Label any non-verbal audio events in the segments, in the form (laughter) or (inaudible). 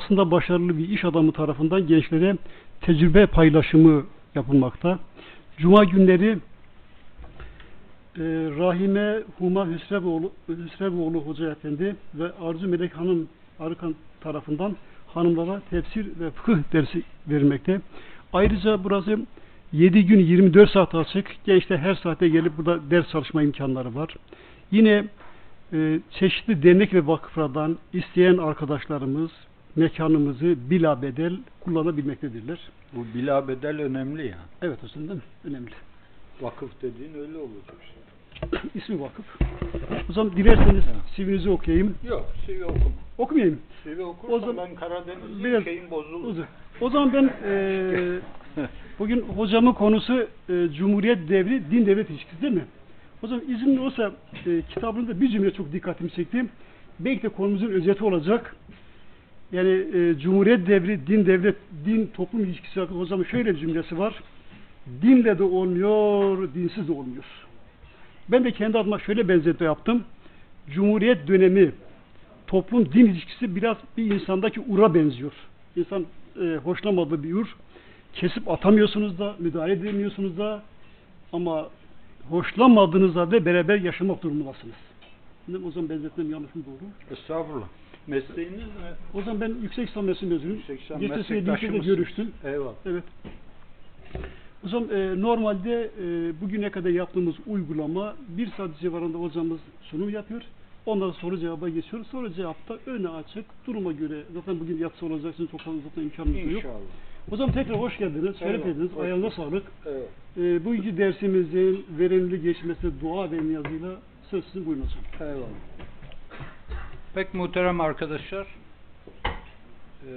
aslında başarılı bir iş adamı tarafından gençlere tecrübe paylaşımı yapılmakta. Cuma günleri e, Rahime Huma Hüsrevoğlu, Hüsrevoğlu Hoca Efendi ve Arzu Melek Hanım Arıkan tarafından hanımlara tefsir ve fıkıh dersi verilmekte. Ayrıca burası 7 gün 24 saat açık. Gençler her saate gelip burada ders çalışma imkanları var. Yine e, çeşitli dernek ve vakıflardan isteyen arkadaşlarımız mekanımızı bila bedel kullanabilmektedirler. Bu bila bedel önemli ya. Evet hocam değil mi? Önemli. Vakıf dediğin öyle olacak işte. (coughs) İsmi vakıf. O zaman dilerseniz Evet. CV'nizi okuyayım. Yok, CV okuma. Okumayayım. CV O okursan zaman- ben Karadenizli Biraz- şeyim bozulur. Uzun. O zaman ben e, (laughs) bugün hocamın konusu e, Cumhuriyet devri din devlet ilişkisi değil mi? O zaman izinli olsa e, kitabında bir cümle çok dikkatimi çekti. Belki de konumuzun özeti olacak. Yani e, Cumhuriyet devri din devlet din toplum ilişkisi hakkında hocamın şöyle bir cümlesi var. Dinle de olmuyor, dinsiz de olmuyor. Ben de kendi adıma şöyle benzetme yaptım. Cumhuriyet dönemi toplum din ilişkisi biraz bir insandaki ura benziyor. İnsan e, hoşlanmadığı bir ur. Kesip atamıyorsunuz da, müdahale edemiyorsunuz da ama hoşlanmadığınızda da beraber yaşamak durumundasınız. O zaman benzetmem yanlış mı doğru? Estağfurullah. Mesleğiniz ne? O zaman ben yüksek İslam Mesleği mezunuyum. Yüksek meslektaşımızsınız. görüştüm. Eyvallah. Evet. O zaman e, normalde e, bugüne kadar yaptığımız uygulama bir saat civarında hocamız sunum yapıyor. Ondan sonra soru cevaba geçiyoruz. Soru cevapta öne açık, duruma göre zaten bugün yatsı olacak çok fazla zaten imkanımız da yok. İnşallah. O zaman tekrar hoş geldiniz, şeref ediniz, Hoş ayağınıza sağlık. Evet. E, bugünkü dersimizin verimli geçmesi dua ve niyazıyla söz sizin buyurun hocam. Eyvallah. Pek muhterem arkadaşlar. Ee.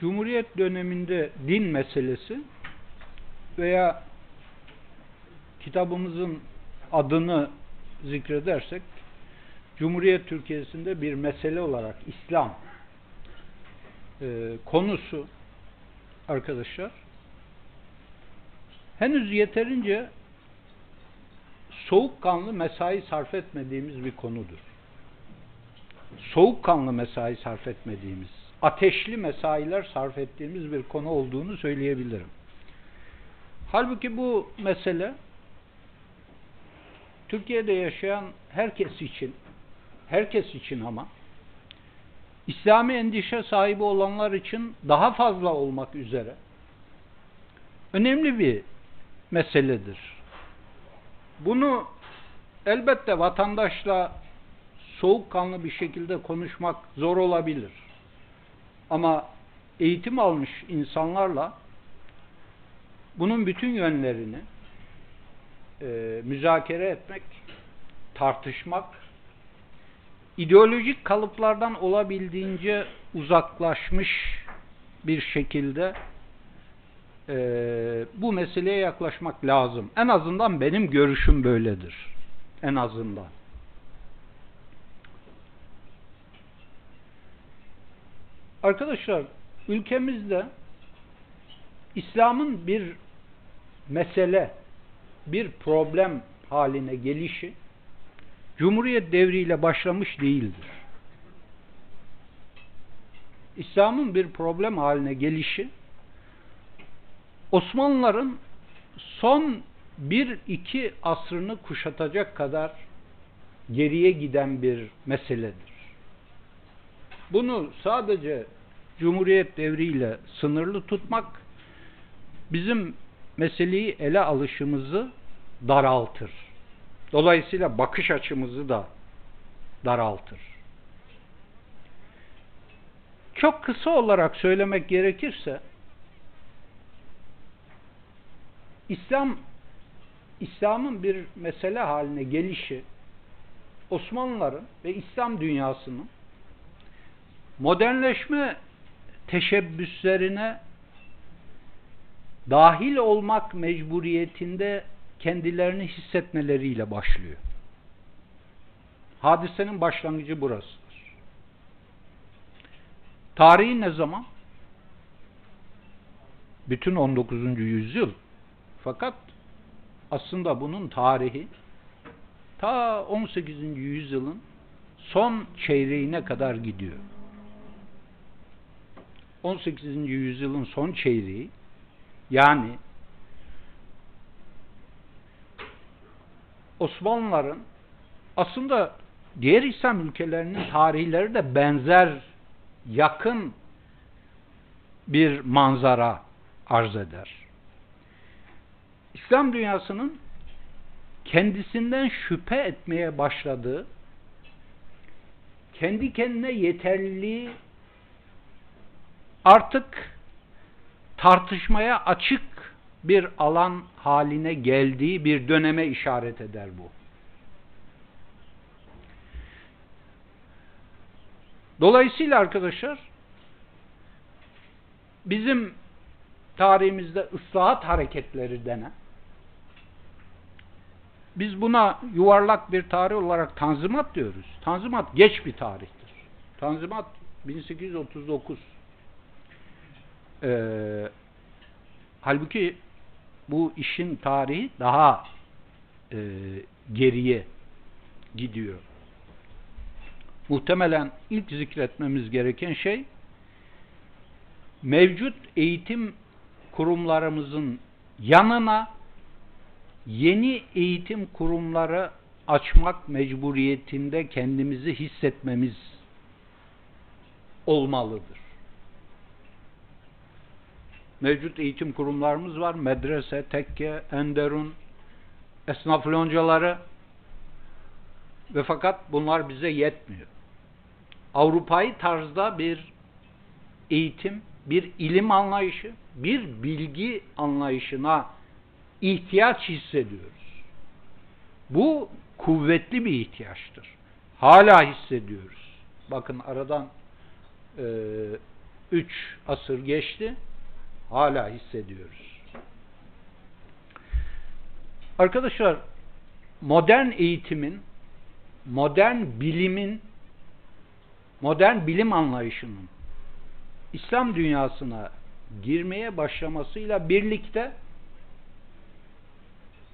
Cumhuriyet döneminde din meselesi veya kitabımızın adını zikredersek Cumhuriyet Türkiye'sinde bir mesele olarak İslam e, konusu arkadaşlar henüz yeterince soğukkanlı mesai sarf etmediğimiz bir konudur. Soğukkanlı mesai sarf etmediğimiz, ateşli mesailer sarf ettiğimiz bir konu olduğunu söyleyebilirim. Halbuki bu mesele Türkiye'de yaşayan herkes için, herkes için ama İslami endişe sahibi olanlar için daha fazla olmak üzere önemli bir meseledir. Bunu elbette vatandaşla soğukkanlı bir şekilde konuşmak zor olabilir. Ama eğitim almış insanlarla bunun bütün yönlerini e, müzakere etmek, tartışmak, ideolojik kalıplardan olabildiğince uzaklaşmış bir şekilde e, bu meseleye yaklaşmak lazım. En azından benim görüşüm böyledir. En azından. Arkadaşlar ülkemizde İslam'ın bir mesele, bir problem haline gelişi Cumhuriyet devriyle başlamış değildir. İslam'ın bir problem haline gelişi Osmanlıların son bir iki asrını kuşatacak kadar geriye giden bir meseledir. Bunu sadece Cumhuriyet devriyle sınırlı tutmak bizim meseleyi ele alışımızı daraltır. Dolayısıyla bakış açımızı da daraltır. Çok kısa olarak söylemek gerekirse İslam İslam'ın bir mesele haline gelişi Osmanlıların ve İslam dünyasının modernleşme teşebbüslerine dahil olmak mecburiyetinde kendilerini hissetmeleriyle başlıyor. Hadisenin başlangıcı burasıdır. Tarihi ne zaman? Bütün 19. yüzyıl. Fakat aslında bunun tarihi ta 18. yüzyılın son çeyreğine kadar gidiyor. 18. yüzyılın son çeyreği yani Osmanlıların aslında diğer İslam ülkelerinin tarihleri de benzer yakın bir manzara arz eder. İslam dünyasının kendisinden şüphe etmeye başladığı, kendi kendine yeterliliği artık tartışmaya açık bir alan haline geldiği bir döneme işaret eder bu. Dolayısıyla arkadaşlar bizim tarihimizde ıslahat hareketleri denen biz buna yuvarlak bir tarih olarak Tanzimat diyoruz. Tanzimat geç bir tarihtir. Tanzimat 1839 ee, halbuki bu işin tarihi daha e, geriye gidiyor. Muhtemelen ilk zikretmemiz gereken şey mevcut eğitim kurumlarımızın yanına yeni eğitim kurumları açmak mecburiyetinde kendimizi hissetmemiz olmalıdır. Mevcut eğitim kurumlarımız var. Medrese, tekke, enderun, esnaf loncaları ve fakat bunlar bize yetmiyor. Avrupa'yı tarzda bir eğitim, bir ilim anlayışı, bir bilgi anlayışına ihtiyaç hissediyoruz. Bu kuvvetli bir ihtiyaçtır. Hala hissediyoruz. Bakın aradan e, üç asır geçti. Hala hissediyoruz. Arkadaşlar modern eğitimin, modern bilimin, modern bilim anlayışının İslam dünyasına girmeye başlamasıyla birlikte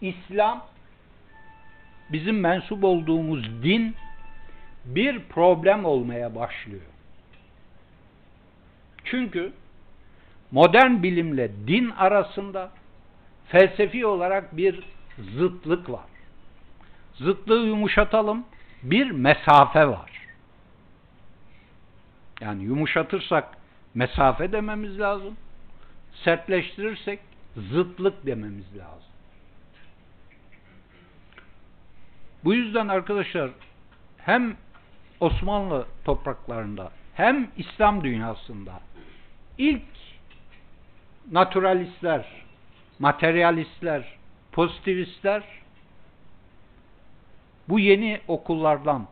İslam bizim mensup olduğumuz din bir problem olmaya başlıyor. Çünkü modern bilimle din arasında felsefi olarak bir zıtlık var. Zıtlığı yumuşatalım, bir mesafe var. Yani yumuşatırsak mesafe dememiz lazım. Sertleştirirsek zıtlık dememiz lazım. Bu yüzden arkadaşlar hem Osmanlı topraklarında hem İslam dünyasında ilk naturalistler, materyalistler, pozitivistler bu yeni okullardan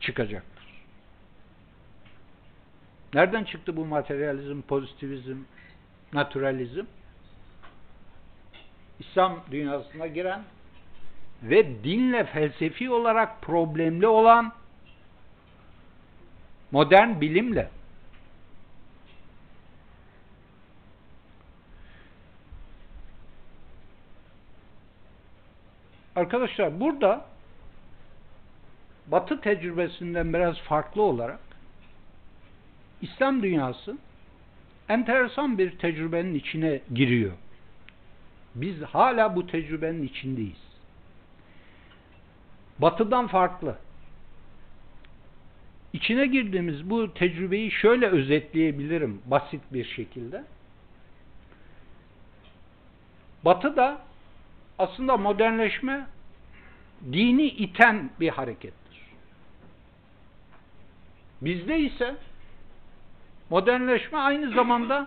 çıkacaktır. Nereden çıktı bu materyalizm, pozitivizm, naturalizm? İslam dünyasına giren ve dinle felsefi olarak problemli olan modern bilimle Arkadaşlar burada Batı tecrübesinden biraz farklı olarak İslam dünyası enteresan bir tecrübenin içine giriyor. Biz hala bu tecrübenin içindeyiz. Batıdan farklı. İçine girdiğimiz bu tecrübeyi şöyle özetleyebilirim basit bir şekilde. Batı da aslında modernleşme dini iten bir harekettir. Bizde ise modernleşme aynı zamanda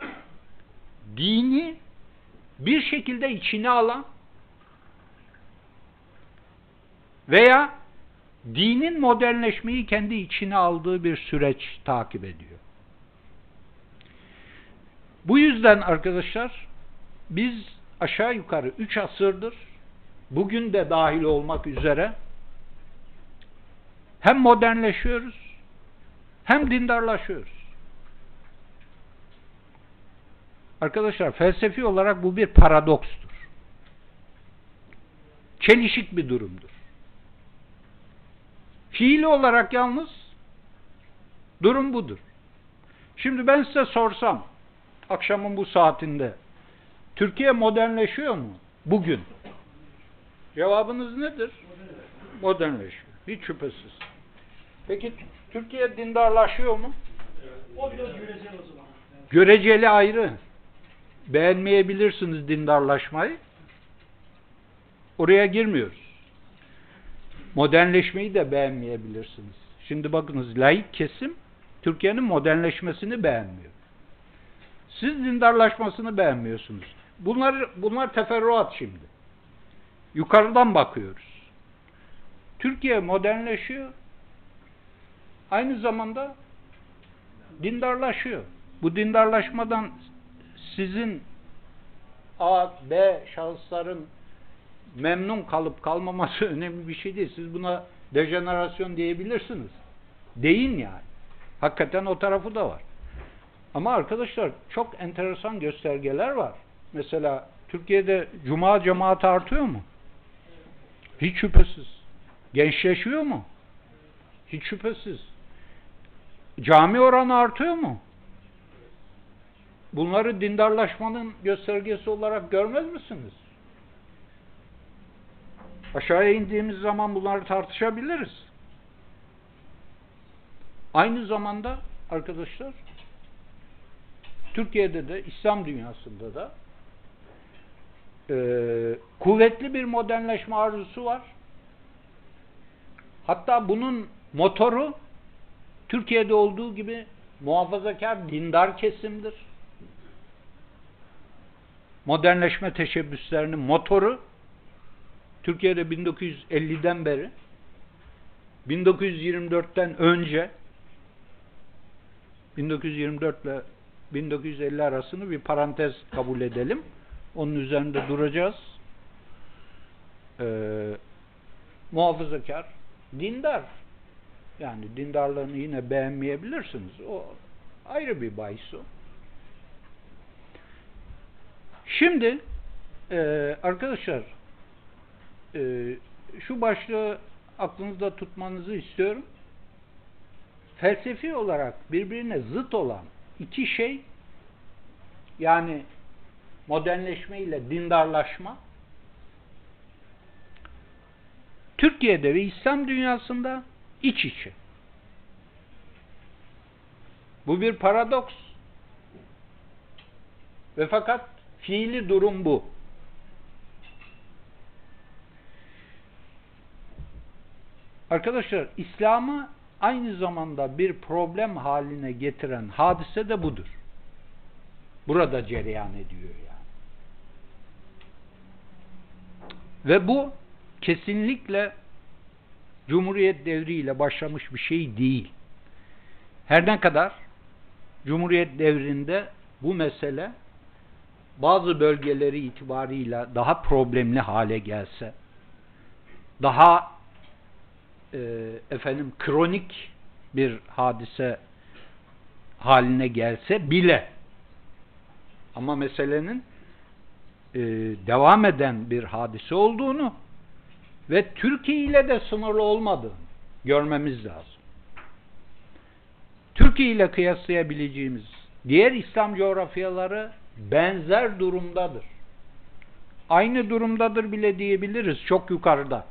dini bir şekilde içine alan veya dinin modernleşmeyi kendi içine aldığı bir süreç takip ediyor. Bu yüzden arkadaşlar biz aşağı yukarı 3 asırdır bugün de dahil olmak üzere hem modernleşiyoruz hem dindarlaşıyoruz. Arkadaşlar felsefi olarak bu bir paradokstur. çelişik bir durumdur. Fiili olarak yalnız durum budur. Şimdi ben size sorsam akşamın bu saatinde Türkiye modernleşiyor mu bugün? Cevabınız nedir? Modernleşiyor. Hiç şüphesiz. Peki Türkiye dindarlaşıyor mu? O biraz göreceli o zaman. Göreceli ayrı. Beğenmeyebilirsiniz dindarlaşmayı. Oraya girmiyoruz. Modernleşmeyi de beğenmeyebilirsiniz. Şimdi bakınız laik kesim Türkiye'nin modernleşmesini beğenmiyor. Siz dindarlaşmasını beğenmiyorsunuz. Bunlar bunlar teferruat şimdi. Yukarıdan bakıyoruz. Türkiye modernleşiyor. Aynı zamanda dindarlaşıyor. Bu dindarlaşmadan sizin A, B şahısların memnun kalıp kalmaması (laughs) önemli bir şey değil. Siz buna dejenerasyon diyebilirsiniz. Deyin yani. Hakikaten o tarafı da var. Ama arkadaşlar çok enteresan göstergeler var. Mesela Türkiye'de cuma cemaati artıyor mu? Hiç şüphesiz. Gençleşiyor mu? Hiç şüphesiz. Cami oranı artıyor mu? Bunları dindarlaşmanın göstergesi olarak görmez misiniz? Aşağıya indiğimiz zaman bunları tartışabiliriz. Aynı zamanda arkadaşlar Türkiye'de de İslam dünyasında da e, kuvvetli bir modernleşme arzusu var. Hatta bunun motoru Türkiye'de olduğu gibi muhafazakar dindar kesimdir. Modernleşme teşebbüslerinin motoru Türkiye'de 1950'den beri 1924'ten önce 1924 ile 1950 arasını bir parantez kabul edelim. Onun üzerinde duracağız. Ee, muhafazakar, dindar. Yani dindarlığını yine beğenmeyebilirsiniz. O ayrı bir bahis o. Şimdi e, arkadaşlar e, şu başlığı aklınızda tutmanızı istiyorum. Felsefi olarak birbirine zıt olan iki şey yani modernleşme ile dindarlaşma Türkiye'de ve İslam dünyasında iç içe. Bu bir paradoks. Ve fakat fiili durum bu. Arkadaşlar İslam'ı aynı zamanda bir problem haline getiren hadise de budur. Burada cereyan ediyor yani. Ve bu kesinlikle Cumhuriyet devriyle başlamış bir şey değil. Her ne kadar Cumhuriyet devrinde bu mesele bazı bölgeleri itibarıyla daha problemli hale gelse, daha e, efendim kronik bir hadise haline gelse bile ama meselenin e, devam eden bir hadise olduğunu ve Türkiye ile de sınırlı olmadığını görmemiz lazım. Türkiye ile kıyaslayabileceğimiz diğer İslam coğrafyaları benzer durumdadır. Aynı durumdadır bile diyebiliriz çok yukarıda.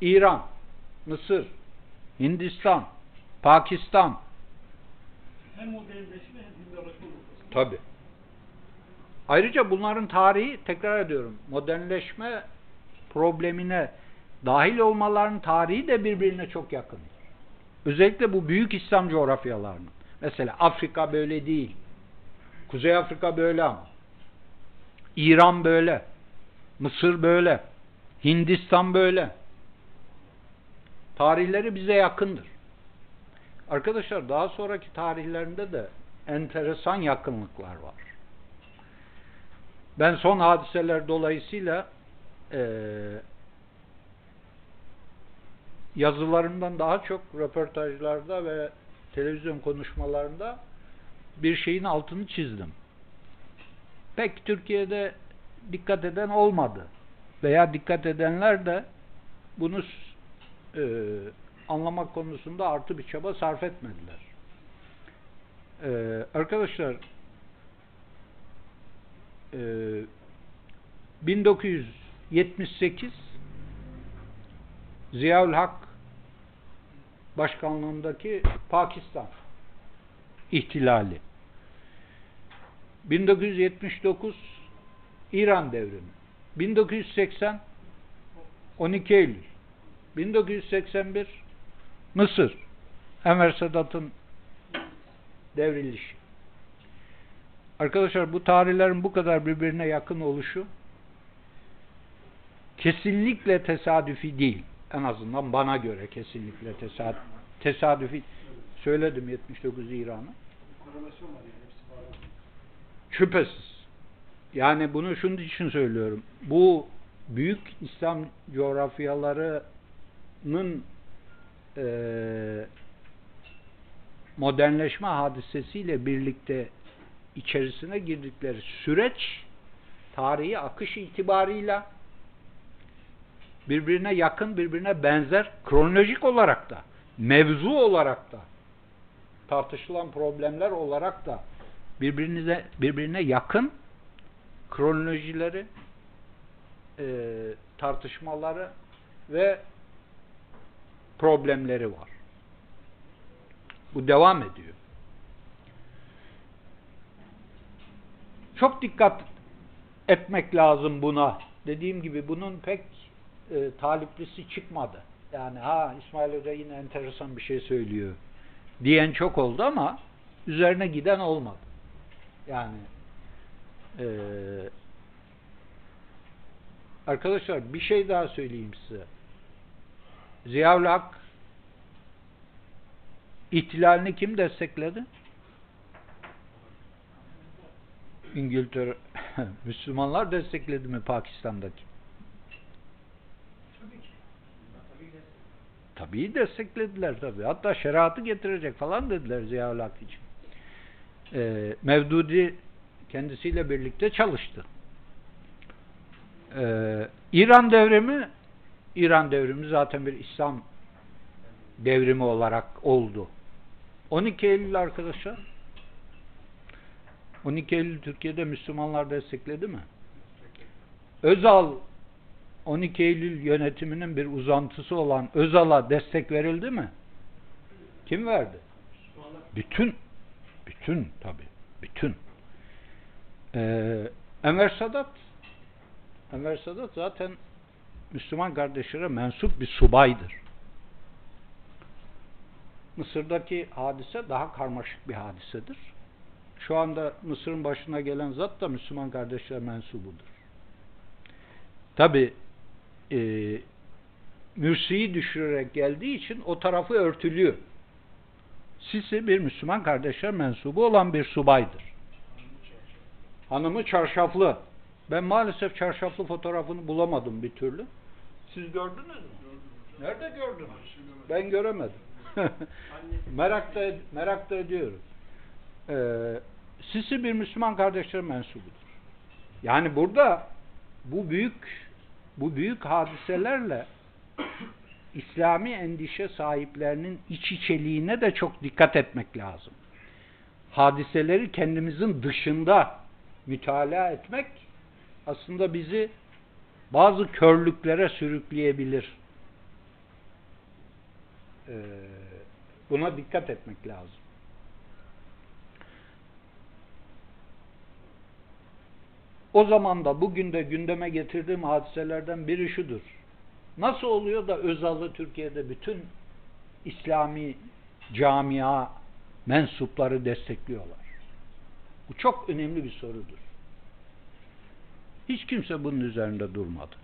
İran, Mısır, Hindistan, Pakistan. Hem modernleşme hem dindarlaşma noktasında. Tabi. Ayrıca bunların tarihi tekrar ediyorum modernleşme problemine dahil olmaların tarihi de birbirine çok yakındır. Özellikle bu büyük İslam coğrafyalarının. Mesela Afrika böyle değil. Kuzey Afrika böyle ama. İran böyle. Mısır böyle. Hindistan böyle. Tarihleri bize yakındır. Arkadaşlar daha sonraki tarihlerinde de enteresan yakınlıklar var. Ben son hadiseler dolayısıyla eee yazılarımdan daha çok röportajlarda ve televizyon konuşmalarında bir şeyin altını çizdim. Pek Türkiye'de dikkat eden olmadı. veya dikkat edenler de bunu e, anlamak konusunda artı bir çaba sarf etmediler. E, arkadaşlar e, 1978 Ziyaül Hak başkanlığındaki Pakistan ihtilali. 1979 İran devrimi. 1980 12 Eylül 1981 Mısır Enver Sedat'ın devrilişi Arkadaşlar bu tarihlerin bu kadar birbirine yakın oluşu kesinlikle tesadüfi değil. En azından bana göre kesinlikle tesad tesadüfi. Söyledim 79 İran'ı. Şüphesiz. Yani bunu şunun için söylüyorum. Bu büyük İslam coğrafyalarının eee modernleşme hadisesiyle birlikte içerisine girdikleri süreç tarihi akış itibarıyla birbirine yakın, birbirine benzer kronolojik olarak da, mevzu olarak da tartışılan problemler olarak da birbirine birbirine yakın kronolojileri e, tartışmaları ve problemleri var. Bu devam ediyor. Çok dikkat etmek lazım buna. Dediğim gibi bunun pek e, taliplisi çıkmadı. Yani ha İsmail Hoca yine enteresan bir şey söylüyor diyen çok oldu ama üzerine giden olmadı. Yani e, arkadaşlar bir şey daha söyleyeyim size. Ziyaül Hak ihtilalini kim destekledi? İngiltere (laughs) Müslümanlar destekledi mi Pakistan'daki? Tabii desteklediler tabii. Hatta şeriatı getirecek falan dediler Ziyaül Hak için. Ee, Mevdudi kendisiyle birlikte çalıştı. Ee, İran devrimi İran devrimi zaten bir İslam devrimi olarak oldu. 12 Eylül arkadaşlar 12 Eylül Türkiye'de Müslümanlar destekledi mi? Özal 12 Eylül yönetiminin bir uzantısı olan Özal'a destek verildi mi? Kim verdi? Bütün. Bütün tabi. Bütün. Ee, Enver Sadat Enver Sadat zaten Müslüman kardeşlere mensup bir subaydır. Mısır'daki hadise daha karmaşık bir hadisedir. Şu anda Mısır'ın başına gelen zat da Müslüman kardeşler mensubudur. Tabi e, Mürsi'yi düşürerek geldiği için o tarafı örtülüyor. Sisi bir Müslüman kardeşler mensubu olan bir subaydır. Hanımı çarşaflı. Ben maalesef çarşaflı fotoğrafını bulamadım bir türlü. Siz gördünüz mü? Nerede gördünüz? Ben göremedim. (laughs) merak da merak. Ee, Sisi bir Müslüman kardeşler mensubudur. Yani burada bu büyük bu büyük hadiselerle İslami endişe sahiplerinin iç içeliğine de çok dikkat etmek lazım. Hadiseleri kendimizin dışında mütalaa etmek aslında bizi bazı körlüklere sürükleyebilir. Ee, buna dikkat etmek lazım. O zaman da bugün de gündeme getirdiğim hadiselerden biri şudur. Nasıl oluyor da Özal'ı Türkiye'de bütün İslami camia mensupları destekliyorlar? Bu çok önemli bir sorudur. Hiç kimse bunun üzerinde durmadı.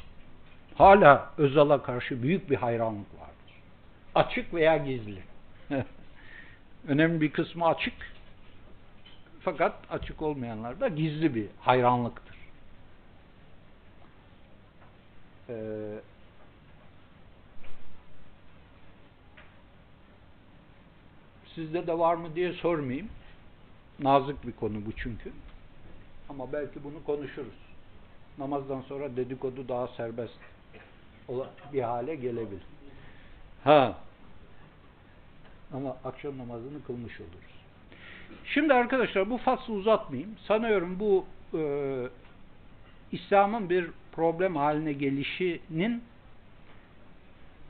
Hala Özal'a karşı büyük bir hayranlık vardır. Açık veya gizli. (laughs) önemli bir kısmı açık. Fakat açık olmayanlar da gizli bir hayranlıktır. Ee, sizde de var mı diye sormayayım. Nazik bir konu bu çünkü. Ama belki bunu konuşuruz. Namazdan sonra dedikodu daha serbest bir hale gelebilir. Ha. Ama akşam namazını kılmış oluruz. Şimdi arkadaşlar bu faslı uzatmayayım. Sanıyorum bu e, İslam'ın bir problem haline gelişinin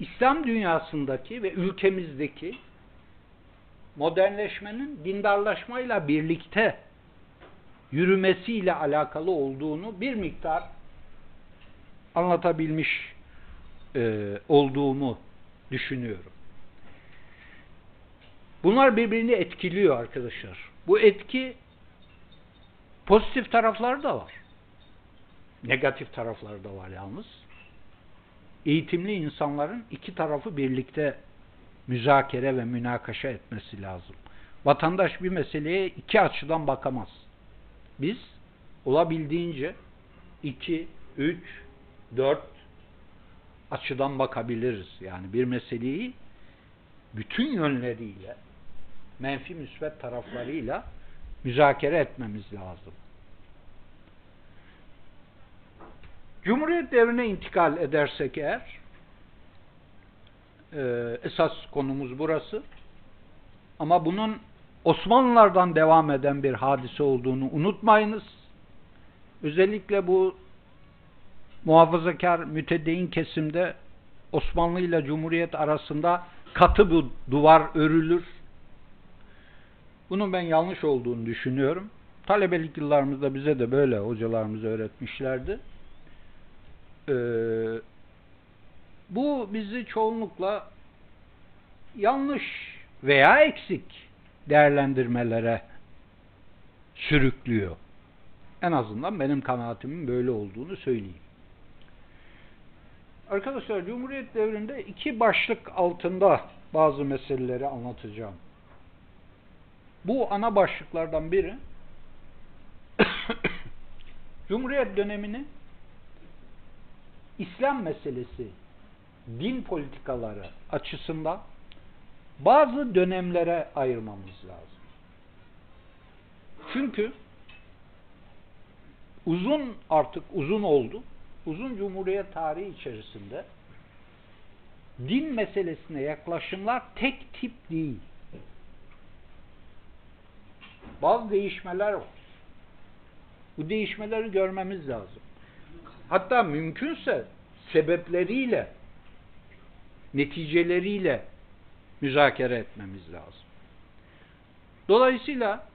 İslam dünyasındaki ve ülkemizdeki modernleşmenin dindarlaşmayla birlikte yürümesiyle alakalı olduğunu bir miktar anlatabilmiş e, olduğumu düşünüyorum. Bunlar birbirini etkiliyor arkadaşlar. Bu etki pozitif tarafları da var. Negatif tarafları da var yalnız. Eğitimli insanların iki tarafı birlikte müzakere ve münakaşa etmesi lazım. Vatandaş bir meseleye iki açıdan bakamaz. Biz olabildiğince iki, üç, dört açıdan bakabiliriz. Yani bir meseleyi bütün yönleriyle menfi müsbet taraflarıyla müzakere etmemiz lazım. Cumhuriyet devrine intikal edersek eğer e, esas konumuz burası. Ama bunun Osmanlılardan devam eden bir hadise olduğunu unutmayınız. Özellikle bu muhafazakar mütedeyyin kesimde Osmanlı ile Cumhuriyet arasında katı bir duvar örülür. Bunun ben yanlış olduğunu düşünüyorum. Talebelik yıllarımızda bize de böyle hocalarımız öğretmişlerdi. Ee, bu bizi çoğunlukla yanlış veya eksik değerlendirmelere sürüklüyor. En azından benim kanaatimin böyle olduğunu söyleyeyim. Arkadaşlar Cumhuriyet devrinde iki başlık altında bazı meseleleri anlatacağım. Bu ana başlıklardan biri (coughs) Cumhuriyet dönemini İslam meselesi, din politikaları açısından bazı dönemlere ayırmamız lazım. Çünkü uzun artık uzun oldu. Uzun Cumhuriyet tarihi içerisinde din meselesine yaklaşımlar tek tip değil. Bazı değişmeler var. Bu değişmeleri görmemiz lazım. Hatta mümkünse sebepleriyle, neticeleriyle müzakere etmemiz lazım. Dolayısıyla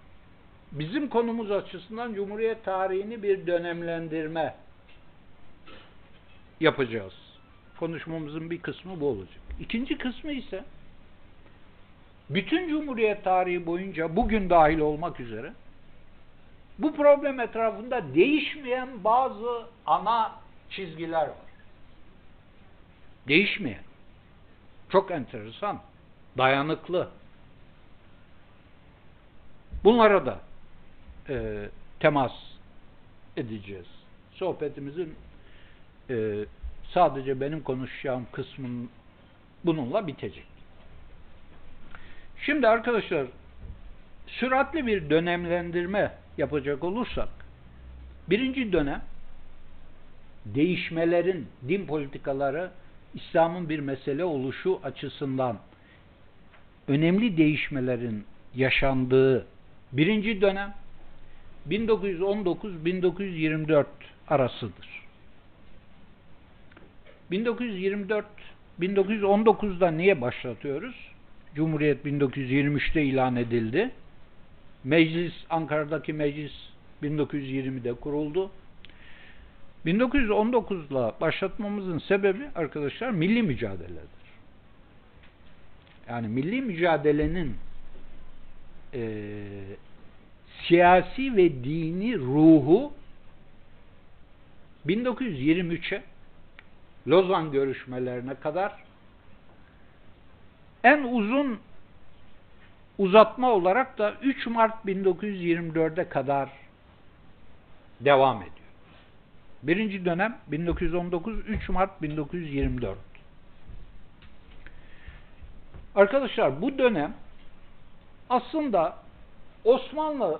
bizim konumuz açısından Cumhuriyet tarihini bir dönemlendirme yapacağız. Konuşmamızın bir kısmı bu olacak. İkinci kısmı ise bütün Cumhuriyet tarihi boyunca bugün dahil olmak üzere bu problem etrafında değişmeyen bazı ana çizgiler var. Değişmeyen. Çok enteresan. Dayanıklı. Bunlara da e, temas edeceğiz. Sohbetimizin e, sadece benim konuşacağım kısmın bununla bitecek. Şimdi arkadaşlar süratli bir dönemlendirme yapacak olursak birinci dönem değişmelerin din politikaları İslam'ın bir mesele oluşu açısından önemli değişmelerin yaşandığı birinci dönem 1919-1924 arasıdır. 1924 1919'da niye başlatıyoruz? Cumhuriyet 1923'te ilan edildi. Meclis, Ankara'daki meclis 1920'de kuruldu. 1919'la başlatmamızın sebebi arkadaşlar milli mücadeledir. Yani milli mücadelenin e, siyasi ve dini ruhu 1923'e Lozan görüşmelerine kadar en uzun uzatma olarak da 3 Mart 1924'e kadar devam ediyor. Birinci dönem 1919 3 Mart 1924. Arkadaşlar bu dönem aslında Osmanlı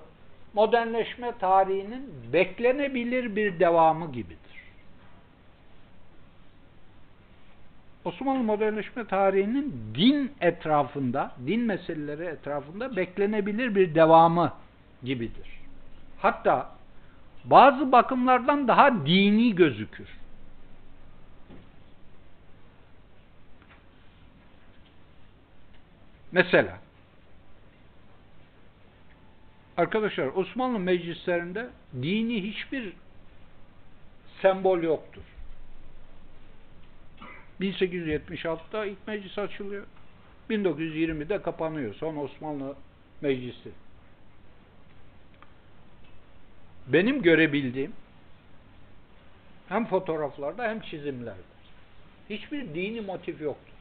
modernleşme tarihinin beklenebilir bir devamı gibidir. Osmanlı modernleşme tarihinin din etrafında, din meseleleri etrafında beklenebilir bir devamı gibidir. Hatta bazı bakımlardan daha dini gözükür. Mesela arkadaşlar Osmanlı meclislerinde dini hiçbir sembol yoktur. 1876'da ilk meclis açılıyor. 1920'de kapanıyor. Son Osmanlı Meclisi. Benim görebildiğim hem fotoğraflarda hem çizimlerde hiçbir dini motif yoktur.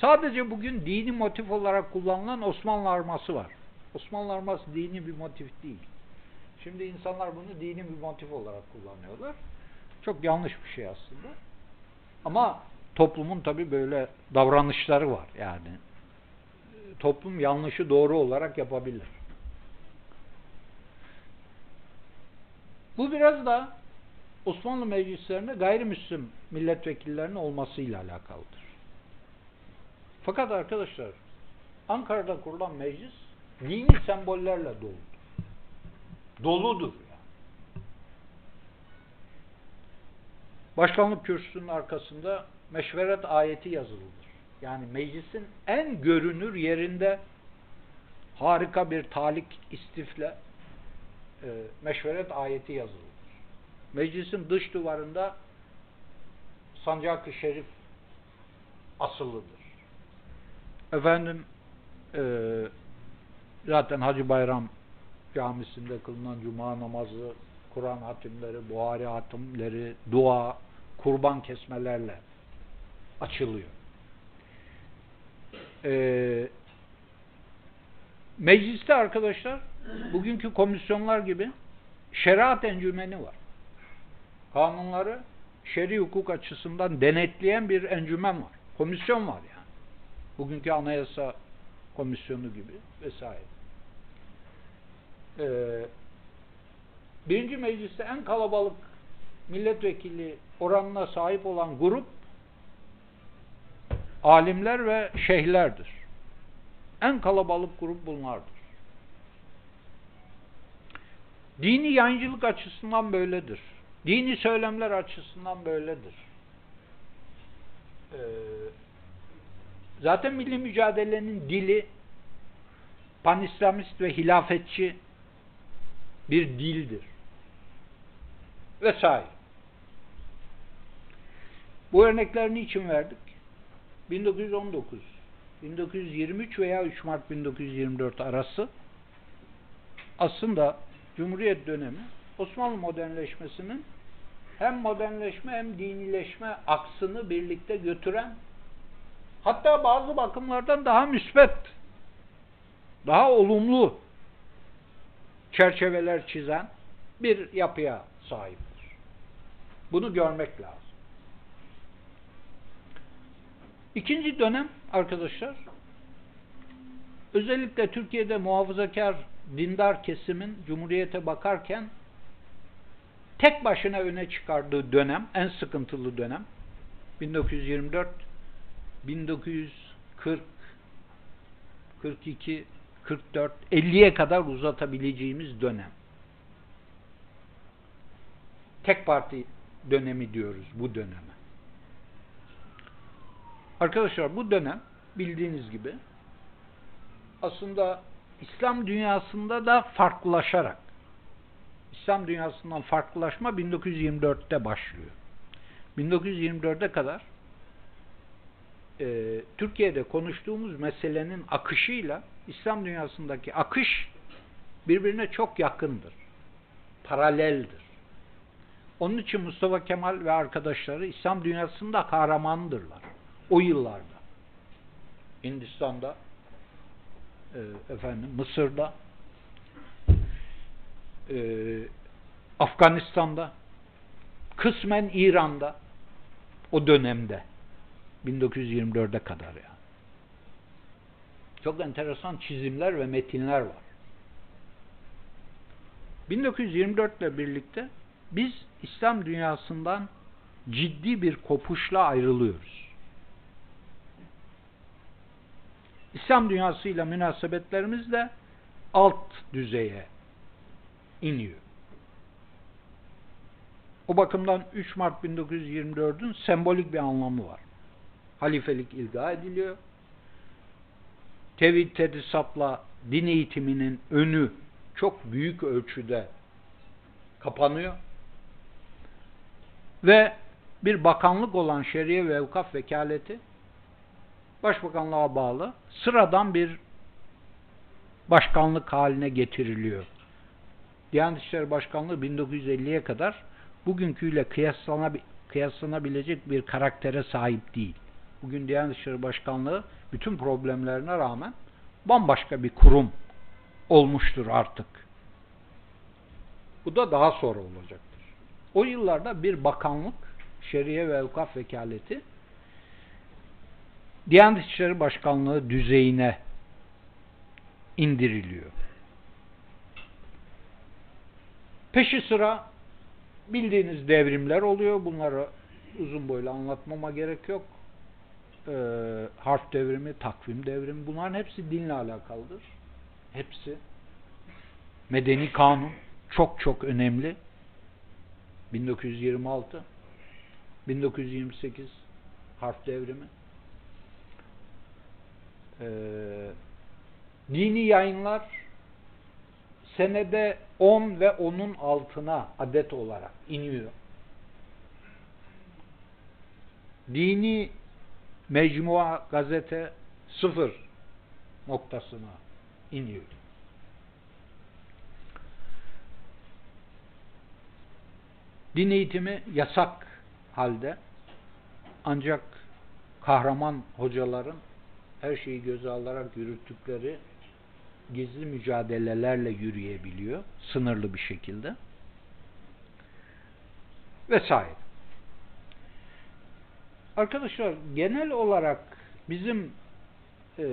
Sadece bugün dini motif olarak kullanılan Osmanlı arması var. Osmanlı arması dini bir motif değil. Şimdi insanlar bunu dini bir motif olarak kullanıyorlar. Çok yanlış bir şey aslında. Ama toplumun tabi böyle davranışları var yani. Toplum yanlışı doğru olarak yapabilir. Bu biraz da Osmanlı meclislerinde gayrimüslim milletvekillerinin olmasıyla alakalıdır. Fakat arkadaşlar Ankara'da kurulan meclis dini sembollerle doludur. Doludur. Yani. Başkanlık kürsüsünün arkasında meşveret ayeti yazılıdır. Yani meclisin en görünür yerinde harika bir talik istifle e, meşveret ayeti yazılıdır. Meclisin dış duvarında sancak-ı şerif asılıdır. Efendim e, zaten Hacı Bayram camisinde kılınan cuma namazı, Kur'an hatimleri, Buhari hatimleri, dua, kurban kesmelerle açılıyor. Ee, mecliste arkadaşlar bugünkü komisyonlar gibi şeriat encümeni var. Kanunları şer'i hukuk açısından denetleyen bir encümen var. Komisyon var yani. Bugünkü anayasa komisyonu gibi vesaire. Ee, birinci mecliste en kalabalık milletvekili oranına sahip olan grup alimler ve şeyhlerdir. En kalabalık grup bunlardır. Dini yayıncılık açısından böyledir. Dini söylemler açısından böyledir. Ee, zaten milli mücadelenin dili panislamist ve hilafetçi bir dildir. Vesaire. Bu örneklerini için verdik? 1919, 1923 veya 3 Mart 1924 arası aslında Cumhuriyet dönemi Osmanlı modernleşmesinin hem modernleşme hem dinileşme aksını birlikte götüren hatta bazı bakımlardan daha müsbet daha olumlu çerçeveler çizen bir yapıya sahiptir. Bunu görmek lazım. İkinci dönem arkadaşlar özellikle Türkiye'de muhafazakar dindar kesimin Cumhuriyete bakarken tek başına öne çıkardığı dönem, en sıkıntılı dönem 1924 1940 42 44 50'ye kadar uzatabileceğimiz dönem. Tek parti dönemi diyoruz bu döneme. Arkadaşlar bu dönem bildiğiniz gibi aslında İslam dünyasında da farklılaşarak İslam dünyasından farklılaşma 1924'te başlıyor. 1924'e kadar e, Türkiye'de konuştuğumuz meselenin akışıyla İslam dünyasındaki akış birbirine çok yakındır. Paraleldir. Onun için Mustafa Kemal ve arkadaşları İslam dünyasında kahramandırlar. O yıllarda. Hindistan'da e, efendim Mısır'da e, Afganistan'da kısmen İran'da o dönemde 1924'e kadar ya. Yani. Çok enteresan çizimler ve metinler var. 1924 ile birlikte biz İslam dünyasından ciddi bir kopuşla ayrılıyoruz. İslam dünyasıyla münasebetlerimiz de alt düzeye iniyor. O bakımdan 3 Mart 1924'ün sembolik bir anlamı var. Halifelik ilga ediliyor. Tevhid tedrisatla din eğitiminin önü çok büyük ölçüde kapanıyor. Ve bir bakanlık olan Şeriye ve Evkaf Vekaleti Başbakanlığa bağlı sıradan bir başkanlık haline getiriliyor. Diyanet İşleri Başkanlığı 1950'ye kadar bugünküyle kıyaslanabi- kıyaslanabilecek bir karaktere sahip değil. Bugün Diyanet İşleri Başkanlığı bütün problemlerine rağmen bambaşka bir kurum olmuştur artık. Bu da daha sonra olacaktır. O yıllarda bir bakanlık, Şeriye ve Evkaf Vekaleti Diyanet İşleri Başkanlığı düzeyine indiriliyor. Peşi sıra bildiğiniz devrimler oluyor. Bunları uzun boylu anlatmama gerek yok. Ee, harf devrimi, takvim devrimi bunların hepsi dinle alakalıdır. Hepsi. Medeni kanun çok çok önemli. 1926 1928 harf devrimi ee, dini yayınlar senede 10 ve onun altına adet olarak iniyor. Dini mecmua gazete sıfır noktasına iniyor. Din eğitimi yasak halde ancak kahraman hocaların her şeyi göze alarak yürüttükleri gizli mücadelelerle yürüyebiliyor. Sınırlı bir şekilde. Vesaire. Arkadaşlar genel olarak bizim e,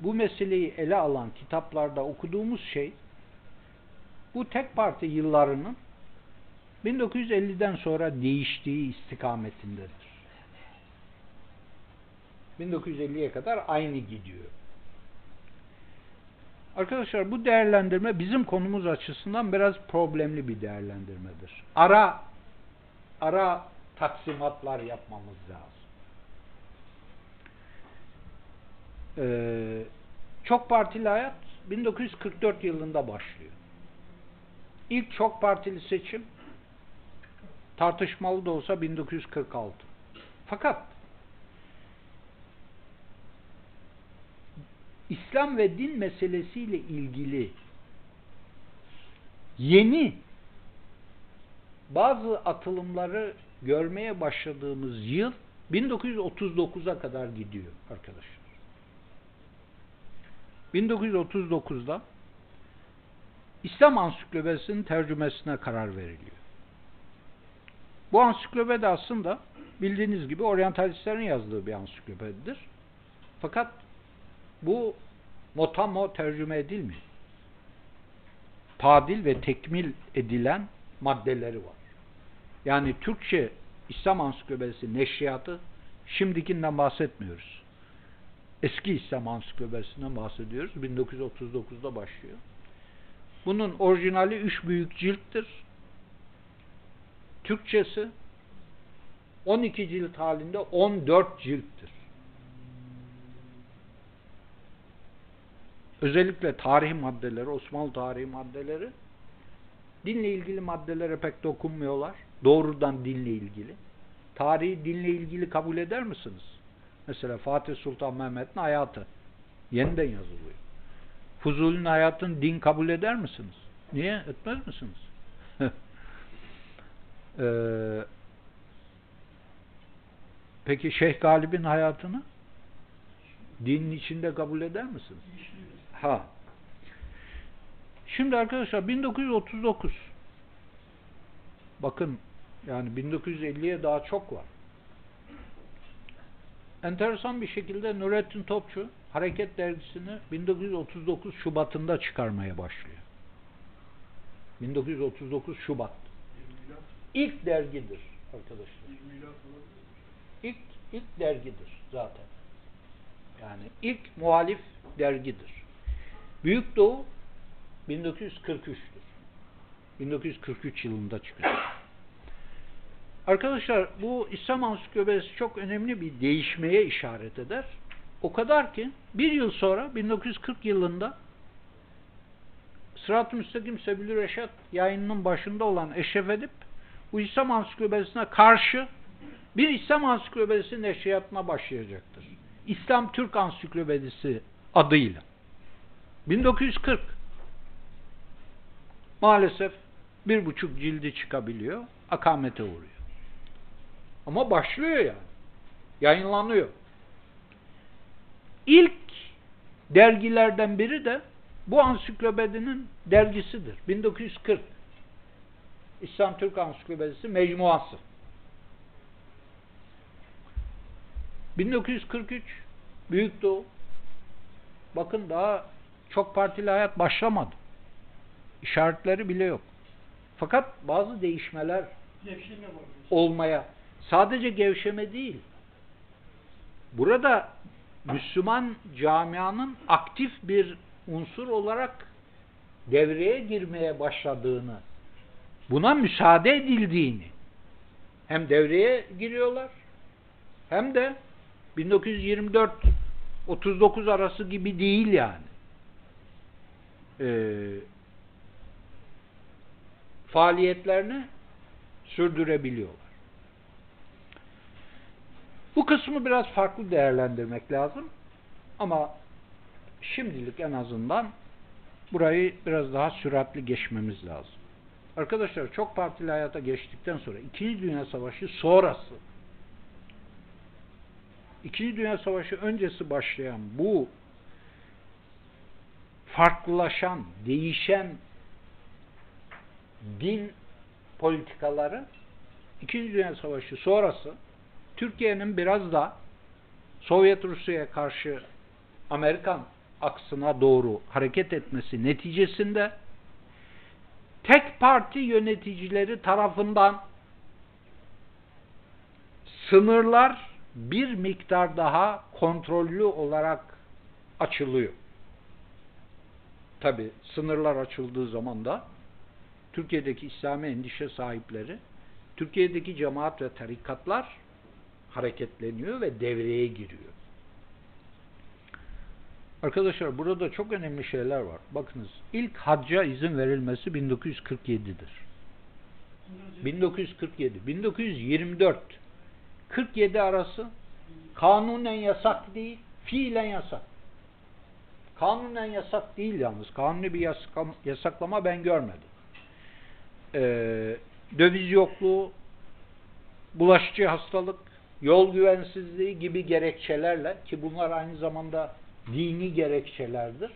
bu meseleyi ele alan kitaplarda okuduğumuz şey bu tek parti yıllarının 1950'den sonra değiştiği istikametindedir. 1950'ye kadar aynı gidiyor. Arkadaşlar bu değerlendirme bizim konumuz açısından biraz problemli bir değerlendirmedir. Ara ara taksimatlar yapmamız lazım. Ee, çok partili hayat 1944 yılında başlıyor. İlk çok partili seçim tartışmalı da olsa 1946. Fakat İslam ve din meselesiyle ilgili yeni bazı atılımları görmeye başladığımız yıl 1939'a kadar gidiyor arkadaşlar. 1939'da İslam Ansiklopedisi'nin tercümesine karar veriliyor. Bu ansiklopedi aslında bildiğiniz gibi oryantalistlerin yazdığı bir ansiklopedidir. Fakat bu motamo tercüme edilmiyor. Tadil ve tekmil edilen maddeleri var. Yani Türkçe İslam Ansiklopedisi neşriyatı şimdikinden bahsetmiyoruz. Eski İslam Ansiklopedisinden bahsediyoruz. 1939'da başlıyor. Bunun orijinali üç büyük cilttir. Türkçesi 12 cilt halinde 14 cilttir. Özellikle tarihi maddeleri, Osmanlı tarihi maddeleri dinle ilgili maddelere pek dokunmuyorlar. Doğrudan dinle ilgili. Tarihi dinle ilgili kabul eder misiniz? Mesela Fatih Sultan Mehmet'in hayatı yeniden yazılıyor. Fuzuli'nin hayatını din kabul eder misiniz? Niye? Etmez misiniz? (laughs) ee, peki Şeyh Galip'in hayatını dinin içinde kabul eder misiniz? Ha. Şimdi arkadaşlar 1939 bakın yani 1950'ye daha çok var. Enteresan bir şekilde Nurettin Topçu Hareket dergisini 1939 Şubat'ında çıkarmaya başlıyor. 1939 Şubat. İlk dergidir arkadaşlar. İlk ilk dergidir zaten. Yani ilk muhalif dergidir. Büyük Doğu 1943'tür. 1943 yılında çıkıyor. Arkadaşlar bu İslam Ansiklopedisi çok önemli bir değişmeye işaret eder. O kadar ki bir yıl sonra 1940 yılında Sırat-ı Müstakim Sebil Reşat yayınının başında olan Eşref Edip bu İslam Ansiklopedisine karşı bir İslam Ansiklopedisi neşriyatına başlayacaktır. İslam Türk Ansiklopedisi adıyla. 1940 maalesef bir buçuk cildi çıkabiliyor, akamete uğruyor. Ama başlıyor yani. Yayınlanıyor. İlk dergilerden biri de bu ansiklopedinin dergisidir. 1940. İslam Türk Ansiklopedisi mecmuası. 1943 Büyük Doğu. Bakın daha çok partili hayat başlamadı. İşaretleri bile yok. Fakat bazı değişmeler olmaya sadece gevşeme değil. Burada Müslüman camianın aktif bir unsur olarak devreye girmeye başladığını, buna müsaade edildiğini hem devreye giriyorlar hem de 1924 39 arası gibi değil yani. Ee, faaliyetlerini sürdürebiliyorlar. Bu kısmı biraz farklı değerlendirmek lazım. Ama şimdilik en azından burayı biraz daha süratli geçmemiz lazım. Arkadaşlar çok partili hayata geçtikten sonra İkinci Dünya Savaşı sonrası İkinci Dünya Savaşı öncesi başlayan bu farklılaşan, değişen din politikaları İkinci Dünya Savaşı sonrası Türkiye'nin biraz da Sovyet Rusya'ya karşı Amerikan aksına doğru hareket etmesi neticesinde tek parti yöneticileri tarafından sınırlar bir miktar daha kontrollü olarak açılıyor. Tabi sınırlar açıldığı zaman da Türkiye'deki İslami endişe sahipleri, Türkiye'deki cemaat ve tarikatlar hareketleniyor ve devreye giriyor. Arkadaşlar burada çok önemli şeyler var. Bakınız ilk hacca izin verilmesi 1947'dir. 1947. 1924 47 arası kanunen yasak değil, fiilen yasak. Kanunen yasak değil yalnız. Kanuni bir yasaklama, ben görmedim. Ee, döviz yokluğu, bulaşıcı hastalık, yol güvensizliği gibi gerekçelerle ki bunlar aynı zamanda dini gerekçelerdir.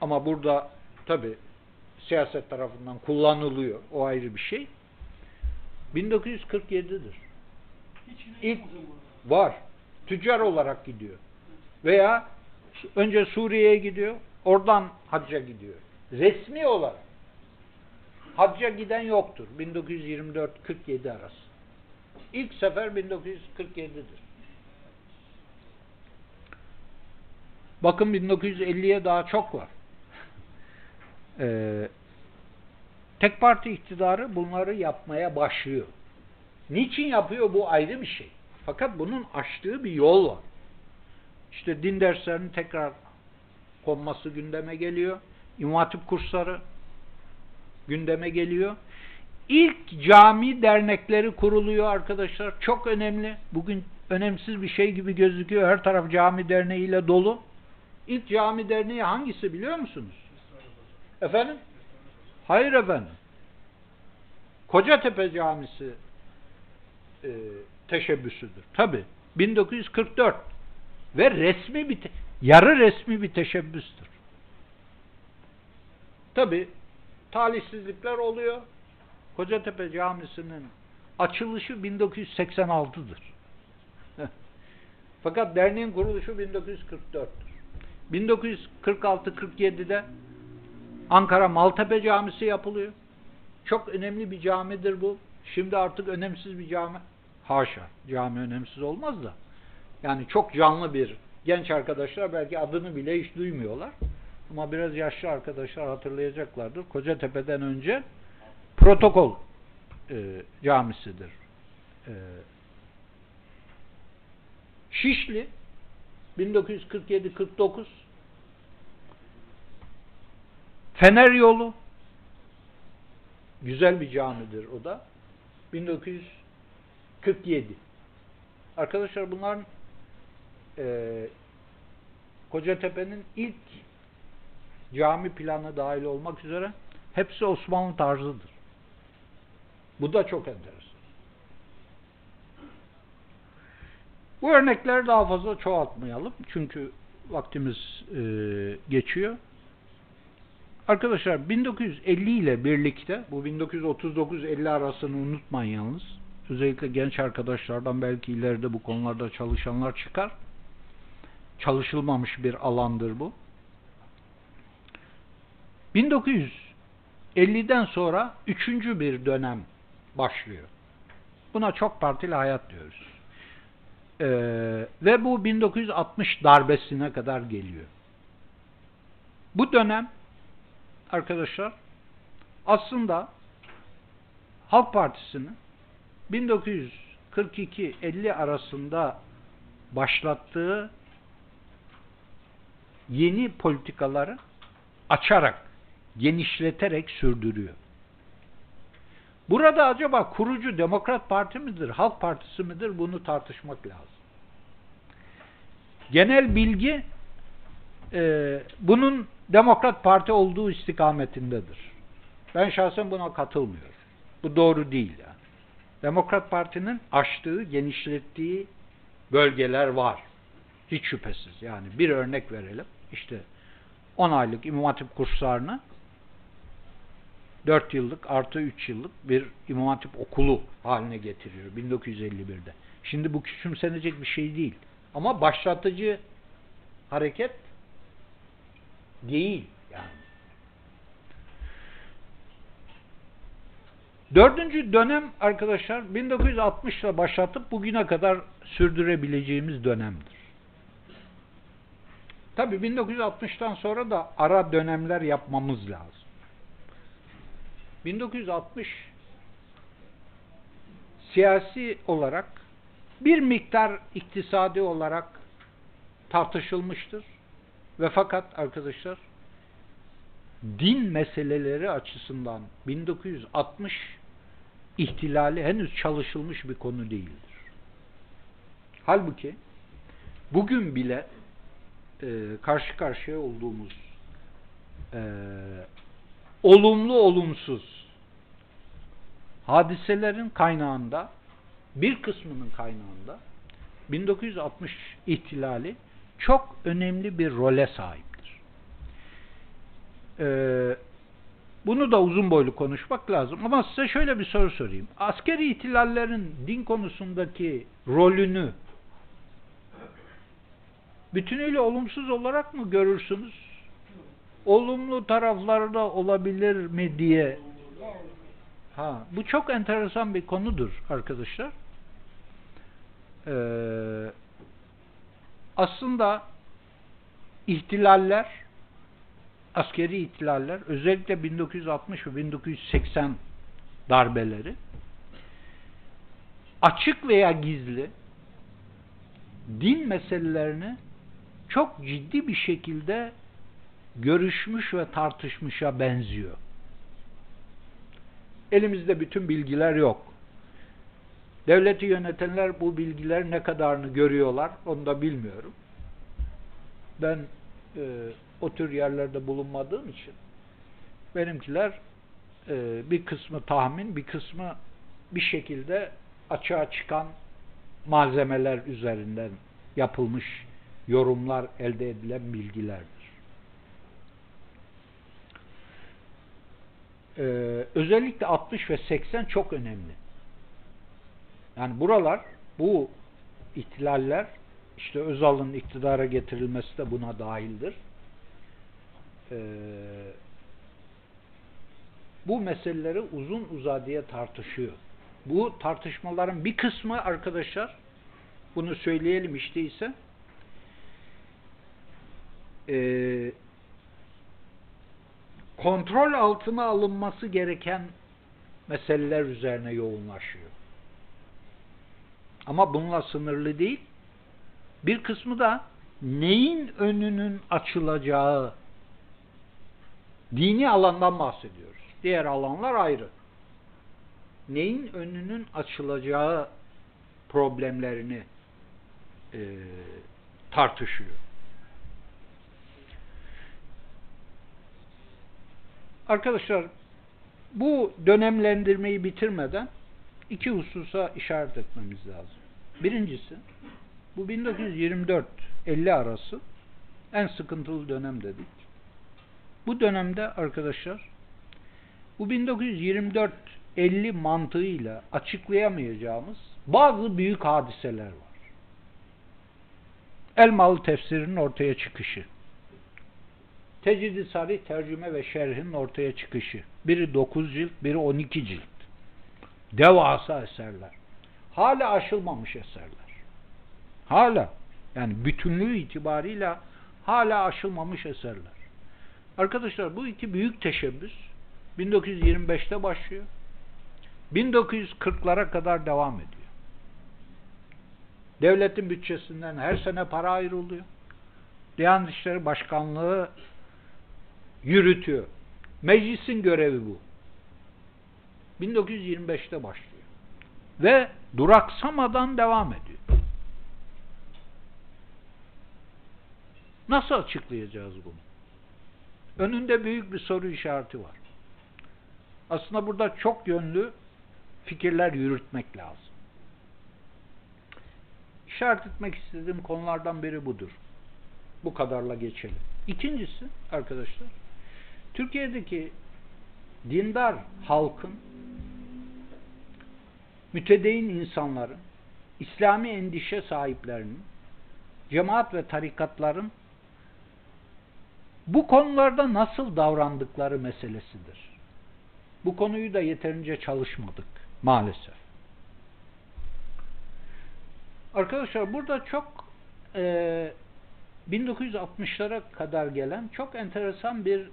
Ama burada tabi siyaset tarafından kullanılıyor. O ayrı bir şey. 1947'dir. İlk var. Tüccar olarak gidiyor. Veya önce Suriye'ye gidiyor. Oradan hacca gidiyor. Resmi olarak. Hacca giden yoktur. 1924-47 arası. İlk sefer 1947'dir. Bakın 1950'ye daha çok var. Ee, tek parti iktidarı bunları yapmaya başlıyor. Niçin yapıyor bu ayrı bir şey. Fakat bunun açtığı bir yol var. İşte din derslerinin tekrar konması gündeme geliyor. İmam kursları gündeme geliyor. İlk cami dernekleri kuruluyor arkadaşlar. Çok önemli. Bugün önemsiz bir şey gibi gözüküyor. Her taraf cami derneğiyle dolu. İlk cami derneği hangisi biliyor musunuz? Efendim? Hayır efendim. Kocatepe Camisi e, teşebbüsüdür. Tabi. 1944 ve resmi bir yarı resmi bir teşebbüstür. Tabi talihsizlikler oluyor. Kocatepe Camisi'nin açılışı 1986'dır. (laughs) Fakat derneğin kuruluşu 1944'tür. 1946-47'de Ankara Maltepe Camisi yapılıyor. Çok önemli bir camidir bu. Şimdi artık önemsiz bir cami. Haşa. Cami önemsiz olmaz da. Yani çok canlı bir genç arkadaşlar belki adını bile hiç duymuyorlar. Ama biraz yaşlı arkadaşlar hatırlayacaklardır. Kocatepe'den önce protokol e, camisidir. E, Şişli 1947-49 Fener yolu güzel bir camidir o da. 1947 Arkadaşlar bunların e, Kocatepe'nin ilk cami planı dahil olmak üzere hepsi Osmanlı tarzıdır. Bu da çok enteresan. Bu örnekleri daha fazla çoğaltmayalım. Çünkü vaktimiz e, geçiyor. Arkadaşlar 1950 ile birlikte bu 1939-50 arasını unutmayın yalnız. Özellikle genç arkadaşlardan belki ileride bu konularda çalışanlar çıkar. Çalışılmamış bir alandır bu. 1950'den sonra üçüncü bir dönem başlıyor. Buna çok partili hayat diyoruz. Ee, ve bu 1960 darbesine kadar geliyor. Bu dönem arkadaşlar aslında Halk Partisi'nin 1942-50 arasında başlattığı yeni politikaları açarak, genişleterek sürdürüyor. Burada acaba kurucu Demokrat Parti midir, Halk Partisi midir bunu tartışmak lazım. Genel bilgi e, bunun Demokrat Parti olduğu istikametindedir. Ben şahsen buna katılmıyorum. Bu doğru değil yani. Demokrat Parti'nin açtığı, genişlettiği bölgeler var. Hiç şüphesiz. Yani bir örnek verelim. İşte 10 aylık İmam Hatip kurslarını 4 yıllık artı 3 yıllık bir İmam Hatip okulu haline getiriyor 1951'de. Şimdi bu küçümsenecek bir şey değil. Ama başlatıcı hareket değil yani. Dördüncü dönem arkadaşlar 1960'la başlatıp bugüne kadar sürdürebileceğimiz dönemdir. Tabi 1960'tan sonra da ara dönemler yapmamız lazım. 1960 siyasi olarak bir miktar iktisadi olarak tartışılmıştır. Ve fakat arkadaşlar din meseleleri açısından 1960 ihtilali henüz çalışılmış bir konu değildir. Halbuki bugün bile e, karşı karşıya olduğumuz e, olumlu olumsuz hadiselerin kaynağında bir kısmının kaynağında 1960 ihtilali çok önemli bir role sahiptir. Ee, bunu da uzun boylu konuşmak lazım. Ama size şöyle bir soru sorayım. Askeri ihtilallerin din konusundaki rolünü bütünüyle olumsuz olarak mı görürsünüz? Olumlu tarafları da olabilir mi diye. Ha, bu çok enteresan bir konudur arkadaşlar. Ee, aslında ihtilaller askeri ihtilaller özellikle 1960 ve 1980 darbeleri açık veya gizli din meselelerini çok ciddi bir şekilde görüşmüş ve tartışmışa benziyor. Elimizde bütün bilgiler yok. Devleti yönetenler bu bilgiler ne kadarını görüyorlar onu da bilmiyorum. Ben e, o tür yerlerde bulunmadığım için benimkiler e, bir kısmı tahmin, bir kısmı bir şekilde açığa çıkan malzemeler üzerinden yapılmış yorumlar elde edilen bilgilerdir. Ee, özellikle 60 ve 80 çok önemli. Yani buralar, bu ihtilaller, işte Özal'ın iktidara getirilmesi de buna dahildir. Ee, bu meseleleri uzun uzadıya tartışıyor. Bu tartışmaların bir kısmı arkadaşlar, bunu söyleyelim işte ise, eee kontrol altına alınması gereken meseleler üzerine yoğunlaşıyor. Ama bununla sınırlı değil. Bir kısmı da neyin önünün açılacağı dini alandan bahsediyoruz. Diğer alanlar ayrı. Neyin önünün açılacağı problemlerini e, tartışıyor. Arkadaşlar bu dönemlendirmeyi bitirmeden iki hususa işaret etmemiz lazım. Birincisi bu 1924-50 arası en sıkıntılı dönem dedik. Bu dönemde arkadaşlar bu 1924-50 mantığıyla açıklayamayacağımız bazı büyük hadiseler var. Elmalı tefsirinin ortaya çıkışı. Tecrid-i Sarih tercüme ve şerhin ortaya çıkışı. Biri 9 cilt, biri 12 cilt. Devasa eserler. Hala aşılmamış eserler. Hala. Yani bütünlüğü itibarıyla hala aşılmamış eserler. Arkadaşlar bu iki büyük teşebbüs 1925'te başlıyor. 1940'lara kadar devam ediyor. Devletin bütçesinden her sene para ayrılıyor. Diyanet İşleri Başkanlığı yürütüyor. Meclisin görevi bu. 1925'te başlıyor. Ve duraksamadan devam ediyor. Nasıl açıklayacağız bunu? Önünde büyük bir soru işareti var. Aslında burada çok yönlü fikirler yürütmek lazım. İşaret etmek istediğim konulardan biri budur. Bu kadarla geçelim. İkincisi arkadaşlar, Türkiye'deki dindar halkın, mütedeyin insanların, İslami endişe sahiplerinin, cemaat ve tarikatların bu konularda nasıl davrandıkları meselesidir. Bu konuyu da yeterince çalışmadık maalesef. Arkadaşlar burada çok e, 1960'lara kadar gelen çok enteresan bir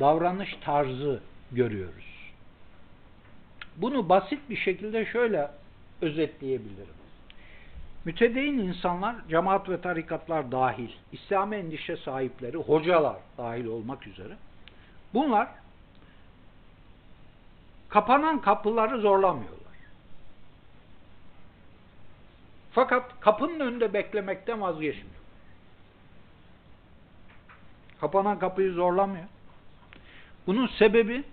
davranış tarzı görüyoruz. Bunu basit bir şekilde şöyle özetleyebilirim. Mütedeyin insanlar, cemaat ve tarikatlar dahil, İslam endişe sahipleri, hocalar dahil olmak üzere, bunlar kapanan kapıları zorlamıyorlar. Fakat kapının önünde beklemekten vazgeçmiyor. Kapanan kapıyı zorlamıyor. Bunun sebebi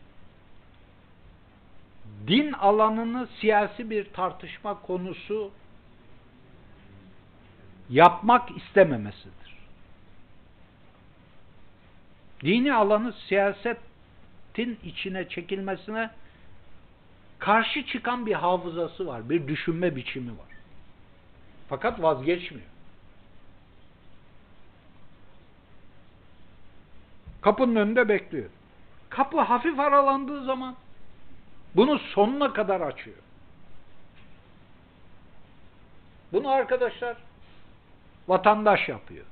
din alanını siyasi bir tartışma konusu yapmak istememesidir. Dini alanı siyasetin içine çekilmesine karşı çıkan bir hafızası var, bir düşünme biçimi var. Fakat vazgeçmiyor. Kapının önünde bekliyor. Kapı hafif aralandığı zaman bunu sonuna kadar açıyor. Bunu arkadaşlar vatandaş yapıyor.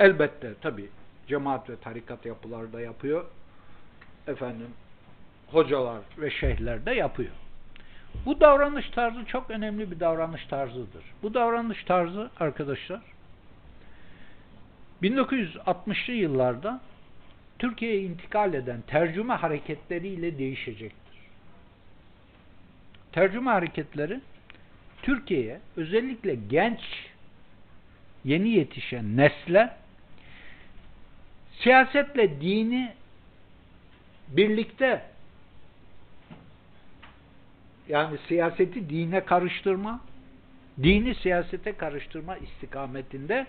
Elbette tabi cemaat ve tarikat yapıları da yapıyor. Efendim hocalar ve şeyhler de yapıyor. Bu davranış tarzı çok önemli bir davranış tarzıdır. Bu davranış tarzı arkadaşlar 1960'lı yıllarda Türkiye'ye intikal eden tercüme hareketleriyle değişecektir. Tercüme hareketleri Türkiye'ye özellikle genç yeni yetişen nesle siyasetle dini birlikte yani siyaseti dine karıştırma, dini siyasete karıştırma istikametinde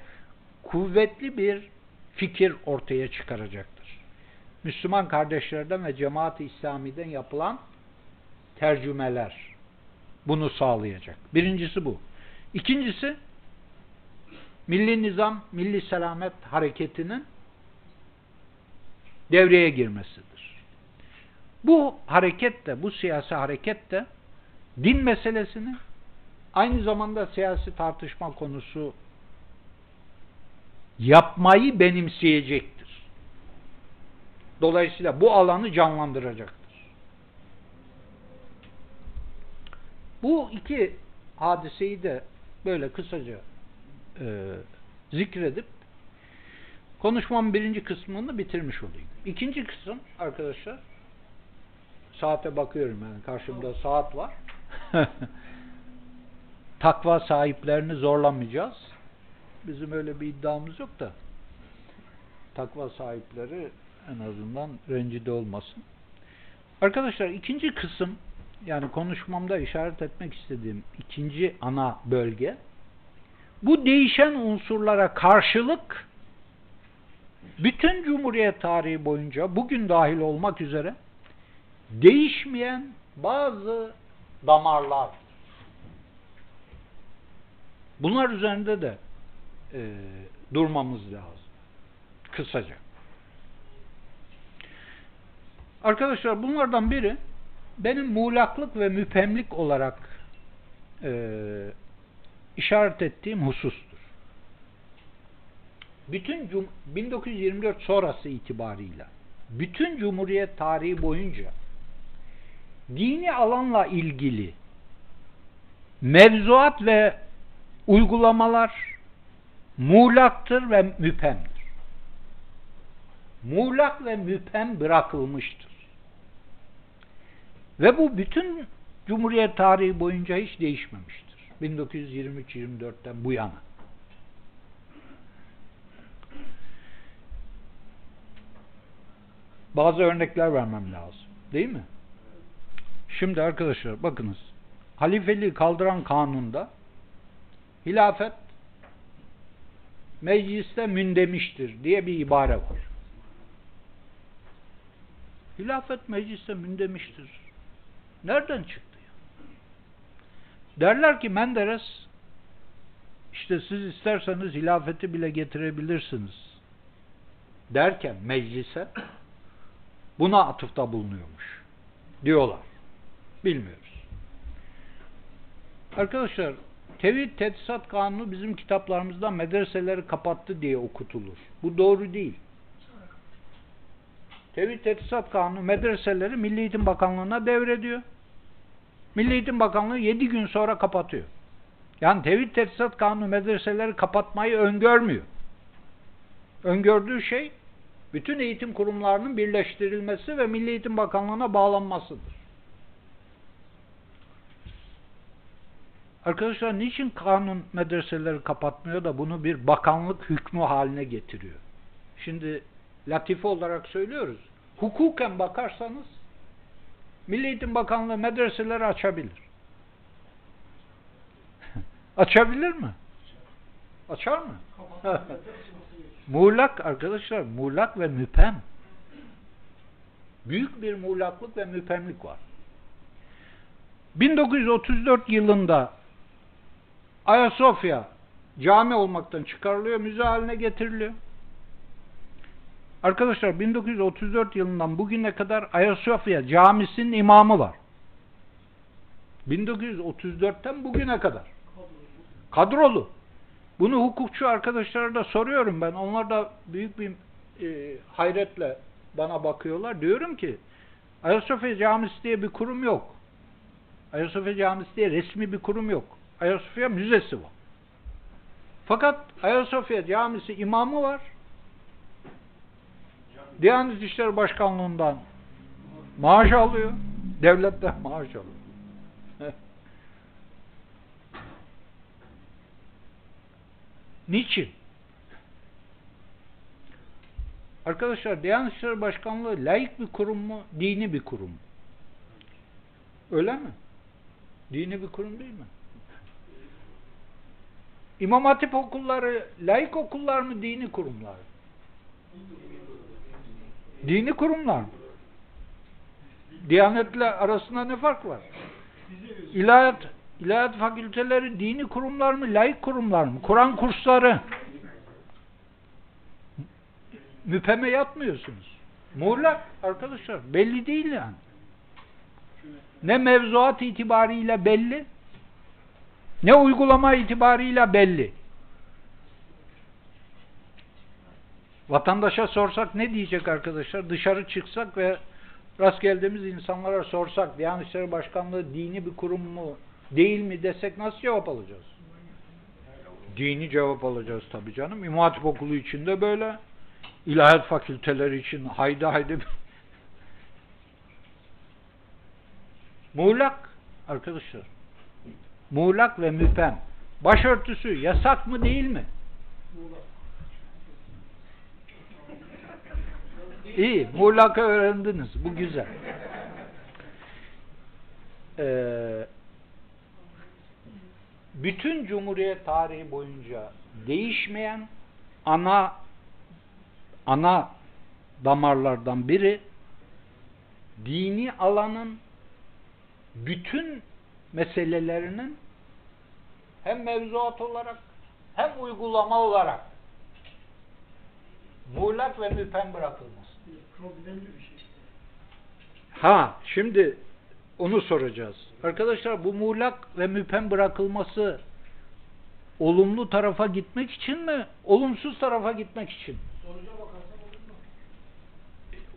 kuvvetli bir fikir ortaya çıkaracaktır. Müslüman kardeşlerden ve cemaat-i İslami'den yapılan tercümeler bunu sağlayacak. Birincisi bu. İkincisi Milli Nizam, Milli Selamet Hareketi'nin devreye girmesidir. Bu hareket de, bu siyasi hareket de din meselesini aynı zamanda siyasi tartışma konusu yapmayı benimseyecektir. Dolayısıyla bu alanı canlandıracaktır. Bu iki hadiseyi de böyle kısaca e, zikredip konuşmamın birinci kısmını bitirmiş olayım. İkinci kısım arkadaşlar saate bakıyorum yani karşımda saat var. (laughs) Takva sahiplerini zorlamayacağız. Bizim öyle bir iddiamız yok da takva sahipleri en azından rencide olmasın. Arkadaşlar ikinci kısım yani konuşmamda işaret etmek istediğim ikinci ana bölge bu değişen unsurlara karşılık bütün Cumhuriyet tarihi boyunca bugün dahil olmak üzere değişmeyen bazı damarlar. Bunlar üzerinde de e, durmamız lazım. Kısaca. Arkadaşlar bunlardan biri benim muğlaklık ve müpemlik olarak e, işaret ettiğim husustur. Bütün cum 1924 sonrası itibarıyla bütün Cumhuriyet tarihi boyunca dini alanla ilgili mevzuat ve uygulamalar muğlaktır ve müpemdir. Muğlak ve müpem bırakılmıştır. Ve bu bütün Cumhuriyet tarihi boyunca hiç değişmemiştir. 1923-24'ten bu yana. Bazı örnekler vermem lazım. Değil mi? Şimdi arkadaşlar bakınız. Halifeliği kaldıran kanunda hilafet mecliste mündemiştir diye bir ibare var. Hilafet mecliste mündemiştir. Nereden çıktı? Derler ki Menderes işte siz isterseniz hilafeti bile getirebilirsiniz derken meclise buna atıfta bulunuyormuş. Diyorlar. Bilmiyoruz. Arkadaşlar Tevhid Tedrisat Kanunu bizim kitaplarımızda medreseleri kapattı diye okutulur. Bu doğru değil. Tevhid Tedrisat Kanunu medreseleri Milli Eğitim Bakanlığı'na devrediyor. Milli Eğitim Bakanlığı 7 gün sonra kapatıyor. Yani Tevhid Tedrisat Kanunu medreseleri kapatmayı öngörmüyor. Öngördüğü şey bütün eğitim kurumlarının birleştirilmesi ve Milli Eğitim Bakanlığı'na bağlanmasıdır. Arkadaşlar niçin kanun medreseleri kapatmıyor da bunu bir bakanlık hükmü haline getiriyor? Şimdi latife olarak söylüyoruz. Hukuken bakarsanız Milli Eğitim Bakanlığı medreseleri açabilir. (laughs) Açabilir mi? Açar mı? (laughs) muğlak arkadaşlar, muğlak ve müpem. Büyük bir muğlaklık ve müpemlik var. 1934 yılında Ayasofya cami olmaktan çıkarılıyor, müze haline getiriliyor. Arkadaşlar 1934 yılından bugüne kadar Ayasofya camisinin imamı var. 1934'ten bugüne kadar. Kadrolu. Bunu hukukçu arkadaşlara da soruyorum ben. Onlar da büyük bir e, hayretle bana bakıyorlar. Diyorum ki Ayasofya Camisi diye bir kurum yok. Ayasofya Camisi diye resmi bir kurum yok. Ayasofya Müzesi var. Fakat Ayasofya Camisi imamı var. Diyanet İşleri Başkanlığı'ndan maaş alıyor. Devletten maaş alıyor. (laughs) Niçin? Arkadaşlar Diyanet İşleri Başkanlığı laik bir kurum mu? Dini bir kurum? Öyle mi? Dini bir kurum değil mi? İmam Hatip okulları laik okullar mı? Dini kurumlar? Dini kurumlar mı? Diyanetle arasında ne fark var? İlahiyat, ilahiyat fakülteleri dini kurumlar mı? Laik kurumlar mı? Kur'an kursları. Müpeme yatmıyorsunuz. Muğlak arkadaşlar belli değil yani. ne mevzuat itibariyle belli, ne uygulama itibariyle belli. Vatandaşa sorsak ne diyecek arkadaşlar? Dışarı çıksak ve rast geldiğimiz insanlara sorsak Diyanet İşleri Başkanlığı dini bir kurum mu değil mi desek nasıl cevap alacağız? Dini cevap alacağız tabii canım. İmam Hatip Okulu için de böyle. İlahiyat fakülteleri için haydi haydi. (laughs) Muğlak arkadaşlar. Muğlak ve müpem. Başörtüsü yasak mı değil mi? İyi, muğlakı öğrendiniz. Bu güzel. Ee, bütün Cumhuriyet tarihi boyunca değişmeyen ana ana damarlardan biri dini alanın bütün meselelerinin hem mevzuat olarak hem uygulama olarak muğlak ve müpem bırakılması. Problemli bir şey. Ha, şimdi onu soracağız. Arkadaşlar bu muğlak ve müpem bırakılması olumlu tarafa gitmek için mi? Olumsuz tarafa gitmek için.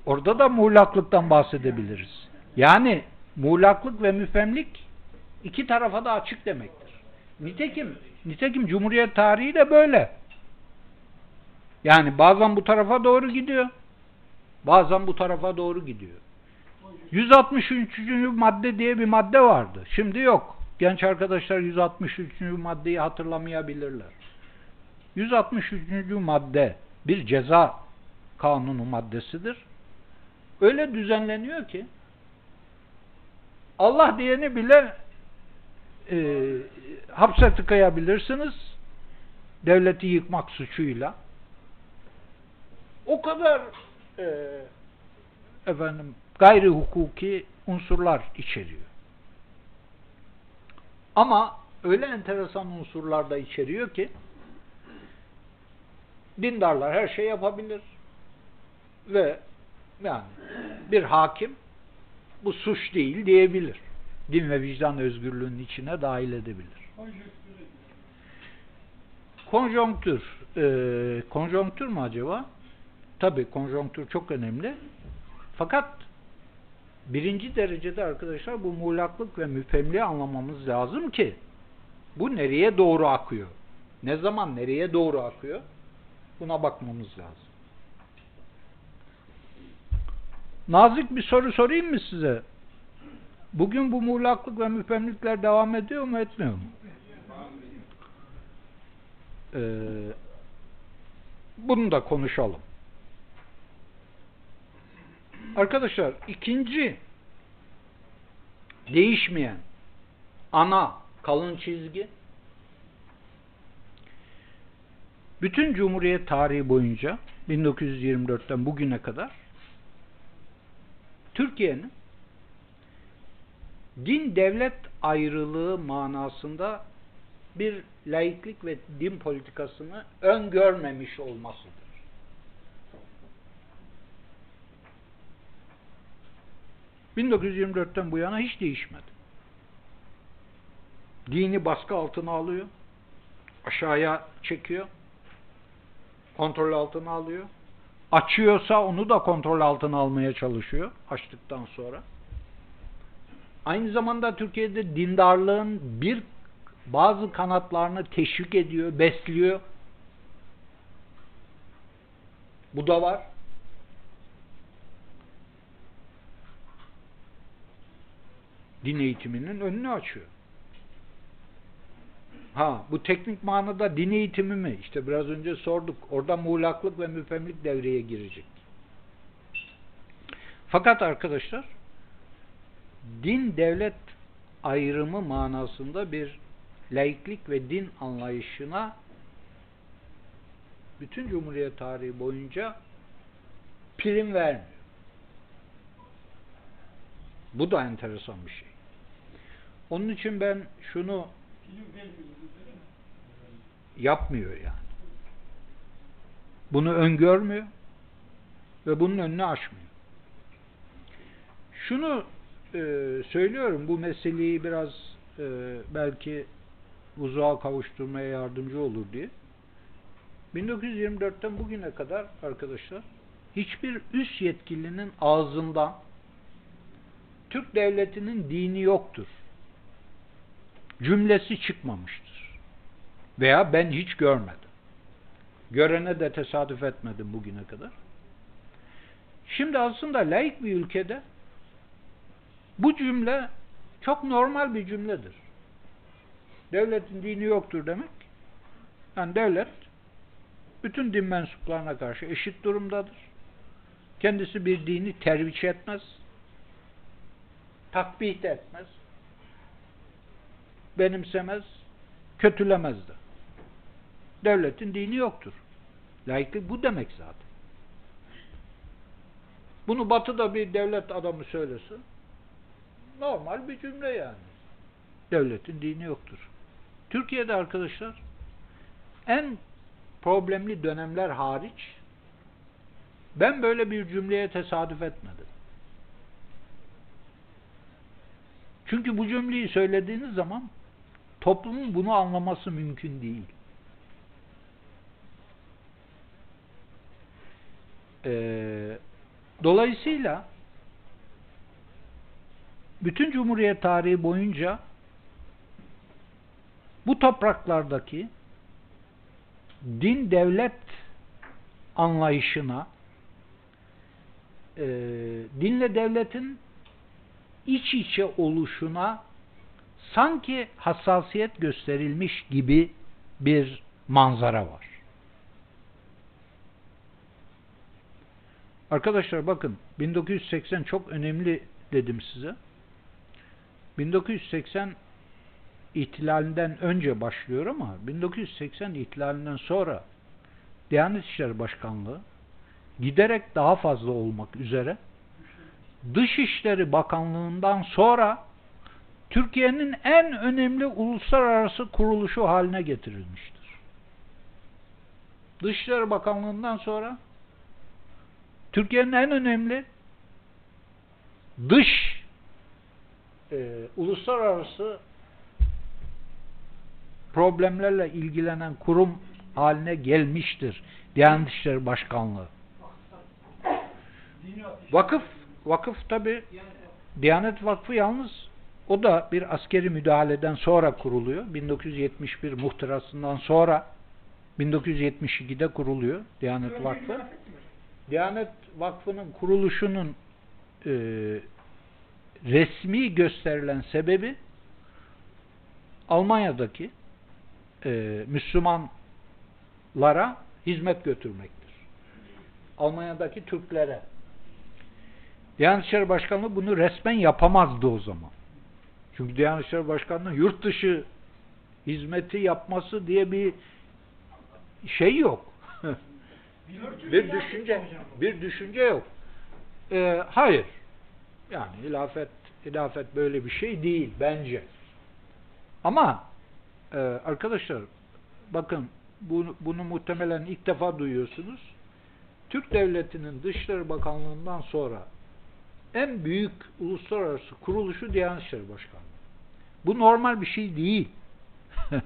Orada da muğlaklıktan bahsedebiliriz. Yani muğlaklık ve müpemlik iki tarafa da açık demektir. Nitekim, nitekim Cumhuriyet tarihi de böyle. Yani bazen bu tarafa doğru gidiyor. Bazen bu tarafa doğru gidiyor. 163. madde diye bir madde vardı. Şimdi yok. Genç arkadaşlar 163. maddeyi hatırlamayabilirler. 163. madde bir ceza kanunu maddesidir. Öyle düzenleniyor ki Allah diyeni bile e, hapse tıkayabilirsiniz devleti yıkmak suçuyla. O kadar e, efendim gayri hukuki unsurlar içeriyor. Ama öyle enteresan unsurlar da içeriyor ki dindarlar her şey yapabilir ve yani bir hakim bu suç değil diyebilir. Din ve vicdan özgürlüğünün içine dahil edebilir. Konjonktür. E, konjonktür mü acaba? Tabii konjonktür çok önemli. Fakat birinci derecede arkadaşlar bu muğlaklık ve müfemliği anlamamız lazım ki bu nereye doğru akıyor? Ne zaman nereye doğru akıyor? Buna bakmamız lazım. Nazik bir soru sorayım mı size? Bugün bu muğlaklık ve müfemlikler devam ediyor mu etmiyor mu? Ee, bunu da konuşalım. Arkadaşlar ikinci değişmeyen ana kalın çizgi bütün Cumhuriyet tarihi boyunca 1924'ten bugüne kadar Türkiye'nin din devlet ayrılığı manasında bir laiklik ve din politikasını öngörmemiş olmasıdır. ...1924'ten bu yana hiç değişmedi. Dini baskı altına alıyor. Aşağıya çekiyor. Kontrol altına alıyor. Açıyorsa onu da kontrol altına almaya çalışıyor. Açtıktan sonra. Aynı zamanda Türkiye'de dindarlığın bir bazı kanatlarını teşvik ediyor, besliyor. Bu da var. Din eğitiminin önünü açıyor. Ha, bu teknik manada din eğitimi mi? İşte biraz önce sorduk. Orada muğlaklık ve müfemlik devreye girecek. Fakat arkadaşlar din devlet ayrımı manasında bir laiklik ve din anlayışına bütün Cumhuriyet tarihi boyunca prim vermiyor. Bu da enteresan bir şey. Onun için ben şunu yapmıyor yani. Bunu öngörmüyor ve bunun önünü açmıyor. Şunu e, söylüyorum bu meseleyi biraz e, belki uzağa kavuşturmaya yardımcı olur diye. 1924'ten bugüne kadar arkadaşlar hiçbir üst yetkilinin ağzından Türk devletinin dini yoktur cümlesi çıkmamıştır. Veya ben hiç görmedim. Görene de tesadüf etmedim bugüne kadar. Şimdi aslında laik bir ülkede bu cümle çok normal bir cümledir. Devletin dini yoktur demek. Yani devlet bütün din mensuplarına karşı eşit durumdadır. Kendisi bir dini terviç etmez. Takbih etmez. Benimsemez. Kötülemez de. Devletin dini yoktur. Laiklik bu demek zaten. Bunu batıda bir devlet adamı söylesin. Normal bir cümle yani. Devletin dini yoktur. Türkiye'de arkadaşlar en problemli dönemler hariç ben böyle bir cümleye tesadüf etmedim. Çünkü bu cümleyi söylediğiniz zaman toplumun bunu anlaması mümkün değil. Ee, dolayısıyla bütün Cumhuriyet tarihi boyunca bu topraklardaki din devlet anlayışına e, dinle devletin iç içe oluşuna sanki hassasiyet gösterilmiş gibi bir manzara var. Arkadaşlar bakın 1980 çok önemli dedim size. 1980 ihtilalinden önce başlıyor ama 1980 ihtilalinden sonra Diyanet İşleri Başkanlığı giderek daha fazla olmak üzere Dışişleri Bakanlığı'ndan sonra Türkiye'nin en önemli uluslararası kuruluşu haline getirilmiştir. Dışişleri Bakanlığı'ndan sonra Türkiye'nin en önemli dış e, uluslararası problemlerle ilgilenen kurum haline gelmiştir. Diyanet İşleri Başkanlığı. Vakıf vakıf tabi Diyanet Vakfı yalnız o da bir askeri müdahaleden sonra kuruluyor. 1971 muhtırasından sonra 1972'de kuruluyor Diyanet Vakfı. Diyanet Vakfı'nın kuruluşunun e, resmi gösterilen sebebi Almanya'daki e, Müslümanlara hizmet götürmektir. Almanya'daki Türklere. Diyanet İşleri Başkanlığı bunu resmen yapamazdı o zaman. Çünkü Diyanet İşleri Başkanlığı yurt dışı hizmeti yapması diye bir şey yok. bir düşünce bir düşünce yok. Ee, hayır. Yani hilafet hilafet böyle bir şey değil bence. Ama e, arkadaşlar bakın bunu, bunu muhtemelen ilk defa duyuyorsunuz. Türk Devleti'nin Dışişleri Bakanlığı'ndan sonra en büyük uluslararası kuruluşu Diyanet İşleri Başkanlığı. Bu normal bir şey değil. (laughs)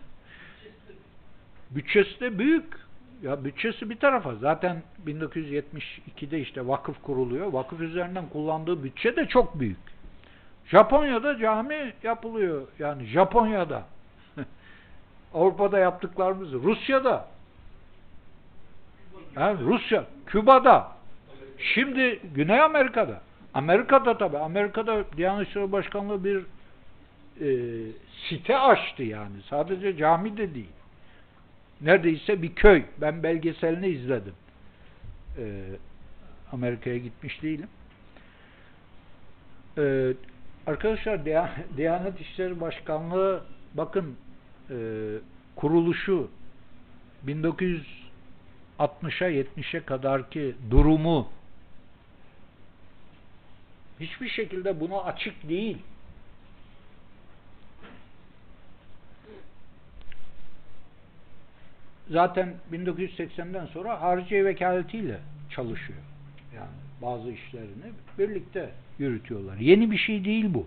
bütçesi de büyük. Ya bütçesi bir tarafa. Zaten 1972'de işte vakıf kuruluyor. Vakıf üzerinden kullandığı bütçe de çok büyük. Japonya'da cami yapılıyor. Yani Japonya'da. (laughs) Avrupa'da yaptıklarımız. Rusya'da. Yani Rusya, Küba'da. Şimdi Güney Amerika'da. Amerika'da tabi. Amerika'da Diyanet İşleri Başkanlığı bir e, site açtı yani. Sadece cami de değil. Neredeyse bir köy. Ben belgeselini izledim. E, Amerika'ya gitmiş değilim. E, arkadaşlar Diyanet İşleri Başkanlığı bakın e, kuruluşu 1960'a 70'e kadarki durumu hiçbir şekilde buna açık değil. Zaten 1980'den sonra hariciye vekaletiyle çalışıyor. Yani bazı işlerini birlikte yürütüyorlar. Yeni bir şey değil bu.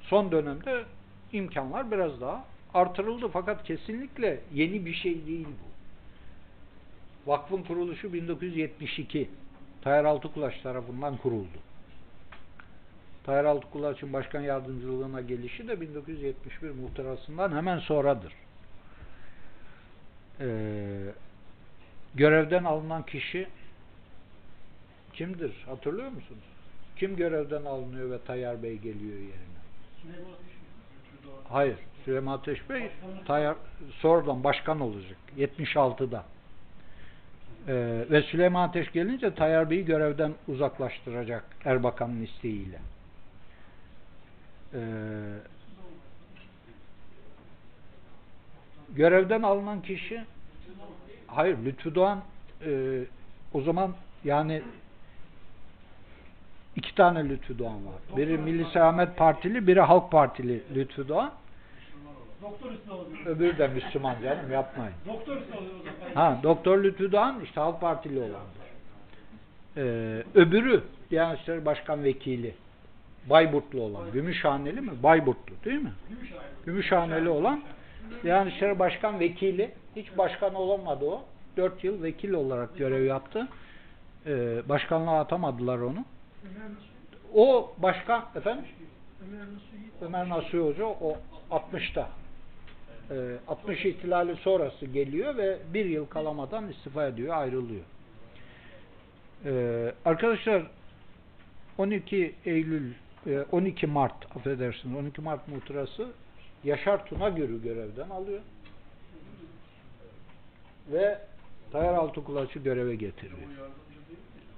Son dönemde imkanlar biraz daha artırıldı fakat kesinlikle yeni bir şey değil bu. Vakfın kuruluşu 1972. Tayyar Altıkulaş tarafından kuruldu. Tayyar Altıkulaç'ın başkan yardımcılığına gelişi de 1971 muhtırasından hemen sonradır. Ee, görevden alınan kişi kimdir? Hatırlıyor musunuz? Kim görevden alınıyor ve Tayyar Bey geliyor yerine? Hayır. Süleyman Ateş Bey Tayyar, sonradan başkan olacak. 76'da. Ee, ve Süleyman Ateş gelince Tayyar Bey'i görevden uzaklaştıracak Erbakan'ın isteğiyle. Ee, görevden alınan kişi hayır Lütfü Doğan e, o zaman yani iki tane Lütfü Doğan var. Biri Milli Selamet Partili, biri Halk Partili Lütfü Doğan. Doktor. Öbürü de Müslüman canım yapmayın. Doktor. Ha, Doktor Lütfü Doğan işte Halk Partili olandır. Ee, öbürü Diyanet İşleri Başkan Vekili Bayburtlu olan. Gümüşhaneli mi? Bayburtlu değil mi? Gümüşhaneli olan Diyanet İşleri Başkan Vekili. Hiç başkan olamadı o. Dört yıl vekil olarak görev yaptı. Ee, başkanlığa atamadılar onu. O başkan efendim Ömer Nasuhi Hoca o 60'ta e, 60 ihtilali sonrası geliyor ve bir yıl kalamadan istifa ediyor, ayrılıyor. E, arkadaşlar 12 Eylül 12 Mart affedersiniz 12 Mart muhtırası Yaşar Tunagür'ü görevden alıyor ve Tayyar Altıkulaç'ı göreve getiriyor.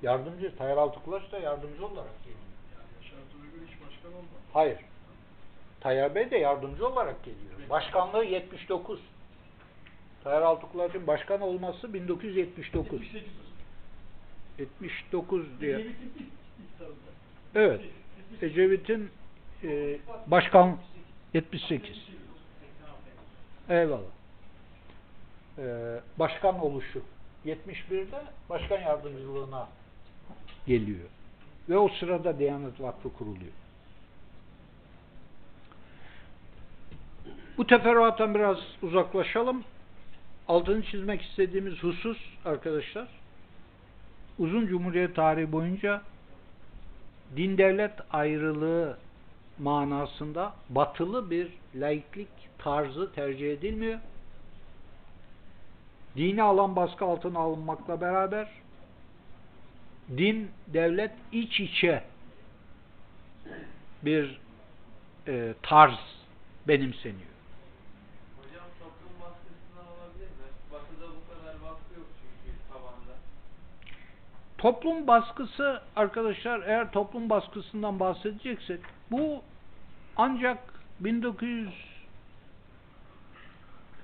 Yardımcı, Tayyar Altıkulaç da yardımcı olarak geliyor. Hayır. Tayyar Bey de yardımcı olarak geliyor. Başkanlığı 79. Tayyar Altıkulaç'ın başkan olması 1979. 79 diye. Evet. Ecevit'in e, başkan 78. Eyvallah. E, başkan oluşu 71'de başkan yardımcılığına geliyor. Ve o sırada Diyanet Vakfı kuruluyor. Bu teferruattan biraz uzaklaşalım. Altını çizmek istediğimiz husus arkadaşlar, uzun cumhuriyet tarihi boyunca din devlet ayrılığı manasında batılı bir laiklik tarzı tercih edilmiyor. Dini alan baskı altına alınmakla beraber din, devlet iç içe bir e, tarz benimseniyor. Hocam toplum baskısından olabilir mi? Batı'da bu kadar baskı yok çünkü tabanda. Toplum baskısı arkadaşlar eğer toplum baskısından bahsedeceksek bu ancak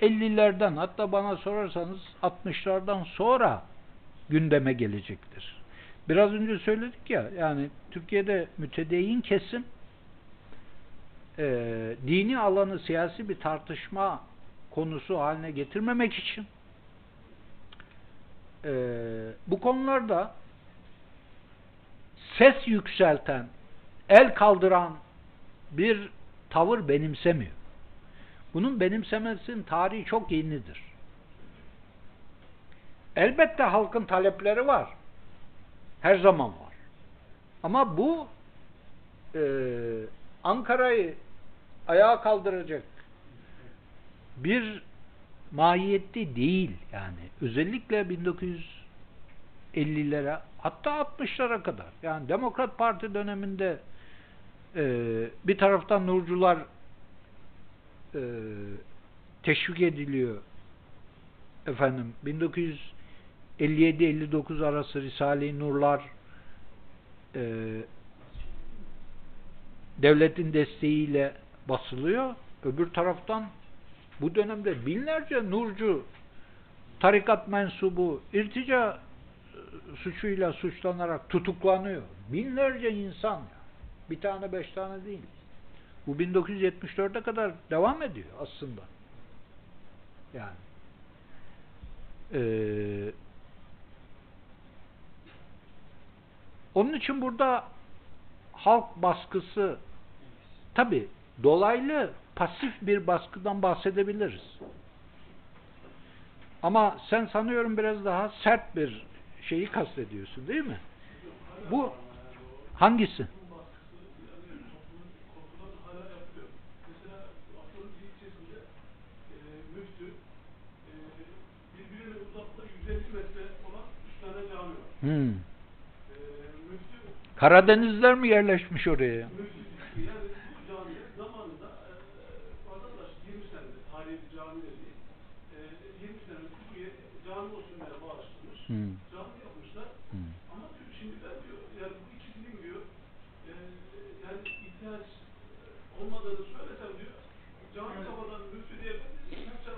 1950'lerden hatta bana sorarsanız 60'lardan sonra gündeme gelecektir. Biraz önce söyledik ya yani Türkiye'de mütedeyyin kesim e, dini alanı siyasi bir tartışma konusu haline getirmemek için e, bu konularda ses yükselten, el kaldıran bir tavır benimsemiyor. Bunun benimsemesinin tarihi çok yenidir. Elbette halkın talepleri var. Her zaman var. Ama bu e, Ankara'yı ayağa kaldıracak bir mahiyette değil yani. Özellikle 1950'lere hatta 60'lara kadar. Yani Demokrat Parti döneminde e, bir taraftan Nurcular e, teşvik ediliyor. Efendim 1957-59 arası Risale-i Nurlar e, devletin desteğiyle basılıyor. Öbür taraftan bu dönemde binlerce nurcu tarikat mensubu irtica suçuyla suçlanarak tutuklanıyor. Binlerce insan. Bir tane beş tane değil. Bu 1974'e kadar devam ediyor aslında. Yani. Ee, Onun için burada halk baskısı tabi dolaylı pasif bir baskıdan bahsedebiliriz. Ama sen sanıyorum biraz daha sert bir şeyi kastediyorsun değil mi? Bu hangisi? birbirine uzakta 150 metre olan 3 tane cami var. Hmm. Ee, müftü, Karadenizler mi yerleşmiş oraya? müftü yani bu camiye zamanında e, vatandaş 20 senedir tarihi bir cami de değil. E, 20 senedir buraya cami olsun diye bağışlamış. Hmm. Cami yapmışlar. Hmm. Ama diyor, şimdi ben diyor yani bu ikisinin diyor e, yani ihtiyaç olmadığını söylesem diyor cami kafadan müftü diye kimse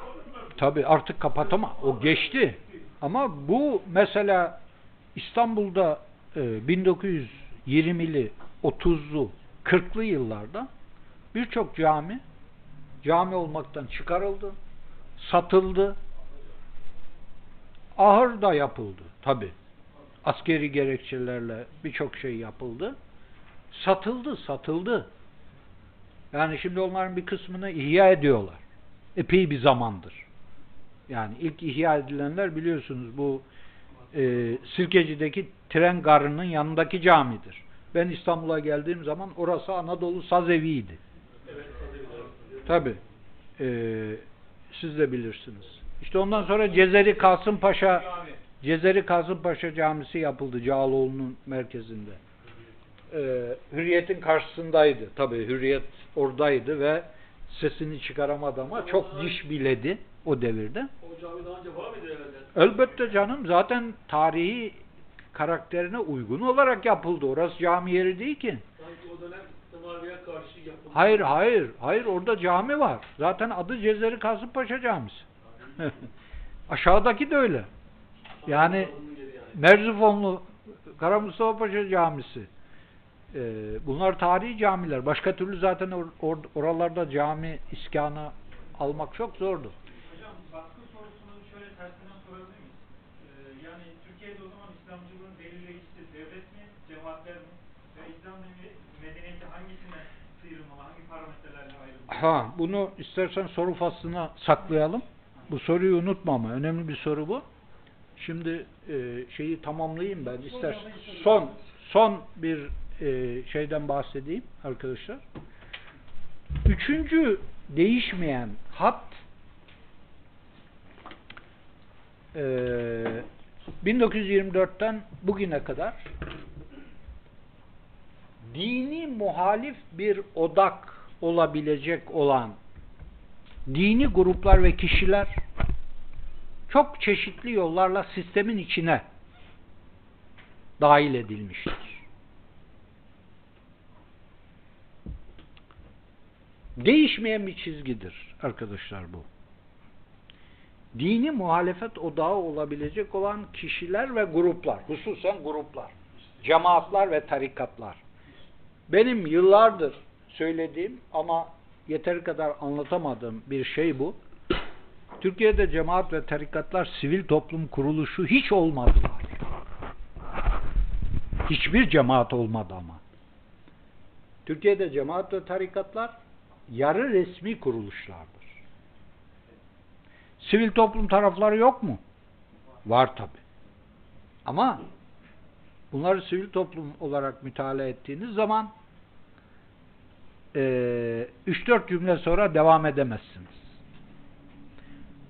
alırlar. Tabi artık kapatama. O geçti. Ama bu mesela İstanbul'da e, 1920'li, 30'lu, 40'lı yıllarda birçok cami cami olmaktan çıkarıldı, satıldı. Ahır da yapıldı tabi. Askeri gerekçelerle birçok şey yapıldı. Satıldı, satıldı. Yani şimdi onların bir kısmını ihya ediyorlar. Epey bir zamandır. Yani ilk ihya edilenler biliyorsunuz bu e, Sirkeci'deki tren garının yanındaki camidir. Ben İstanbul'a geldiğim zaman orası Anadolu Saz Evi'ydi. Tabi. siz de bilirsiniz. İşte ondan sonra Cezeri Kasımpaşa Cezeri Kasımpaşa Camisi yapıldı Cağaloğlu'nun merkezinde. Ee, Hürriyet'in karşısındaydı. Tabi Hürriyet oradaydı ve sesini çıkaramadı ama çok diş biledi o devirde. O cami daha önce var mıydı evvelden? Elbette canım zaten tarihi karakterine uygun olarak yapıldı. Orası cami yeri değil ki. Sanki o dönem Tımarlı'ya karşı yapıldı. Hayır hayır hayır orada cami var. Zaten adı Cezeri Kasımpaşa Camisi. (laughs) Aşağıdaki de öyle. Yani Merzifonlu Kara Mustafa Paşa Camisi. Ee, bunlar tarihi camiler. Başka türlü zaten or- or- oralarda cami iskanı almak çok zordu. Hocam baskı sorusunu şöyle tersinden sorabilir miyiz? Ee, yani Türkiye'de o zaman İslamcılığın belirleyicisi devlet mi, cemaatler mi? Ve İslam me- medeniyeti hangisinden sıyrılmalı, hangi parametrelerle ayrılmalı? Ha, bunu istersen soru faslına saklayalım. Bu soruyu unutma ama önemli bir soru bu. Şimdi e, şeyi tamamlayayım ben. İster son son bir e, şeyden bahsedeyim arkadaşlar. Üçüncü değişmeyen hat e, 1924'ten bugüne kadar dini muhalif bir odak olabilecek olan dini gruplar ve kişiler çok çeşitli yollarla sistemin içine dahil edilmiştir. Değişmeyen bir çizgidir arkadaşlar bu. Dini muhalefet odağı olabilecek olan kişiler ve gruplar, hususen gruplar, cemaatler ve tarikatlar. Benim yıllardır söylediğim ama yeteri kadar anlatamadığım bir şey bu. Türkiye'de cemaat ve tarikatlar sivil toplum kuruluşu hiç olmadılar. Hiçbir cemaat olmadı ama. Türkiye'de cemaat ve tarikatlar yarı resmi kuruluşlardır. Sivil toplum tarafları yok mu? Var tabi. Ama bunları sivil toplum olarak mütalaa ettiğiniz zaman 3-4 cümle sonra devam edemezsiniz.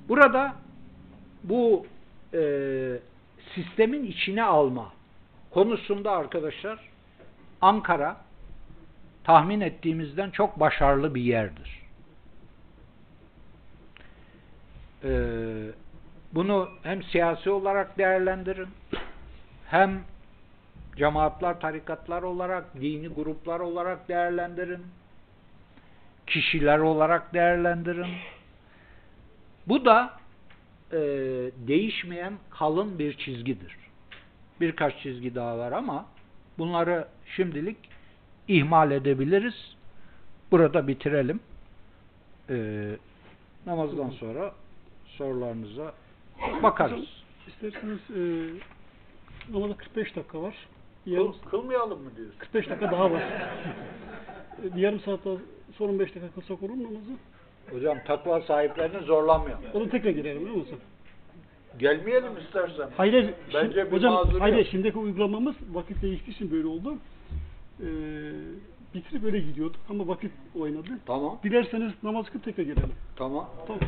Burada bu e, sistemin içine alma konusunda arkadaşlar Ankara tahmin ettiğimizden çok başarılı bir yerdir. Ee, bunu hem siyasi olarak değerlendirin hem cemaatler, tarikatlar olarak, dini gruplar olarak değerlendirin kişiler olarak değerlendirin. Bu da e, değişmeyen kalın bir çizgidir. Birkaç çizgi daha var ama bunları şimdilik ihmal edebiliriz. Burada bitirelim. E, namazdan sonra sorularınıza bakarız. İsterseniz e, normalde 45 dakika var. Yarım, Kıl, kılmayalım mı diyorsun? 45 dakika daha var. (laughs) bir yarım saat daha son 15 dakika kılsak olur mu namazı? Hocam takva sahiplerini zorlamayalım. Onu tekrar girelim biliyor musun? Gelmeyelim istersen. Hayır, Bence şimdi- bir hocam, mazur hayır, yok. şimdiki uygulamamız vakit değiştiği için böyle oldu. Ee, bitirip öyle gidiyorduk ama vakit oynadı. Tamam, Dilerseniz namaz kılıp tekrar girelim. tamam. Tamam,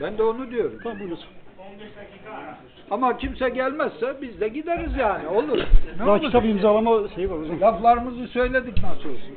Ben de onu diyorum. tamam buyurun. 15 dakika ara. Ama kimse gelmezse biz de gideriz yani. Olur. Ne Daha olur? kitap imzalama şeyi var hocam. Laflarımızı söyledik nasıl olsun.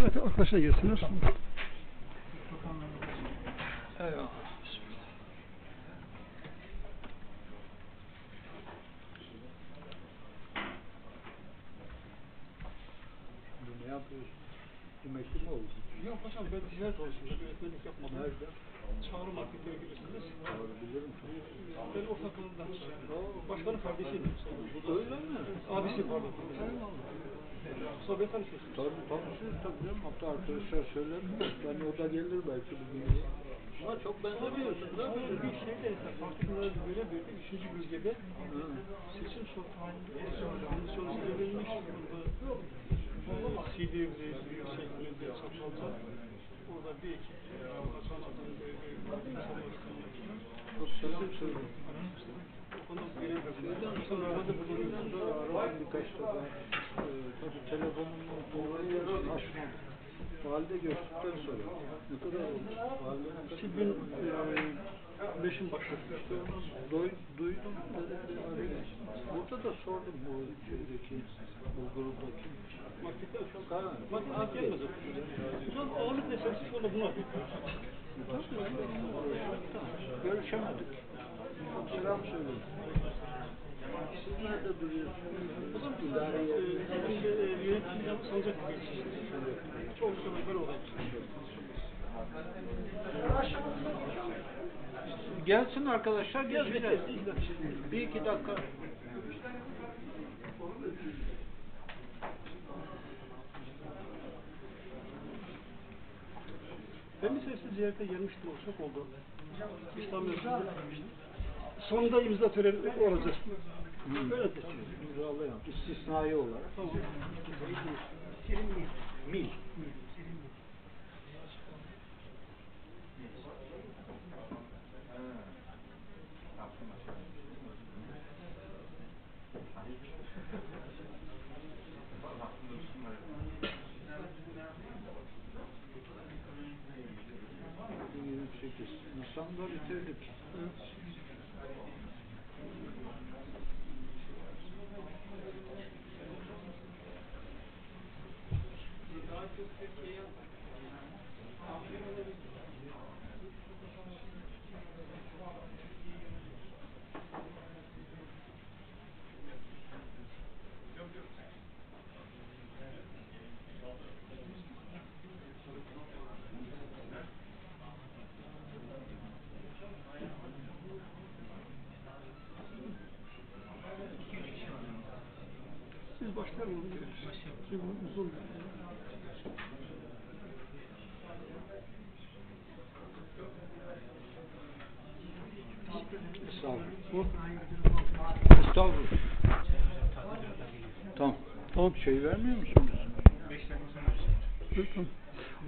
Evet, arkadaşlar gelsinler. Evet. Şimdi ne yapıyorsun? Emekli mi oldun? Yok hocam ben ticaret olsun. Öğretmenlik yapmadım. Nerede? Çağrı marketleri bilirsiniz. Doğru bilirim. Ben ortaklığından. Başkanın kardeşiyim. Öyle mi? Abisi pardon. Sonra ben tanışıyorsun. Tabii tanışıyoruz tabii canım. Hatta arkadaşlar söyler mi? Ben o da gelir belki bugün. Ama çok benzemiyorsun da. Bir şey de farklıları böyle böyle üçüncü bölgede seçim sonucu verilmiş. Silivri, Büyükşehir'de, Çatalca. Orada bir ekip. Ee, tabii telefonumu numarayı açmadım. Valide gördükten sonra. Ne kadar olmuş? Valide ne kadar? 2005'in başı. İşte onu duy, duydum bir. Burada da sordum bu şeydeki, bu gruptaki. Markette çok Ha, Markette gelmez. O zaman ağırlık. Görüşemedik. Selam söyledim. Siz nerede duruyorsunuz? O zaman İdare e, yerinde. bizim de, e, yönetimden sancak geçişti. Çok sonra böyle olay. Gelsin arkadaşlar, bekleriz. Bir iki dakika. Ben bir sesli ziyarete gelmiştim, o çok oldu. Meclisi'nde. Sonunda imza töreni olacak. Öyle de. İmzalayalım. İstisnai olarak. Tamam. Mil. Yirmi Nisan'da bitirdik. Siz başlayalım. Çünkü uzun. Estağfurullah. Estağfurullah. Tamam. Tamam. Şey vermiyor musunuz?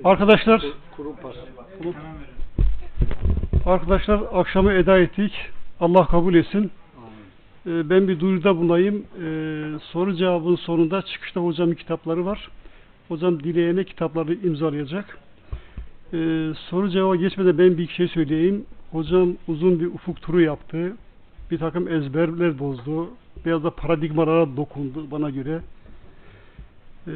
Arkadaşlar, arkadaşlar akşamı eda ettik. Allah kabul etsin. Ee, Ben bir duyuruda bulunayım. Ee, Soru cevabın sonunda çıkışta hocamın kitapları var. Hocam dileyene kitapları imzalayacak. Ee, Soru cevaba geçmeden ben bir şey söyleyeyim. Hocam uzun bir ufuk turu yaptı. Bir takım ezberler bozdu. Biraz da paradigmalara dokundu bana göre. Ee,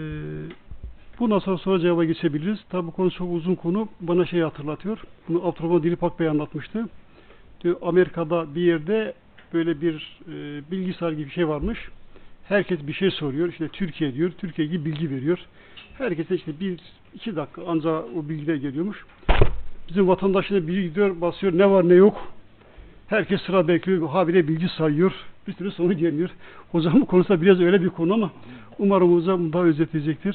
Bundan sonra soru cevaba geçebiliriz. Tabi bu konu çok uzun konu. Bana şey hatırlatıyor. Bunu Abdurrahman Dilipak Bey anlatmıştı. Diyor, Amerika'da bir yerde böyle bir e, bilgisayar gibi bir şey varmış. Herkes bir şey soruyor. İşte Türkiye diyor. Türkiye gibi bilgi veriyor. Herkese işte bir iki dakika ancak o bilgiler geliyormuş. Bizim vatandaşına biri gidiyor basıyor ne var ne yok. Herkes sıra bekliyor. Habire bilgi sayıyor. Bir türlü sonu gelmiyor. Hocamın konusu da biraz öyle bir konu ama umarım hocam daha özetleyecektir.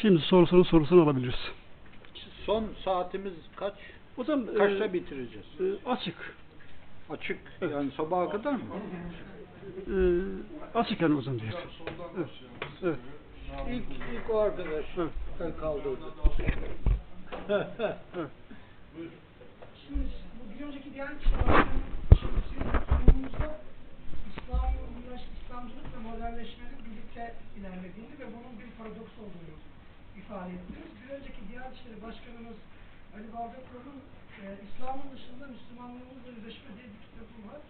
Şimdi sorusunu sorusunu alabiliriz. Son saatimiz kaç? Hocam Kaçta e, bitireceğiz? e, açık. Açık. Yani sabaha kadar mı? E, açık yani hocam diyor. Evet. Evet. İlk, ilk o arkadaş Evet. kaldırdı. Şimdi bu bir önceki diğer kişilerden sunumumuzda İslam, İslamcılık ve modernleşmenin birlikte ilerlediğini ve bunun bir paradoks olduğunu ifade ettiniz. Bir önceki Diyanet İşleri Başkanımız Ali Baldakoğlu'nun e, İslam'ın dışında Müslümanlığımızla yüzleşme diye bir kitabı var.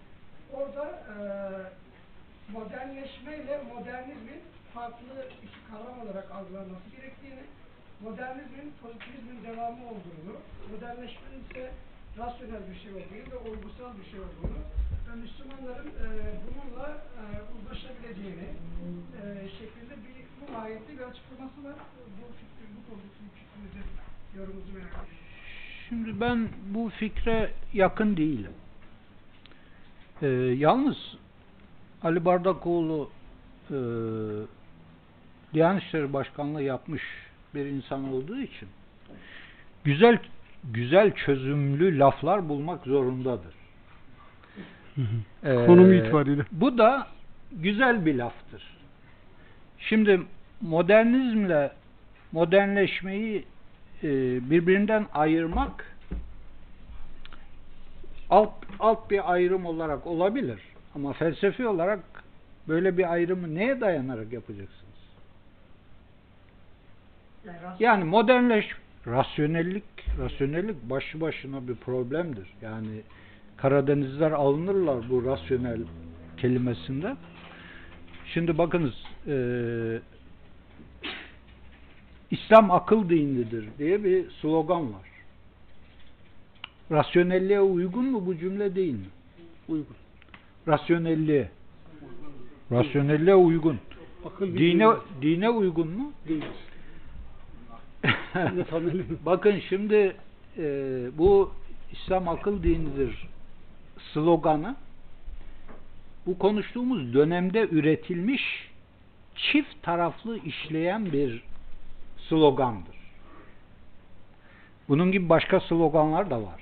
Orada e, modernleşme ile modernizmin farklı iki kavram olarak algılanması gerektiğini, modernizmin pozitivizmin devamı olduğunu, modernleşmenin ise rasyonel bir şey olduğunu ve olgusal bir şey olduğunu ve Müslümanların e, bununla e, uzlaşabileceğini e, şeklinde bir ayette bir açıklaması var. Bu fikri, bu konudaki fikrinizi, yorumunuzu merak ediyorum. Şimdi ben bu fikre yakın değilim. Ee, yalnız Ali Bardakoğlu e, Diyanet İşleri Başkanlığı yapmış bir insan olduğu için güzel güzel çözümlü laflar bulmak zorundadır. Ee, Konumu itibariyle. Bu da güzel bir laftır. Şimdi modernizmle modernleşmeyi e, birbirinden ayırmak alt alt bir ayrım olarak olabilir. Ama felsefi olarak böyle bir ayrımı neye dayanarak yapacaksınız? Yani modernleş rasyonellik rasyonellik başlı başına bir problemdir. Yani Karadenizler alınırlar bu rasyonel kelimesinde. Şimdi bakınız eee, İslam akıl dinidir diye bir slogan var. Rasyonelliğe uygun mu bu cümle değil mi? Uygun. Rasyonelliğe. Rasyonelliğe uygun. Akıl Dine dine uygun mu? değil. (laughs) Bakın şimdi e, bu İslam akıl dinidir sloganı bu konuştuğumuz dönemde üretilmiş çift taraflı işleyen bir slogandır. Bunun gibi başka sloganlar da var.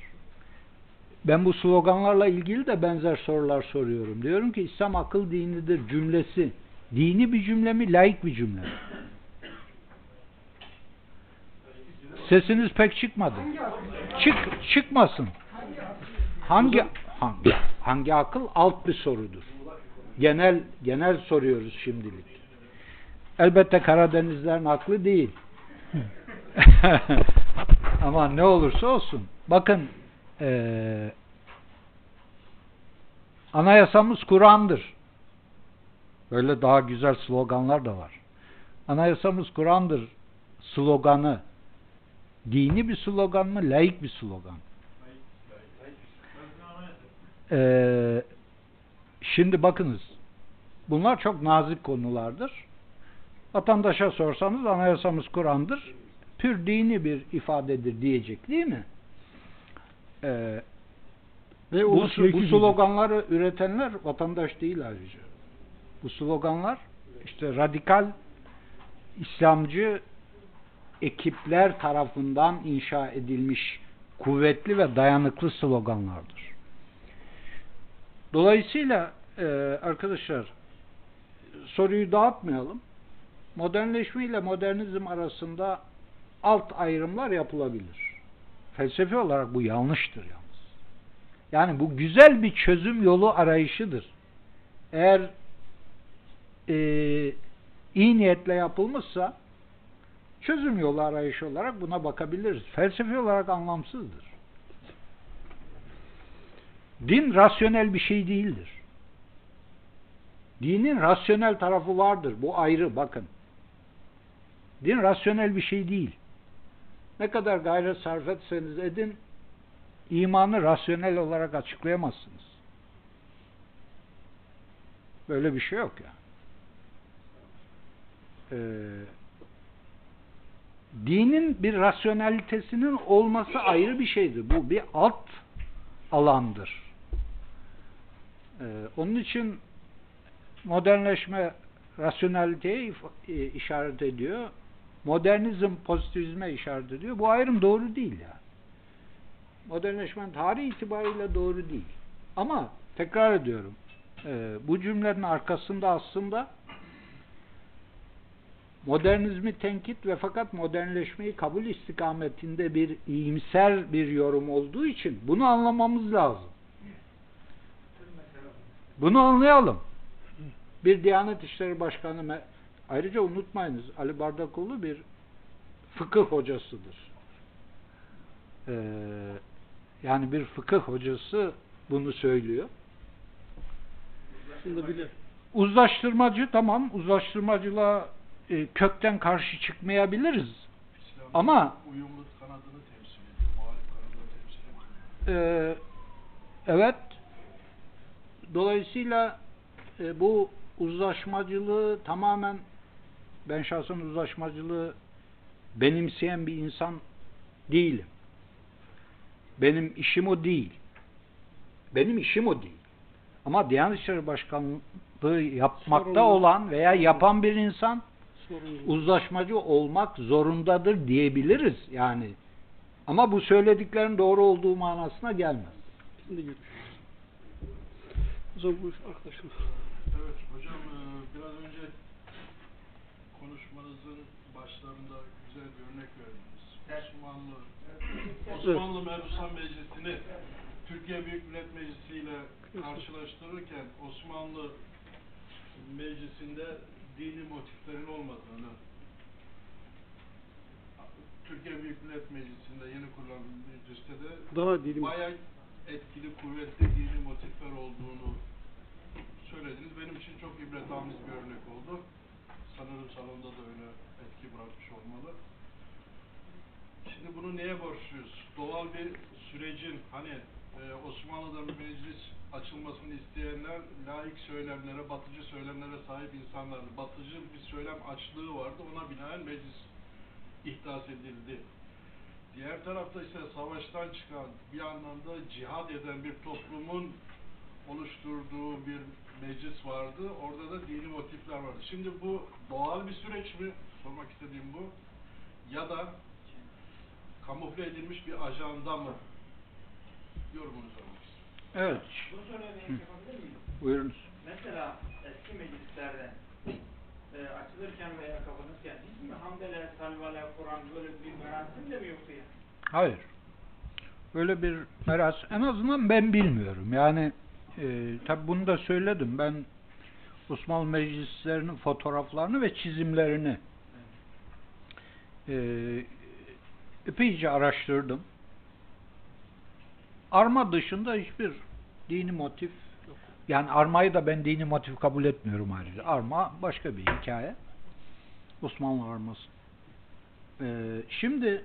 Ben bu sloganlarla ilgili de benzer sorular soruyorum. Diyorum ki İslam akıl dinidir cümlesi dini bir cümle mi, laik bir cümle mi? Sesiniz pek çıkmadı. Çık çıkmasın. Hangi hangi hangi akıl alt bir sorudur. Genel genel soruyoruz şimdilik. Elbette Karadenizlerin aklı değil. (laughs) Ama ne olursa olsun. Bakın eee anayasamız Kur'an'dır. Böyle daha güzel sloganlar da var. Anayasamız Kur'an'dır sloganı dini bir slogan mı, laik bir slogan? Ee, şimdi bakınız, bunlar çok nazik konulardır. Vatandaşa sorsanız anayasamız Kur'an'dır, pür dini bir ifadedir diyecek değil mi? Ee, Ve bu, olması bu gerektiği gibi. sloganları üretenler vatandaş değil ayrıca. Bu sloganlar işte radikal İslamcı ekipler tarafından inşa edilmiş kuvvetli ve dayanıklı sloganlardır. Dolayısıyla e, arkadaşlar soruyu dağıtmayalım. Modernleşme ile modernizm arasında alt ayrımlar yapılabilir. Felsefi olarak bu yanlıştır yalnız. Yani bu güzel bir çözüm yolu arayışıdır. Eğer e, iyi niyetle yapılmışsa çözüm yolu arayışı olarak buna bakabiliriz. Felsefi olarak anlamsızdır. Din rasyonel bir şey değildir. Dinin rasyonel tarafı vardır. Bu ayrı bakın. Din rasyonel bir şey değil. Ne kadar gayret sarf etseniz edin imanı rasyonel olarak açıklayamazsınız. Böyle bir şey yok ya. Ee, dinin bir rasyonalitesinin olması ayrı bir şeydir. Bu bir alt alandır. Ee, onun için modernleşme rasyonaliteye if- e, işaret ediyor. Modernizm pozitivizme işaret ediyor. Bu ayrım doğru değil ya. Modernleşmenin tarihi itibariyle doğru değil. Ama tekrar ediyorum. e, bu cümlenin arkasında aslında modernizmi tenkit ve fakat modernleşmeyi kabul istikametinde bir iyimser bir yorum olduğu için bunu anlamamız lazım. Bunu anlayalım. Bir Diyanet İşleri Başkanı ayrıca unutmayınız Ali Bardakoğlu bir fıkıh hocasıdır. Ee, yani bir fıkıh hocası bunu söylüyor. Aslında bile uzlaştırmacı tamam uzlaştırmacılığa e, kökten karşı çıkmayabiliriz. İslam Ama- uyumlu kanadını temsil ediyor. Muhalif kanadını temsil ediyor. Ee, evet. Dolayısıyla e, bu uzlaşmacılığı tamamen ben şahsen uzlaşmacılığı benimseyen bir insan değilim. Benim işim o değil. Benim işim o değil. Ama Diyanet İşleri Başkanlığı yapmakta Sorumlu. olan veya yapan bir insan Sorun yok. uzlaşmacı olmak zorundadır diyebiliriz yani. Ama bu söylediklerin doğru olduğu manasına gelmez. Şimdi görüşürüz. O zaman bu arkadaşım. Evet hocam e, biraz önce konuşmanızın başlarında güzel bir örnek verdiniz. Osmanlı Osmanlı Mebusan Meclisi'ni Türkiye Büyük Millet Meclisi ile karşılaştırırken Osmanlı Meclisi'nde dini motiflerin olmadığını Türkiye Büyük Millet Meclisi'nde yeni kurulan mecliste de Daha dilim. bayağı etkili, kuvvetli dini motifler olduğunu söylediniz. Benim için çok ibretamiz bir örnek oldu. Sanırım salonda da öyle etki bırakmış olmalı. Şimdi bunu neye borçluyuz? Doğal bir sürecin hani e, Osmanlı'da meclis açılmasını isteyenler laik söylemlere, batıcı söylemlere sahip insanlardı. Batıcı bir söylem açlığı vardı. Ona binaen meclis ihdas edildi. Diğer tarafta ise savaştan çıkan bir anlamda cihad eden bir toplumun oluşturduğu bir meclis vardı. Orada da dini motifler vardı. Şimdi bu doğal bir süreç mi? Sormak istediğim bu. Ya da kamufle edilmiş bir ajanda mı? Yorumunuzu almak istiyorum. Evet. Bunu söylemeye yapabilir miyim? Buyurunuz. Mesela eski meclislerde e, açılırken veya kapanırken hiç mi hamdele, salvale, Kur'an böyle bir merasim de mi yoktu ya? Hayır. Böyle bir meras en azından ben bilmiyorum. Yani e, tabi bunu da söyledim. Ben Osmanlı meclislerinin fotoğraflarını ve çizimlerini e, epeyce araştırdım. Arma dışında hiçbir dini motif yani armayı da ben dini motif kabul etmiyorum ayrıca. Arma başka bir hikaye. Osmanlı arması. Ee, şimdi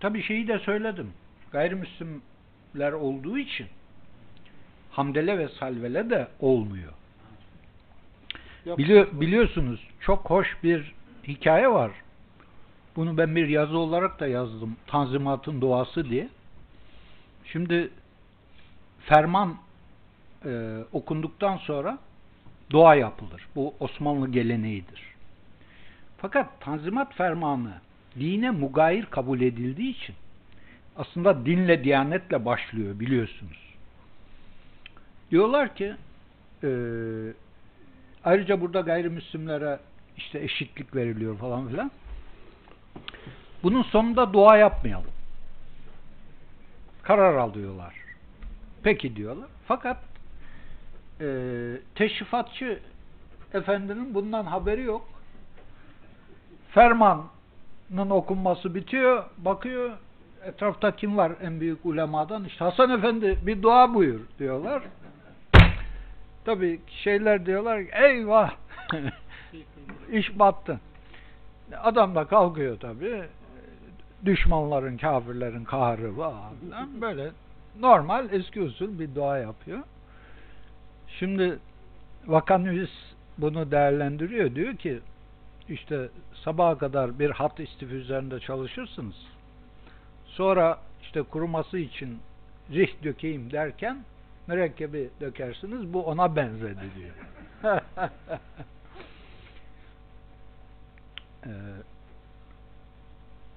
tabii şeyi de söyledim. Gayrimüslimler olduğu için hamdele ve salvele de olmuyor. Bili- biliyorsunuz çok hoş bir hikaye var. Bunu ben bir yazı olarak da yazdım. Tanzimatın Doğası diye. Şimdi ferman e, okunduktan sonra dua yapılır. Bu Osmanlı geleneğidir. Fakat Tanzimat fermanı dine mugayir kabul edildiği için aslında dinle, diyanetle başlıyor biliyorsunuz. Diyorlar ki e, ayrıca burada gayrimüslimlere işte eşitlik veriliyor falan filan. Bunun sonunda dua yapmayalım. Karar alıyorlar. Peki diyorlar. Fakat e, teşrifatçı efendinin bundan haberi yok. Fermanın okunması bitiyor. Bakıyor etrafta kim var en büyük ulemadan? İşte Hasan Efendi bir dua buyur diyorlar. Tabii şeyler diyorlar ki, eyvah (laughs) iş battı. Adam da kalkıyor tabii. Düşmanların, kafirlerin kahrı falan. (laughs) Böyle normal eski usul bir dua yapıyor. Şimdi Vakanüvis bunu değerlendiriyor. Diyor ki işte sabaha kadar bir hat istifi üzerinde çalışırsınız. Sonra işte kuruması için rih dökeyim derken mürekkebi dökersiniz. Bu ona benzedi diyor. (laughs) Ee,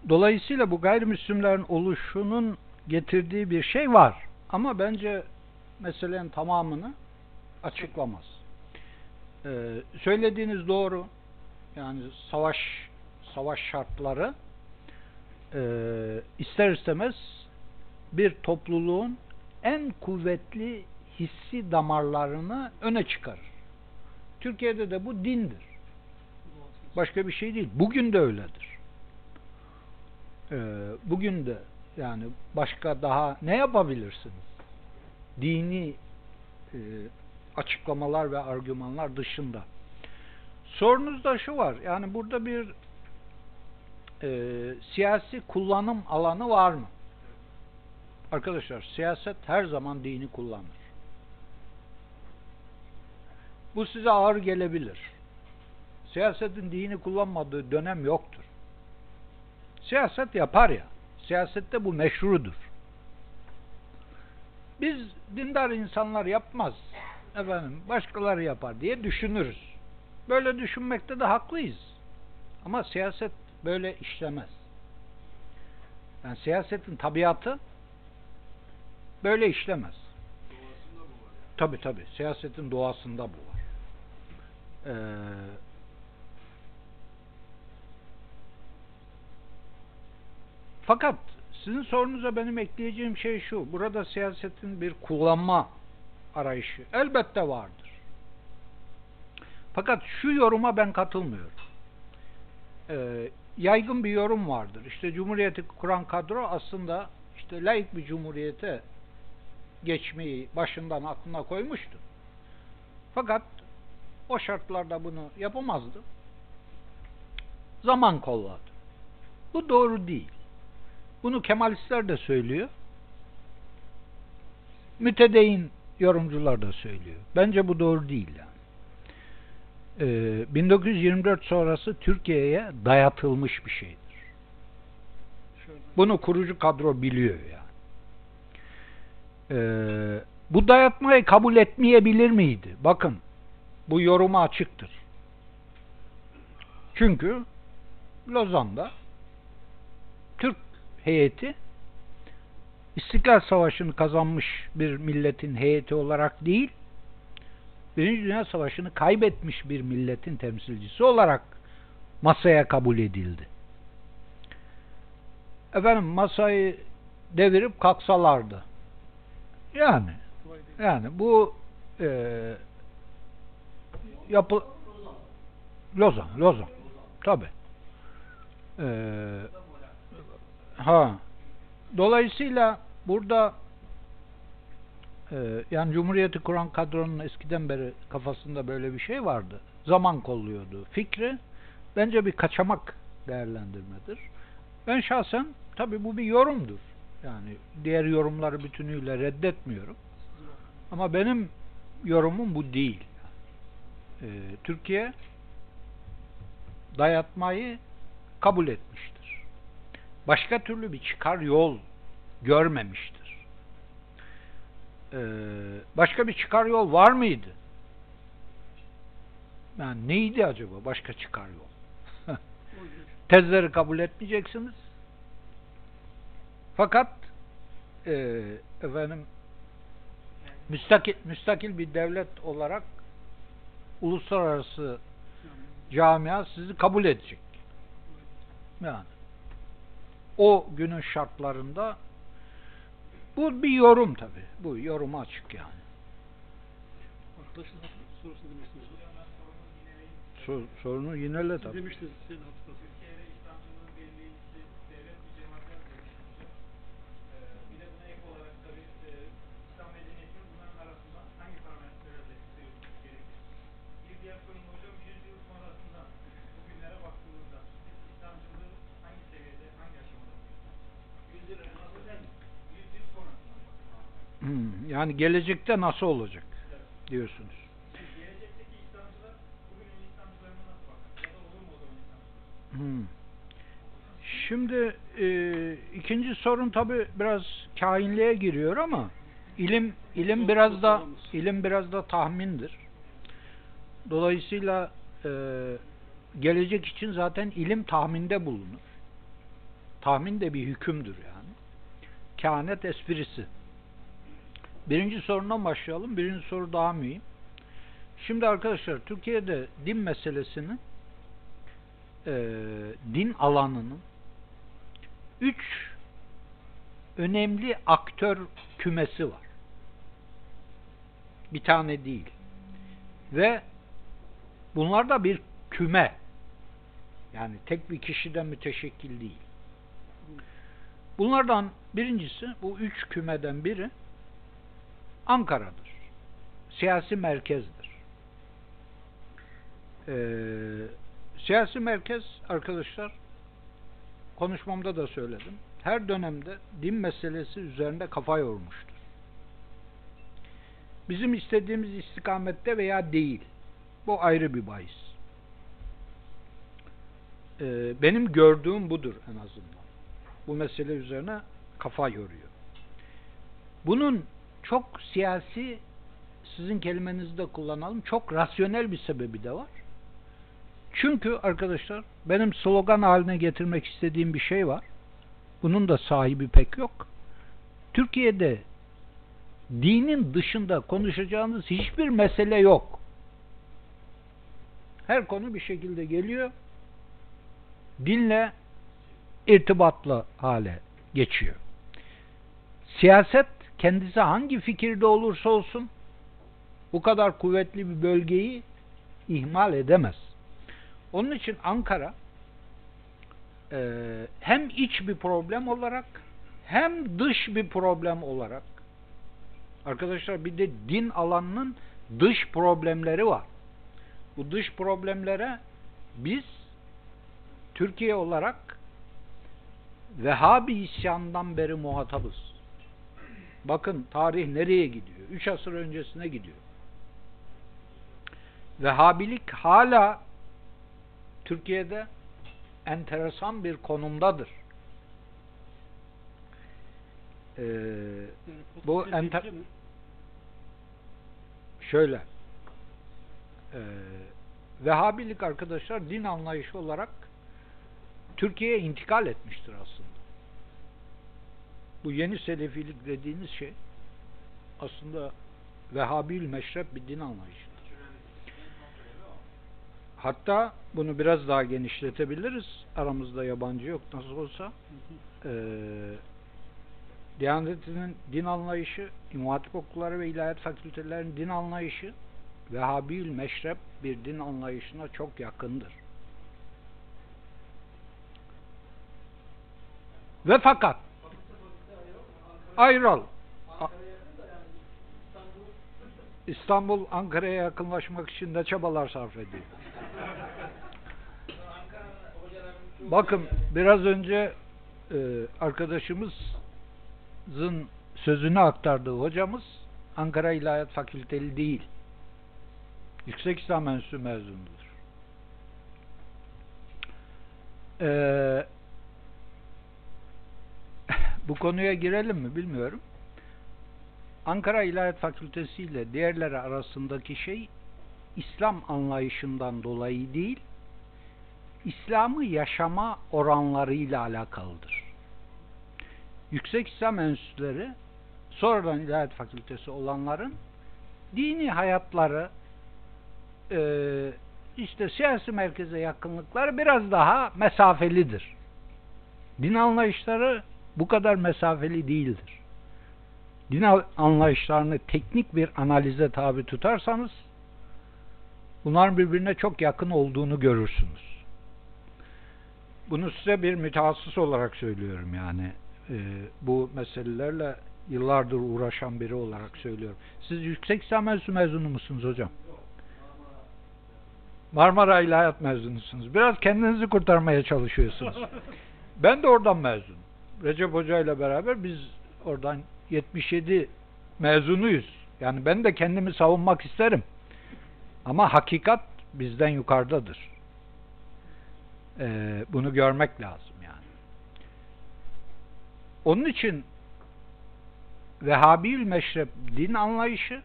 Dolayısıyla bu gayrimüslimlerin oluşunun getirdiği bir şey var. Ama bence meselenin tamamını açıklamaz. Ee, söylediğiniz doğru. Yani savaş savaş şartları e, ister istemez bir topluluğun en kuvvetli hissi damarlarını öne çıkarır. Türkiye'de de bu dindir. Başka bir şey değil. Bugün de öyledir. Ee, bugün de yani başka daha ne yapabilirsiniz? Dini e, açıklamalar ve argümanlar dışında. Sorunuzda şu var. Yani burada bir e, siyasi kullanım alanı var mı? Arkadaşlar siyaset her zaman dini kullanır. Bu size ağır gelebilir. Siyasetin dini kullanmadığı dönem yoktur. Siyaset yapar ya. Siyasette bu meşrudur. Biz dindar insanlar yapmaz. Efendim başkaları yapar diye düşünürüz. Böyle düşünmekte de haklıyız. Ama siyaset böyle işlemez. Yani siyasetin tabiatı böyle işlemez. Tabi tabi. Siyasetin doğasında bu var. Ee, fakat sizin sorunuza benim ekleyeceğim şey şu. Burada siyasetin bir kullanma arayışı elbette vardır. Fakat şu yoruma ben katılmıyorum. Ee, yaygın bir yorum vardır. İşte Cumhuriyeti kuran kadro aslında işte laik bir cumhuriyete geçmeyi başından aklına koymuştu. Fakat o şartlarda bunu yapamazdı. Zaman kolladı. Bu doğru değil. Bunu Kemalistler de söylüyor. Mütedeyin yorumcular da söylüyor. Bence bu doğru değil yani. Ee, 1924 sonrası Türkiye'ye dayatılmış bir şeydir. Bunu kurucu kadro biliyor yani. Ee, bu dayatmayı kabul etmeyebilir miydi? Bakın, bu yoruma açıktır. Çünkü Lozan'da Türk heyeti İstiklal Savaşı'nı kazanmış bir milletin heyeti olarak değil, Birinci Dünya Savaşı'nı kaybetmiş bir milletin temsilcisi olarak masaya kabul edildi. Efendim masayı devirip kalksalardı. Yani yani bu e, yapı Lozan, Lozan. Tabi. Ee, ha. Dolayısıyla burada e, yani Cumhuriyeti kuran kadronun eskiden beri kafasında böyle bir şey vardı. Zaman kolluyordu fikri. Bence bir kaçamak değerlendirmedir. Ben şahsen tabi bu bir yorumdur. Yani diğer yorumları bütünüyle reddetmiyorum. Ama benim yorumum bu değil. Ee, Türkiye dayatmayı kabul etmiştir. Başka türlü bir çıkar yol görmemiştir. Ee, başka bir çıkar yol var mıydı? Yani neydi acaba başka çıkar yol? (laughs) Tezleri kabul etmeyeceksiniz. Fakat e, efendim müstakil, müstakil bir devlet olarak uluslararası camia sizi kabul edecek. Yani o günün şartlarında bu bir yorum tabi. Bu yorum açık yani. Arkadaşın sorusunu demiştiniz. Sor, sorunu yinele tabi. demiştiniz. Yani gelecekte nasıl olacak diyorsunuz. Hmm. Şimdi e, ikinci sorun tabi biraz kainliğe giriyor ama ilim ilim biraz da ilim biraz da tahmindir. Dolayısıyla e, gelecek için zaten ilim tahminde bulunur. Tahmin de bir hükümdür yani. Kehanet esprisi. Birinci sorundan başlayalım. Birinci soru daha mühim. Şimdi arkadaşlar Türkiye'de din meselesini e, din alanının üç önemli aktör kümesi var. Bir tane değil. Ve bunlar da bir küme. Yani tek bir kişiden müteşekkil değil. Bunlardan birincisi, bu üç kümeden biri Ankara'dır. siyasi merkezdir. Ee, siyasi merkez arkadaşlar konuşmamda da söyledim. Her dönemde din meselesi üzerinde kafa yormuştur. Bizim istediğimiz istikamette veya değil. Bu ayrı bir bahis. Ee, benim gördüğüm budur en azından. Bu mesele üzerine kafa yoruyor. Bunun çok siyasi sizin kelimenizi de kullanalım. Çok rasyonel bir sebebi de var. Çünkü arkadaşlar benim slogan haline getirmek istediğim bir şey var. Bunun da sahibi pek yok. Türkiye'de dinin dışında konuşacağınız hiçbir mesele yok. Her konu bir şekilde geliyor. Dinle irtibatlı hale geçiyor. Siyaset kendisi hangi fikirde olursa olsun bu kadar kuvvetli bir bölgeyi ihmal edemez. Onun için Ankara e, hem iç bir problem olarak hem dış bir problem olarak arkadaşlar bir de din alanının dış problemleri var. Bu dış problemlere biz Türkiye olarak Vehhabi isyanından beri muhatabız. Bakın tarih nereye gidiyor? Üç asır öncesine gidiyor. Vehhabilik hala Türkiye'de enteresan bir konumdadır. Ee, bu enter şöyle e, Vehhabilik arkadaşlar din anlayışı olarak Türkiye'ye intikal etmiştir aslında. Bu yeni Selefilik dediğiniz şey aslında Vehhabil meşrep bir din anlayışıdır. Hatta bunu biraz daha genişletebiliriz. Aramızda yabancı yok nasıl olsa. Ee, Diyanetinin din anlayışı, İmam okulları ve ilahiyat fakültelerinin din anlayışı Vehhabil meşrep bir din anlayışına çok yakındır. Ve fakat ayrıl. İstanbul Ankara'ya yakınlaşmak için de çabalar sarf ediyor. Bakın biraz önce e, arkadaşımızın sözünü aktardığı hocamız Ankara İlahiyat Fakülteli değil. Yüksek İslam Enstitüsü mezunudur. Eee bu konuya girelim mi bilmiyorum. Ankara İlahiyat Fakültesi ile diğerleri arasındaki şey İslam anlayışından dolayı değil, İslam'ı yaşama oranlarıyla alakalıdır. Yüksek İslam Enstitüleri sonradan İlahiyat Fakültesi olanların dini hayatları e, işte siyasi merkeze yakınlıkları biraz daha mesafelidir. Din anlayışları bu kadar mesafeli değildir. Din anlayışlarını teknik bir analize tabi tutarsanız bunların birbirine çok yakın olduğunu görürsünüz. Bunu size bir mütehassıs olarak söylüyorum yani. Ee, bu meselelerle yıllardır uğraşan biri olarak söylüyorum. Siz yüksek lisans mezunu musunuz hocam? Marmara İlahiyat mezunusunuz. Biraz kendinizi kurtarmaya çalışıyorsunuz. ben de oradan mezunum. Recep Hoca ile beraber biz oradan 77 mezunuyuz. Yani ben de kendimi savunmak isterim. Ama hakikat bizden yukarıdadır. Ee, bunu görmek lazım yani. Onun için Vehhabiül meşrep din anlayışı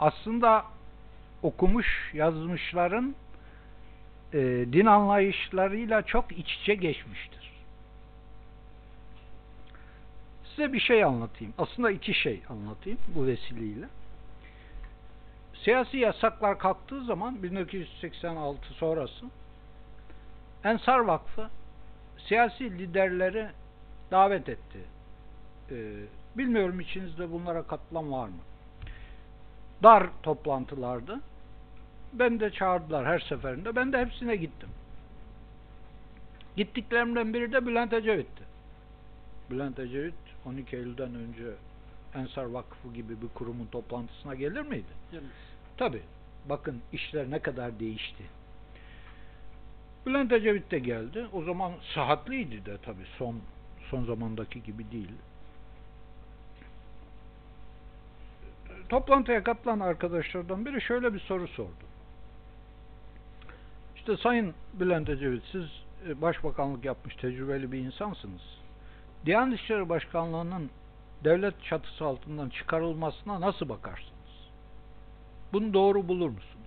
aslında okumuş yazmışların e, din anlayışlarıyla çok iç içe geçmiştir. Size bir şey anlatayım. Aslında iki şey anlatayım bu vesileyle. Siyasi yasaklar kalktığı zaman 1986 sonrası Ensar Vakfı siyasi liderleri davet etti. Ee, bilmiyorum içinizde bunlara katılan var mı? Dar toplantılardı. Ben de çağırdılar her seferinde. Ben de hepsine gittim. Gittiklerimden biri de Bülent Ecevit'ti. Bülent Ecevit 12 Eylül'den önce Ensar Vakfı gibi bir kurumun toplantısına gelir miydi? Gelmez. Tabi. Bakın işler ne kadar değişti. Bülent Ecevit de geldi. O zaman sıhhatliydi de tabi son son zamandaki gibi değil. Toplantıya katılan arkadaşlardan biri şöyle bir soru sordu. İşte Sayın Bülent Ecevit siz e, başbakanlık yapmış tecrübeli bir insansınız. Diyanet İşleri Başkanlığı'nın devlet çatısı altından çıkarılmasına nasıl bakarsınız? Bunu doğru bulur musunuz?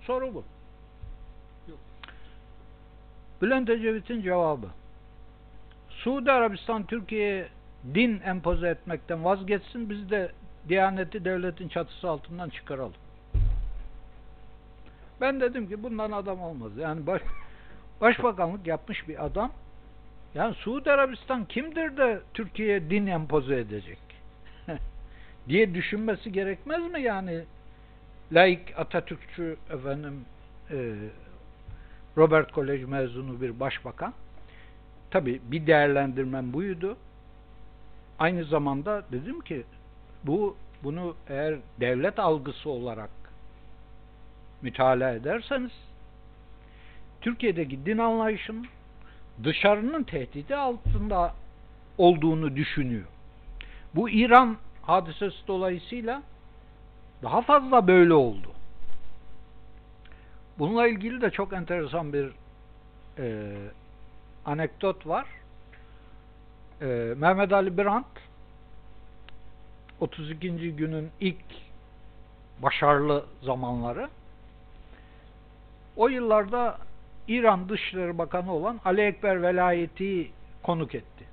Soru bu. Yok. Bülent Ecevit'in cevabı. Suudi Arabistan Türkiye'ye din empoze etmekten vazgeçsin, biz de Diyaneti devletin çatısı altından çıkaralım. Ben dedim ki bundan adam olmaz. Yani baş, (laughs) başbakanlık yapmış bir adam yani Suudi Arabistan kimdir de Türkiye'ye din empoze edecek? (laughs) diye düşünmesi gerekmez mi yani? Laik Atatürkçü efendim e, Robert Kolej mezunu bir başbakan. Tabi bir değerlendirmem buydu. Aynı zamanda dedim ki bu bunu eğer devlet algısı olarak mütalaa ederseniz Türkiye'deki din anlayışının dışarının tehdidi altında olduğunu düşünüyor. Bu İran hadisesi dolayısıyla daha fazla böyle oldu. Bununla ilgili de çok enteresan bir e, anekdot var. E, Mehmet Ali Birant 32. günün ilk başarılı zamanları o yıllarda İran Dışişleri Bakanı olan Ali Ekber Velayeti konuk etti.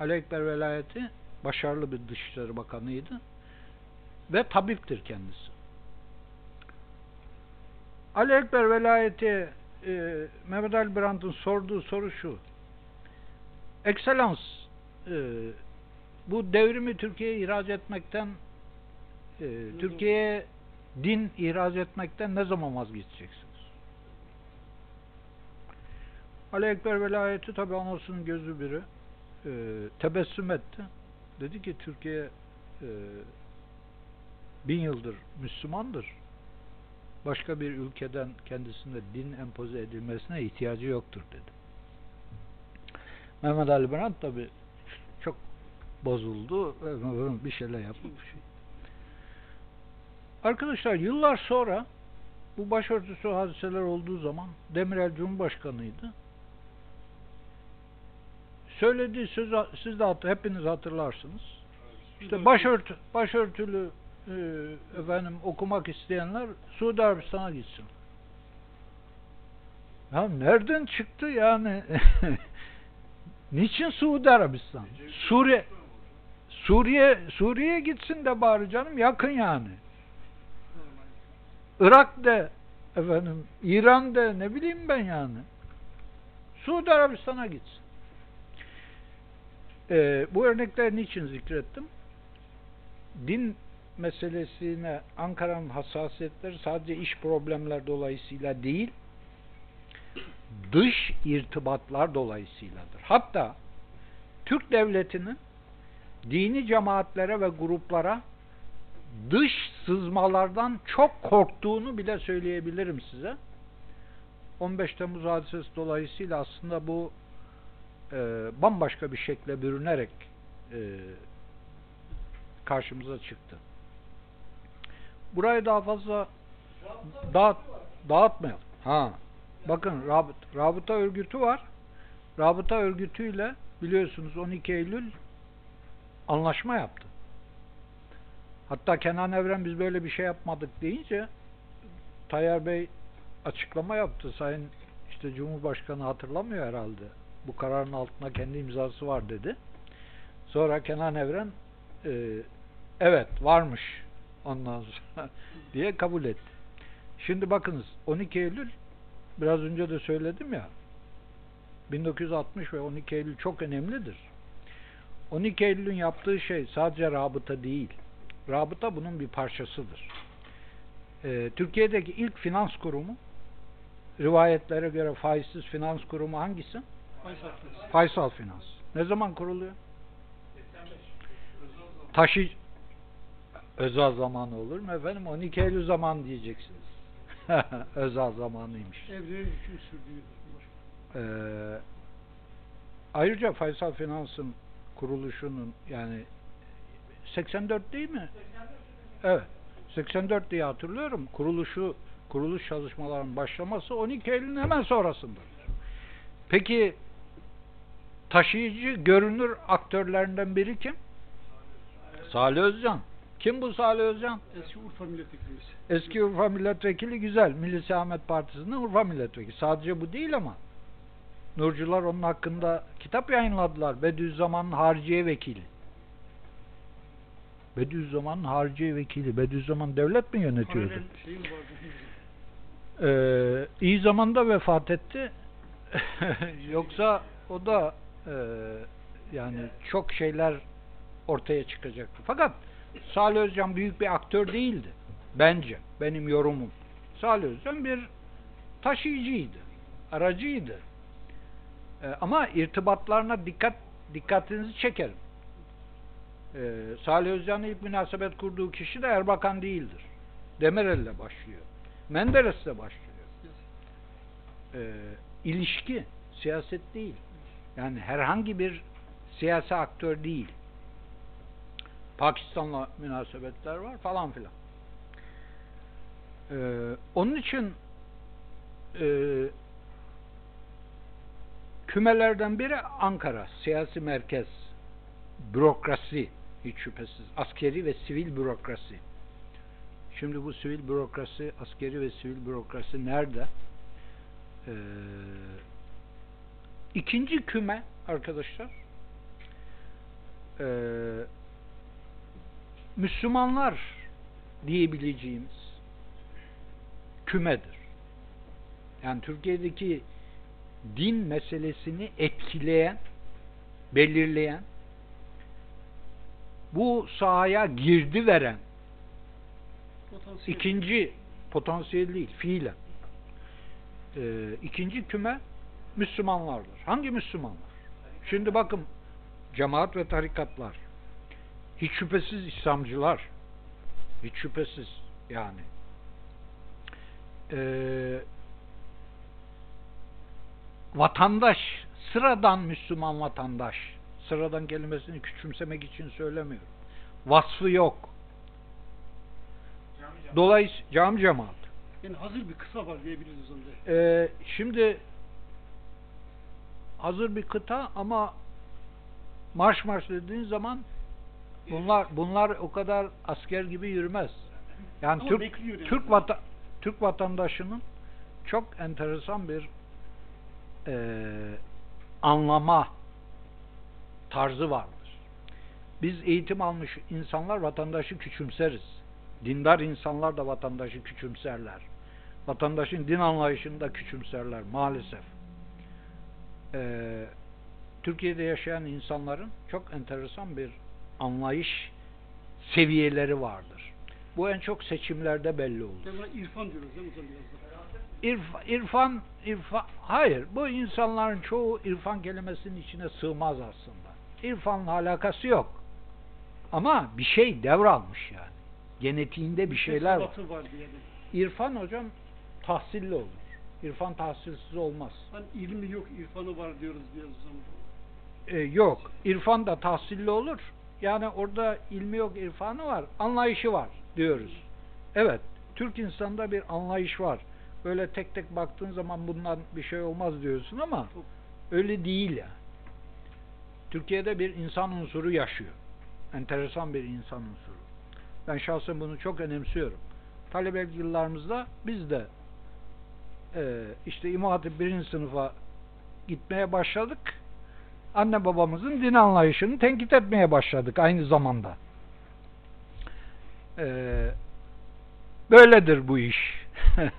Ali Ekber Velayeti başarılı bir Dışişleri Bakanıydı ve tabiptir kendisi. Ali Ekber Velayeti e, Mehmet Ali Brandt'ın sorduğu soru şu. Ekselans e, bu devrimi Türkiye'ye ihraç etmekten e, Türkiye'ye din ihraç etmekten ne zaman vazgeçeceksiniz? Ali Ekber Velayeti tabi anasının gözü biri e, tebessüm etti. Dedi ki Türkiye e, bin yıldır Müslümandır. Başka bir ülkeden kendisine din empoze edilmesine ihtiyacı yoktur dedi. Mehmet Ali Brandt tabi çok bozuldu. Bir şeyler bir şey. Arkadaşlar yıllar sonra bu başörtüsü hadiseler olduğu zaman Demirel Cumhurbaşkanıydı. Söylediği sözü siz de hat- hepiniz hatırlarsınız. İşte başörtü, başörtülü e, efendim okumak isteyenler Suudi Arabistan'a gitsin. Ya nereden çıktı yani? (laughs) Niçin Suudi Arabistan? Suriye Suriye Suriye gitsin de bari canım yakın yani. Irak de efendim İran de ne bileyim ben yani. Suudi Arabistan'a gitsin. Ee, bu örnekleri niçin zikrettim? Din meselesine Ankara'nın hassasiyetleri sadece iş problemler dolayısıyla değil, dış irtibatlar dolayısıyladır. Hatta Türk devletinin dini cemaatlere ve gruplara dış sızmalardan çok korktuğunu bile söyleyebilirim size. 15 Temmuz hadisesi dolayısıyla aslında bu e, bambaşka bir şekle bürünerek e, karşımıza çıktı. Burayı daha fazla dağıt, dağıtmayalım. Ha. Bakın rabıt, rabıta örgütü var. Rabıta örgütüyle biliyorsunuz 12 Eylül anlaşma yaptı. Hatta Kenan Evren biz böyle bir şey yapmadık deyince Tayyar Bey açıklama yaptı. Sayın işte Cumhurbaşkanı hatırlamıyor herhalde. Bu kararın altında kendi imzası var dedi. Sonra Kenan Evren e, evet varmış ondan sonra (laughs) diye kabul etti. Şimdi bakınız 12 Eylül biraz önce de söyledim ya 1960 ve 12 Eylül çok önemlidir. 12 Eylül'ün yaptığı şey sadece rabıta değil. Rabıta bunun bir parçasıdır. Ee, Türkiye'deki ilk finans kurumu rivayetlere göre faizsiz finans kurumu hangisi? Faysal Finans. Ne zaman kuruluyor? Taşı, Özel zamanı olur mu efendim? 12 Eylül zaman diyeceksiniz. (laughs) Özel zamanıymış. Evrenin hüküm sürdüğü. Ee, ayrıca Faysal Finans'ın kuruluşunun yani 84 değil mi? Evet. 84 diye hatırlıyorum. Kuruluşu kuruluş çalışmalarının başlaması 12 Eylül'ün hemen sonrasındadır. Peki taşıyıcı görünür aktörlerinden biri kim? Salih Özcan. Kim bu Salih Özcan? Eski Urfa milletvekilimiz. Eski Urfa milletvekili güzel. Milli Selamet Partisi'nin Urfa milletvekili. Sadece bu değil ama. Nurcular onun hakkında kitap yayınladılar. Bediüzzaman'ın hariciye vekili. Bediüzzaman'ın hariciye vekili. Bediüzzaman devlet mi yönetiyordu? Ee, iyi zamanda vefat etti. (laughs) Yoksa o da e, yani çok şeyler ortaya çıkacaktı. Fakat Salih Özcan büyük bir aktör değildi. Bence. Benim yorumum. Salih Özcan bir taşıyıcıydı. Aracıydı. Ee, ama irtibatlarına dikkat dikkatinizi çekerim. Ee, Salih Özcan'ın ilk münasebet kurduğu kişi de Erbakan değildir. Demirel'le başlıyor. Menderes'le başlıyor. Ee, ilişki, siyaset değil. Yani herhangi bir siyasi aktör değil. Pakistan'la münasebetler var falan filan. Ee, onun için e, kümelerden biri Ankara, siyasi merkez, bürokrasi, hiç şüphesiz, askeri ve sivil bürokrasi. Şimdi bu sivil bürokrasi, askeri ve sivil bürokrasi nerede? Ee, ikinci küme arkadaşlar ee, Müslümanlar diyebileceğimiz kümedir. Yani Türkiye'deki din meselesini etkileyen, belirleyen, bu sahaya girdi veren Potansiyel. ikinci potansiyel değil, fiilen. Ee, ikinci küme Müslümanlardır. Hangi Müslümanlar? Şimdi bakın cemaat ve tarikatlar hiç şüphesiz İslamcılar hiç şüphesiz yani Ee, vatandaş sıradan Müslüman vatandaş sıradan kelimesini küçümsemek için söylemiyorum. Vasfı yok. Dolayısıyla cami cemaat. Yani hazır bir kısa var diyebiliriz o zaman. Ee, şimdi hazır bir kıta ama marş marş dediğin zaman bunlar bunlar o kadar asker gibi yürümez. Yani Ama Türk bekliyor yani. Türk vata, Türk vatandaşının çok enteresan bir eee, anlama tarzı vardır. Biz eğitim almış insanlar vatandaşı küçümseriz. Dindar insanlar da vatandaşı küçümserler. Vatandaşın din anlayışını da küçümserler maalesef. Ee, Türkiye'de yaşayan insanların çok enteresan bir anlayış seviyeleri vardır. Bu en çok seçimlerde belli olur. İrfan diyoruz değil mi? İrf, irfan, irfan, hayır bu insanların çoğu irfan kelimesinin içine sığmaz aslında. İrfanla alakası yok. Ama bir şey devralmış yani. Genetiğinde bir şeyler var. Var. İrfan hocam tahsilli olur. İrfan tahsilsiz olmaz. Hani ilmi yok, irfanı var diyoruz diyoruz zaman. Ee, yok. İrfan da tahsilli olur. Yani orada ilmi yok, irfanı var. Anlayışı var diyoruz. Evet. Türk insanda bir anlayış var. Böyle tek tek baktığın zaman bundan bir şey olmaz diyorsun ama öyle değil yani. Türkiye'de bir insan unsuru yaşıyor. Enteresan bir insan unsuru. Ben şahsen bunu çok önemsiyorum. Talebelik yıllarımızda biz de e, işte İmam birinci sınıfa gitmeye başladık. Anne babamızın din anlayışını tenkit etmeye başladık aynı zamanda. E, böyledir bu iş. (laughs)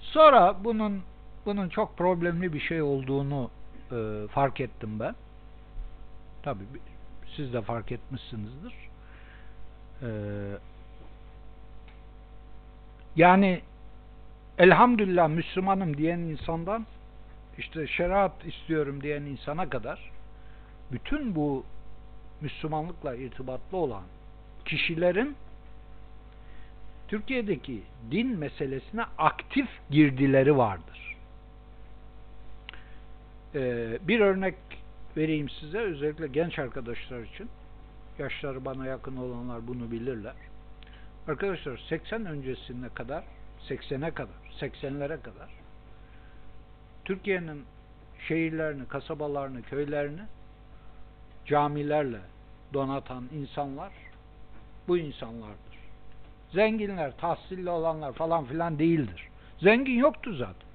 Sonra bunun bunun çok problemli bir şey olduğunu e, fark ettim ben. Tabii bi- siz de fark etmişsinizdir. E, yani elhamdülillah Müslümanım diyen insandan işte şeriat istiyorum diyen insana kadar bütün bu Müslümanlıkla irtibatlı olan kişilerin Türkiye'deki din meselesine aktif girdileri vardır. Ee, bir örnek vereyim size özellikle genç arkadaşlar için. Yaşları bana yakın olanlar bunu bilirler. Arkadaşlar 80 öncesine kadar 80'e kadar 80'lere kadar Türkiye'nin şehirlerini, kasabalarını, köylerini camilerle donatan insanlar bu insanlardır. Zenginler, tahsilli olanlar falan filan değildir. Zengin yoktu zaten.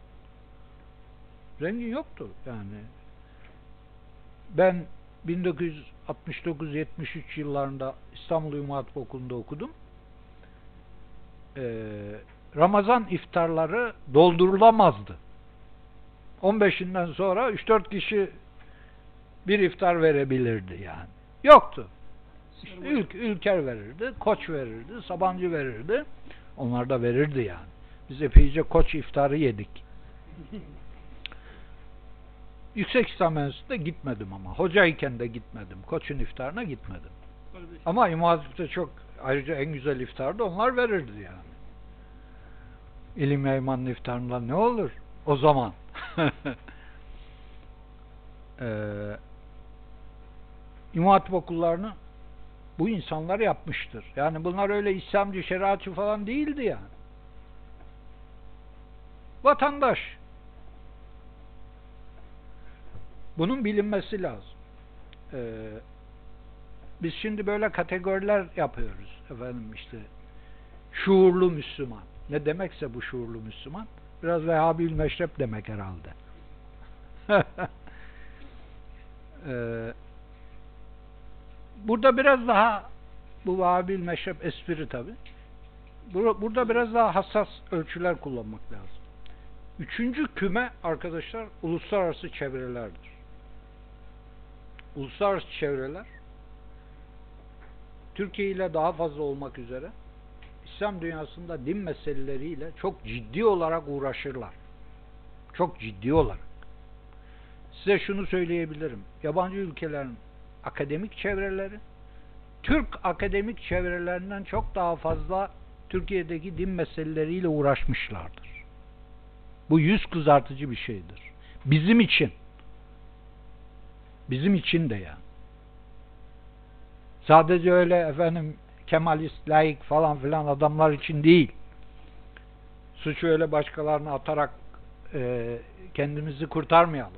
Zengin yoktu yani. Ben 1969-73 yıllarında İstanbul İmam Hatip Okulu'nda okudum. Ee, Ramazan iftarları doldurulamazdı. 15'inden sonra 3-4 kişi bir iftar verebilirdi yani. Yoktu. İşte Ülk, Ülker verirdi, Koç verirdi, Sabancı verirdi. Onlar da verirdi yani. Biz epeyce Koç iftarı yedik. (laughs) Yüksek İslam Enstitüsü'ne gitmedim ama. Hocayken de gitmedim. Koç'un iftarına gitmedim. Ama İmam Hatip'te çok ayrıca en güzel iftardı onlar verirdi yani. İlim Yayman'ın iftarından ne olur? O zaman. (laughs) ee, İmam Hatip okullarını bu insanlar yapmıştır. Yani bunlar öyle İslamcı, şeriatçı falan değildi yani. Vatandaş. Bunun bilinmesi lazım. Ee, biz şimdi böyle kategoriler yapıyoruz. Efendim işte şuurlu Müslüman. Ne demekse bu şuurlu Müslüman. Biraz Vehhabil meşrep demek herhalde. (laughs) ee, burada biraz daha bu Vehhabil meşrep espri tabi. Burada biraz daha hassas ölçüler kullanmak lazım. Üçüncü küme arkadaşlar uluslararası çevrelerdir. Uluslararası çevreler Türkiye ile daha fazla olmak üzere İslam dünyasında din meseleleriyle çok ciddi olarak uğraşırlar. Çok ciddi olarak. Size şunu söyleyebilirim. Yabancı ülkelerin akademik çevreleri Türk akademik çevrelerinden çok daha fazla Türkiye'deki din meseleleriyle uğraşmışlardır. Bu yüz kızartıcı bir şeydir. Bizim için. Bizim için de yani. Sadece öyle efendim Kemalist, laik falan filan adamlar için değil. Suçu öyle başkalarına atarak e, kendimizi kurtarmayalım.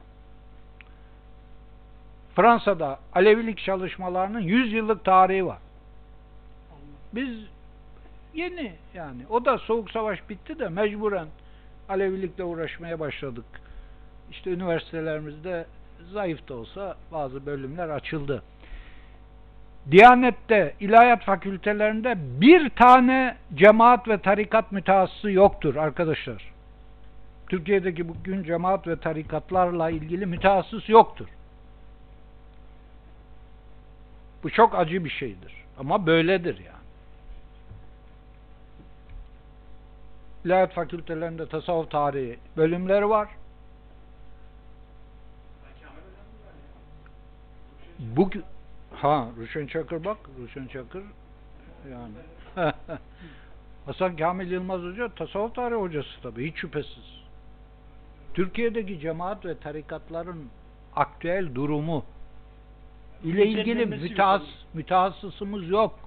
Fransa'da Alevilik çalışmalarının 100 yıllık tarihi var. Biz yeni yani o da soğuk savaş bitti de mecburen Alevilikle uğraşmaya başladık. İşte üniversitelerimizde zayıf da olsa bazı bölümler açıldı. Diyanet'te, ilahiyat fakültelerinde bir tane cemaat ve tarikat mütehassısı yoktur arkadaşlar. Türkiye'deki bugün cemaat ve tarikatlarla ilgili mütehassıs yoktur. Bu çok acı bir şeydir. Ama böyledir yani. İlahiyat fakültelerinde tasavvuf tarihi bölümleri var. Bugün ha Ruşen Çakır bak Ruşen Çakır yani (laughs) Hasan Kamil Yılmaz Hoca tasavvuf tarihi hocası tabii hiç şüphesiz. Türkiye'deki cemaat ve tarikatların aktüel durumu ile ilgili mütehass mütehassısımız yok.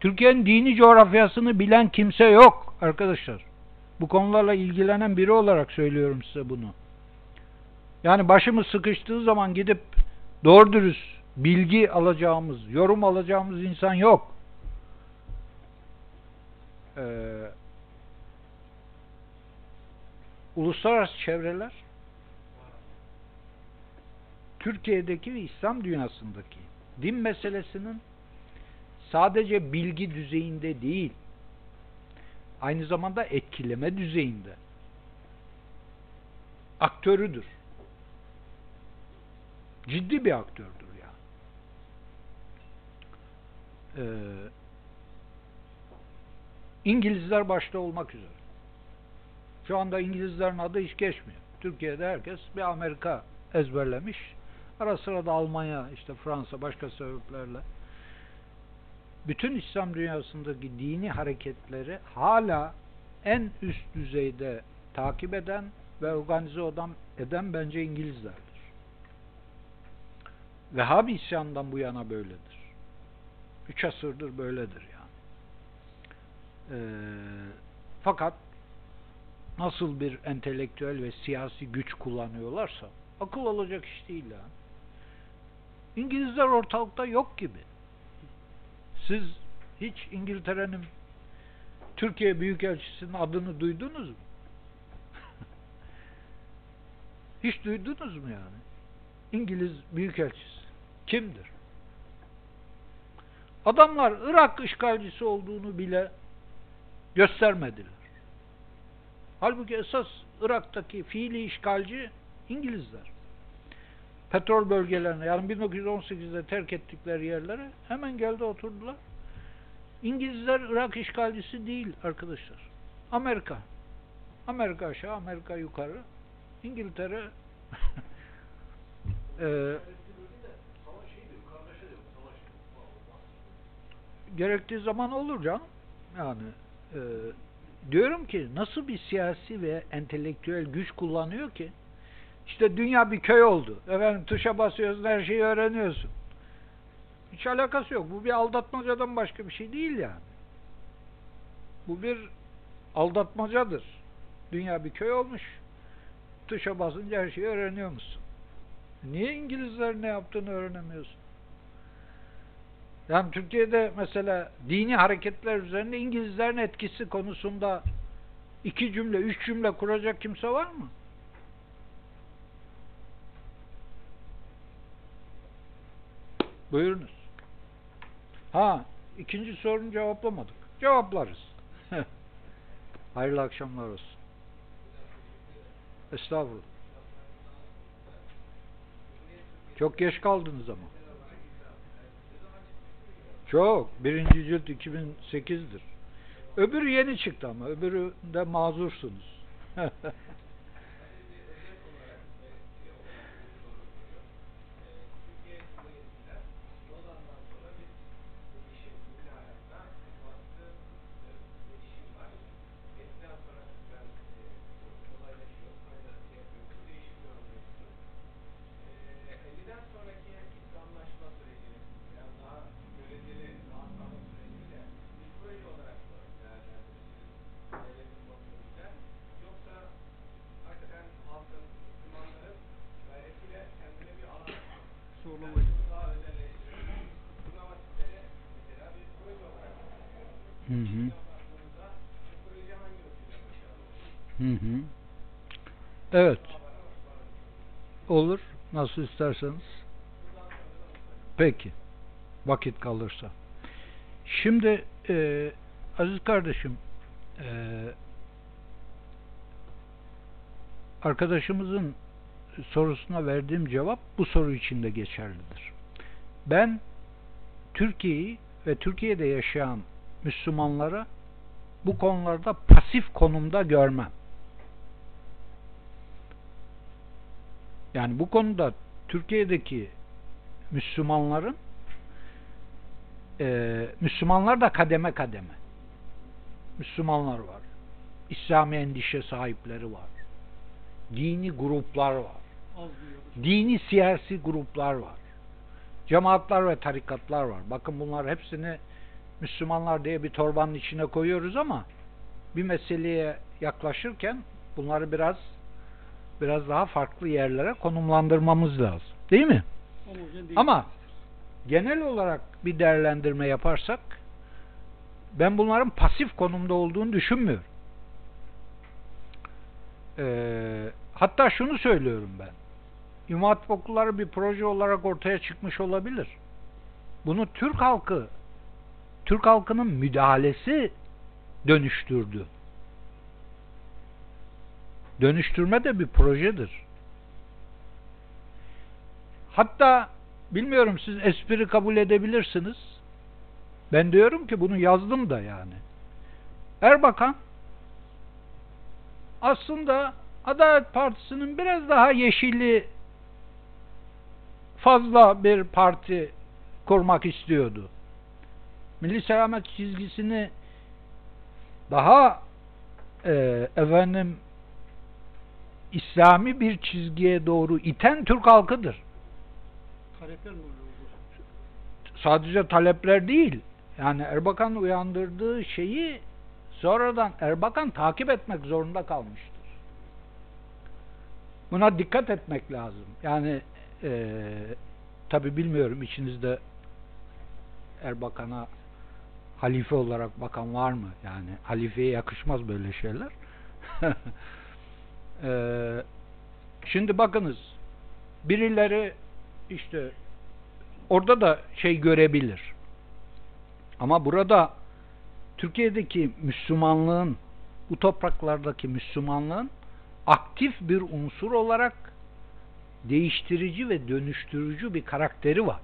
Türkiye'nin dini coğrafyasını bilen kimse yok arkadaşlar. Bu konularla ilgilenen biri olarak söylüyorum size bunu. Yani başımız sıkıştığı zaman gidip doğru dürüst bilgi alacağımız, yorum alacağımız insan yok. Ee, uluslararası çevreler Türkiye'deki ve İslam dünyasındaki din meselesinin sadece bilgi düzeyinde değil, aynı zamanda etkileme düzeyinde aktörüdür. Ciddi bir aktördür Ee, İngilizler başta olmak üzere. Şu anda İngilizlerin adı hiç geçmiyor. Türkiye'de herkes bir Amerika ezberlemiş. Ara sıra da Almanya, işte Fransa başka sebeplerle bütün İslam dünyasındaki dini hareketleri hala en üst düzeyde takip eden ve organize eden, eden bence İngilizlerdir. Vehhabi isyandan bu yana böyledir. Üç asırdır böyledir yani. Ee, fakat nasıl bir entelektüel ve siyasi güç kullanıyorlarsa akıl olacak iş değil yani. İngilizler ortalıkta yok gibi. Siz hiç İngiltere'nin Türkiye Büyükelçisi'nin adını duydunuz mu? (laughs) hiç duydunuz mu yani? İngiliz Büyükelçisi. Kimdir? Adamlar Irak işgalcisi olduğunu bile göstermediler. Halbuki esas Irak'taki fiili işgalci İngilizler. Petrol bölgelerine yani 1918'de terk ettikleri yerlere hemen geldi oturdular. İngilizler Irak işgalcisi değil arkadaşlar. Amerika. Amerika aşağı, Amerika yukarı. İngiltere eee (laughs) gerektiği zaman olur canım. Yani e, diyorum ki nasıl bir siyasi ve entelektüel güç kullanıyor ki işte dünya bir köy oldu. Efendim tuşa basıyorsun her şeyi öğreniyorsun. Hiç alakası yok. Bu bir aldatmacadan başka bir şey değil yani. Bu bir aldatmacadır. Dünya bir köy olmuş. Tuşa basınca her şeyi öğreniyor musun? Niye İngilizler ne yaptığını öğrenemiyorsun? Yani Türkiye'de mesela dini hareketler üzerinde İngilizlerin etkisi konusunda iki cümle, üç cümle kuracak kimse var mı? Buyurunuz. Ha, ikinci sorunu cevaplamadık. Cevaplarız. (laughs) Hayırlı akşamlar olsun. Estağfurullah. Çok geç kaldınız ama. Çok. Birinci cilt 2008'dir. Öbürü yeni çıktı ama. Öbürü de mazursunuz. (laughs) Nasıl isterseniz. Peki. Vakit kalırsa. Şimdi e, aziz kardeşim e, arkadaşımızın sorusuna verdiğim cevap bu soru için de geçerlidir. Ben Türkiye'yi ve Türkiye'de yaşayan Müslümanları bu konularda pasif konumda görmem. Yani bu konuda Türkiye'deki Müslümanların e, Müslümanlar da kademe kademe Müslümanlar var. İslami endişe sahipleri var. Dini gruplar var. Dini siyasi gruplar var. Cemaatler ve tarikatlar var. Bakın bunlar hepsini Müslümanlar diye bir torbanın içine koyuyoruz ama bir meseleye yaklaşırken bunları biraz biraz daha farklı yerlere konumlandırmamız lazım. Değil mi? Ama genel olarak bir değerlendirme yaparsak ben bunların pasif konumda olduğunu düşünmüyorum. Ee, hatta şunu söylüyorum ben. İmam Hatip okulları bir proje olarak ortaya çıkmış olabilir. Bunu Türk halkı Türk halkının müdahalesi dönüştürdü. Dönüştürme de bir projedir. Hatta bilmiyorum siz espri kabul edebilirsiniz. Ben diyorum ki bunu yazdım da yani. Erbakan aslında Adalet Partisi'nin biraz daha yeşili fazla bir parti kurmak istiyordu. milli selamet çizgisini daha e, efendim İslami bir çizgiye doğru iten Türk halkıdır. Talepler mi? Sadece talepler değil. Yani Erbakan uyandırdığı şeyi sonradan Erbakan takip etmek zorunda kalmıştır. Buna dikkat etmek lazım. Yani e, tabi bilmiyorum içinizde Erbakan'a halife olarak bakan var mı? Yani halifeye yakışmaz böyle şeyler. (laughs) Eee şimdi bakınız birileri işte orada da şey görebilir. Ama burada Türkiye'deki Müslümanlığın bu topraklardaki Müslümanlığın aktif bir unsur olarak değiştirici ve dönüştürücü bir karakteri var.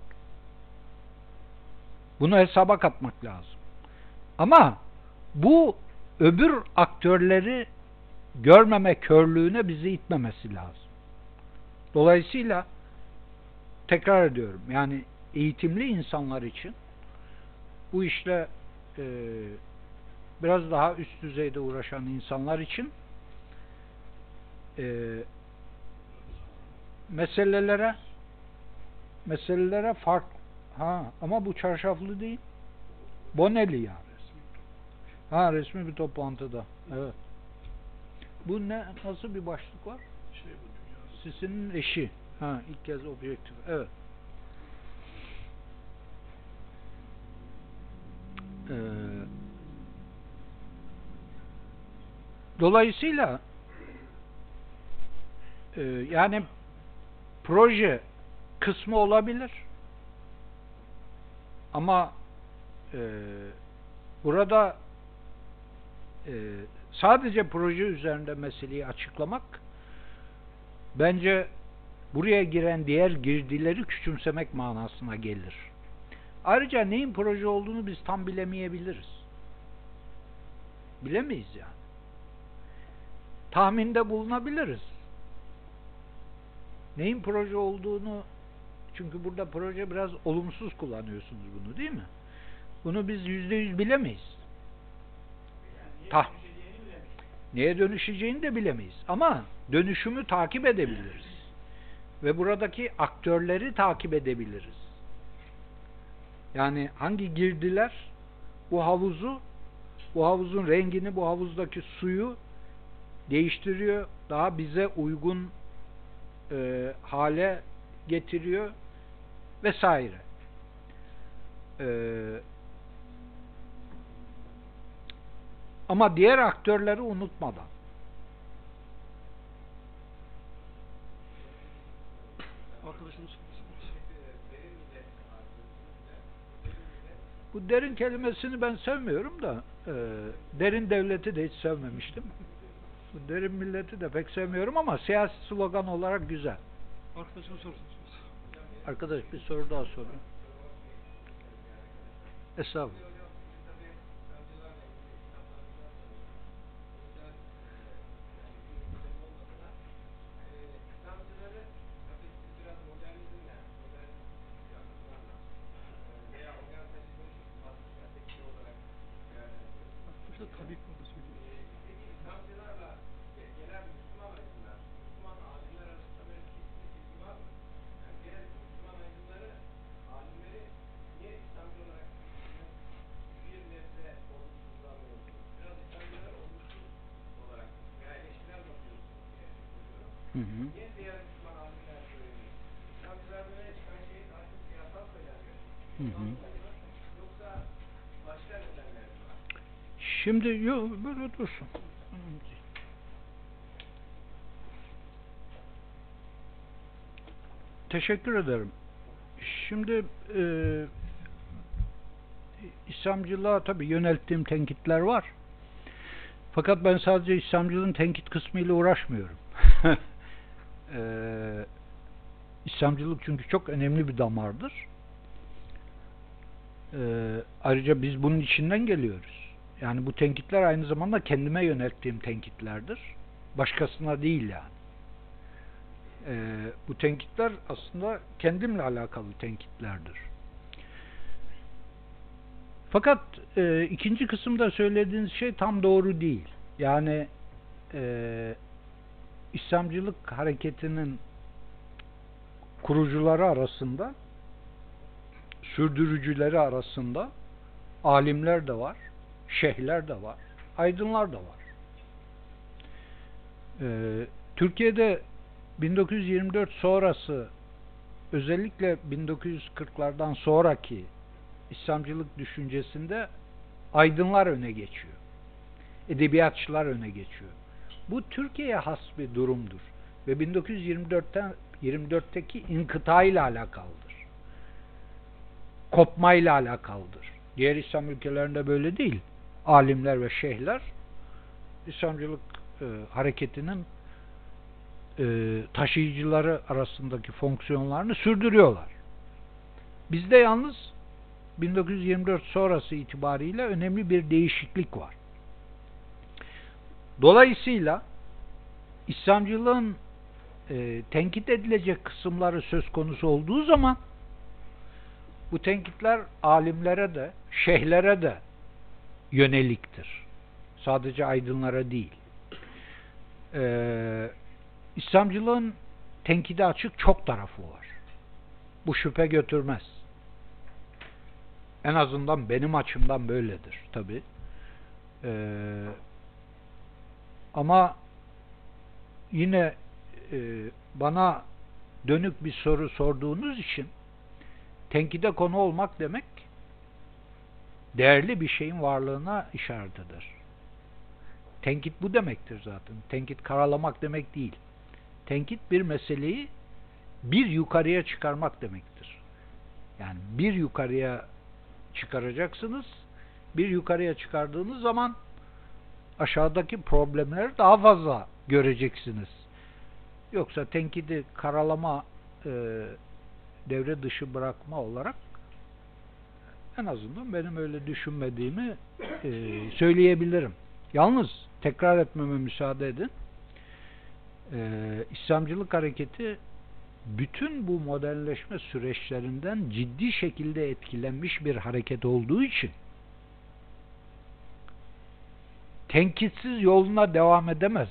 Bunu hesaba katmak lazım. Ama bu öbür aktörleri görmeme körlüğüne bizi itmemesi lazım. Dolayısıyla tekrar ediyorum yani eğitimli insanlar için bu işle e, biraz daha üst düzeyde uğraşan insanlar için e, meselelere meselelere fark ha ama bu çarşaflı değil boneli yani ha resmi bir toplantıda evet bu ne nasıl bir başlık var? Şey bu dünya. Sisi'nin eşi. Ha ilk kez objektif. Evet. Ee, dolayısıyla e, yani proje kısmı olabilir. Ama e, burada e, sadece proje üzerinde meseleyi açıklamak bence buraya giren diğer girdileri küçümsemek manasına gelir. Ayrıca neyin proje olduğunu biz tam bilemeyebiliriz. Bilemeyiz yani. Tahminde bulunabiliriz. Neyin proje olduğunu çünkü burada proje biraz olumsuz kullanıyorsunuz bunu değil mi? Bunu biz yüzde yüz bilemeyiz. Tah neye dönüşeceğini de bilemeyiz. Ama dönüşümü takip edebiliriz. Ve buradaki aktörleri takip edebiliriz. Yani hangi girdiler bu havuzu, bu havuzun rengini, bu havuzdaki suyu değiştiriyor, daha bize uygun e, hale getiriyor vesaire. E, ama diğer aktörleri unutmadan Arkadaşımız Bu derin kelimesini ben sevmiyorum da e, derin devleti de hiç sevmemiştim. Bu derin milleti de pek sevmiyorum ama siyasi slogan olarak güzel. arkadaşımız sorsun. Arkadaş bir soru daha sorayım. Estağfurullah. Yok böyle dursun. Teşekkür ederim. Şimdi e, İslamcılığa tabi yönelttiğim tenkitler var. Fakat ben sadece İslamcılığın tenkit kısmıyla uğraşmıyorum. (laughs) e, İslamcılık çünkü çok önemli bir damardır. E, ayrıca biz bunun içinden geliyoruz. Yani bu tenkitler aynı zamanda kendime yönelttiğim tenkitlerdir. Başkasına değil yani. Ee, bu tenkitler aslında kendimle alakalı tenkitlerdir. Fakat e, ikinci kısımda söylediğiniz şey tam doğru değil. Yani e, İslamcılık hareketinin kurucuları arasında sürdürücüleri arasında alimler de var, şeyhler de var, aydınlar da var. Ee, Türkiye'de 1924 sonrası özellikle 1940'lardan sonraki İslamcılık düşüncesinde aydınlar öne geçiyor. Edebiyatçılar öne geçiyor. Bu Türkiye'ye has bir durumdur. Ve 1924'ten 24'teki inkıta ile alakalıdır. Kopmayla alakalıdır. Diğer İslam ülkelerinde böyle değil. Alimler ve şeyhler İslamcılık e, hareketinin e, taşıyıcıları arasındaki fonksiyonlarını sürdürüyorlar. Bizde yalnız 1924 sonrası itibariyle önemli bir değişiklik var. Dolayısıyla İslamcılığın e, tenkit edilecek kısımları söz konusu olduğu zaman bu tenkitler alimlere de, şeyhlere de yöneliktir. Sadece aydınlara değil. Ee, İslamcılığın tenkide açık çok tarafı var. Bu şüphe götürmez. En azından benim açımdan böyledir tabi. Ee, ama yine e, bana dönük bir soru sorduğunuz için tenkide konu olmak demek değerli bir şeyin varlığına işaretidir. Tenkit bu demektir zaten. Tenkit karalamak demek değil. Tenkit bir meseleyi bir yukarıya çıkarmak demektir. Yani bir yukarıya çıkaracaksınız. Bir yukarıya çıkardığınız zaman aşağıdaki problemleri daha fazla göreceksiniz. Yoksa tenkidi karalama e, devre dışı bırakma olarak en azından benim öyle düşünmediğimi e, söyleyebilirim. Yalnız tekrar etmeme müsaade edin. E, İslamcılık hareketi bütün bu modernleşme süreçlerinden ciddi şekilde etkilenmiş bir hareket olduğu için tenkitsiz yoluna devam edemez.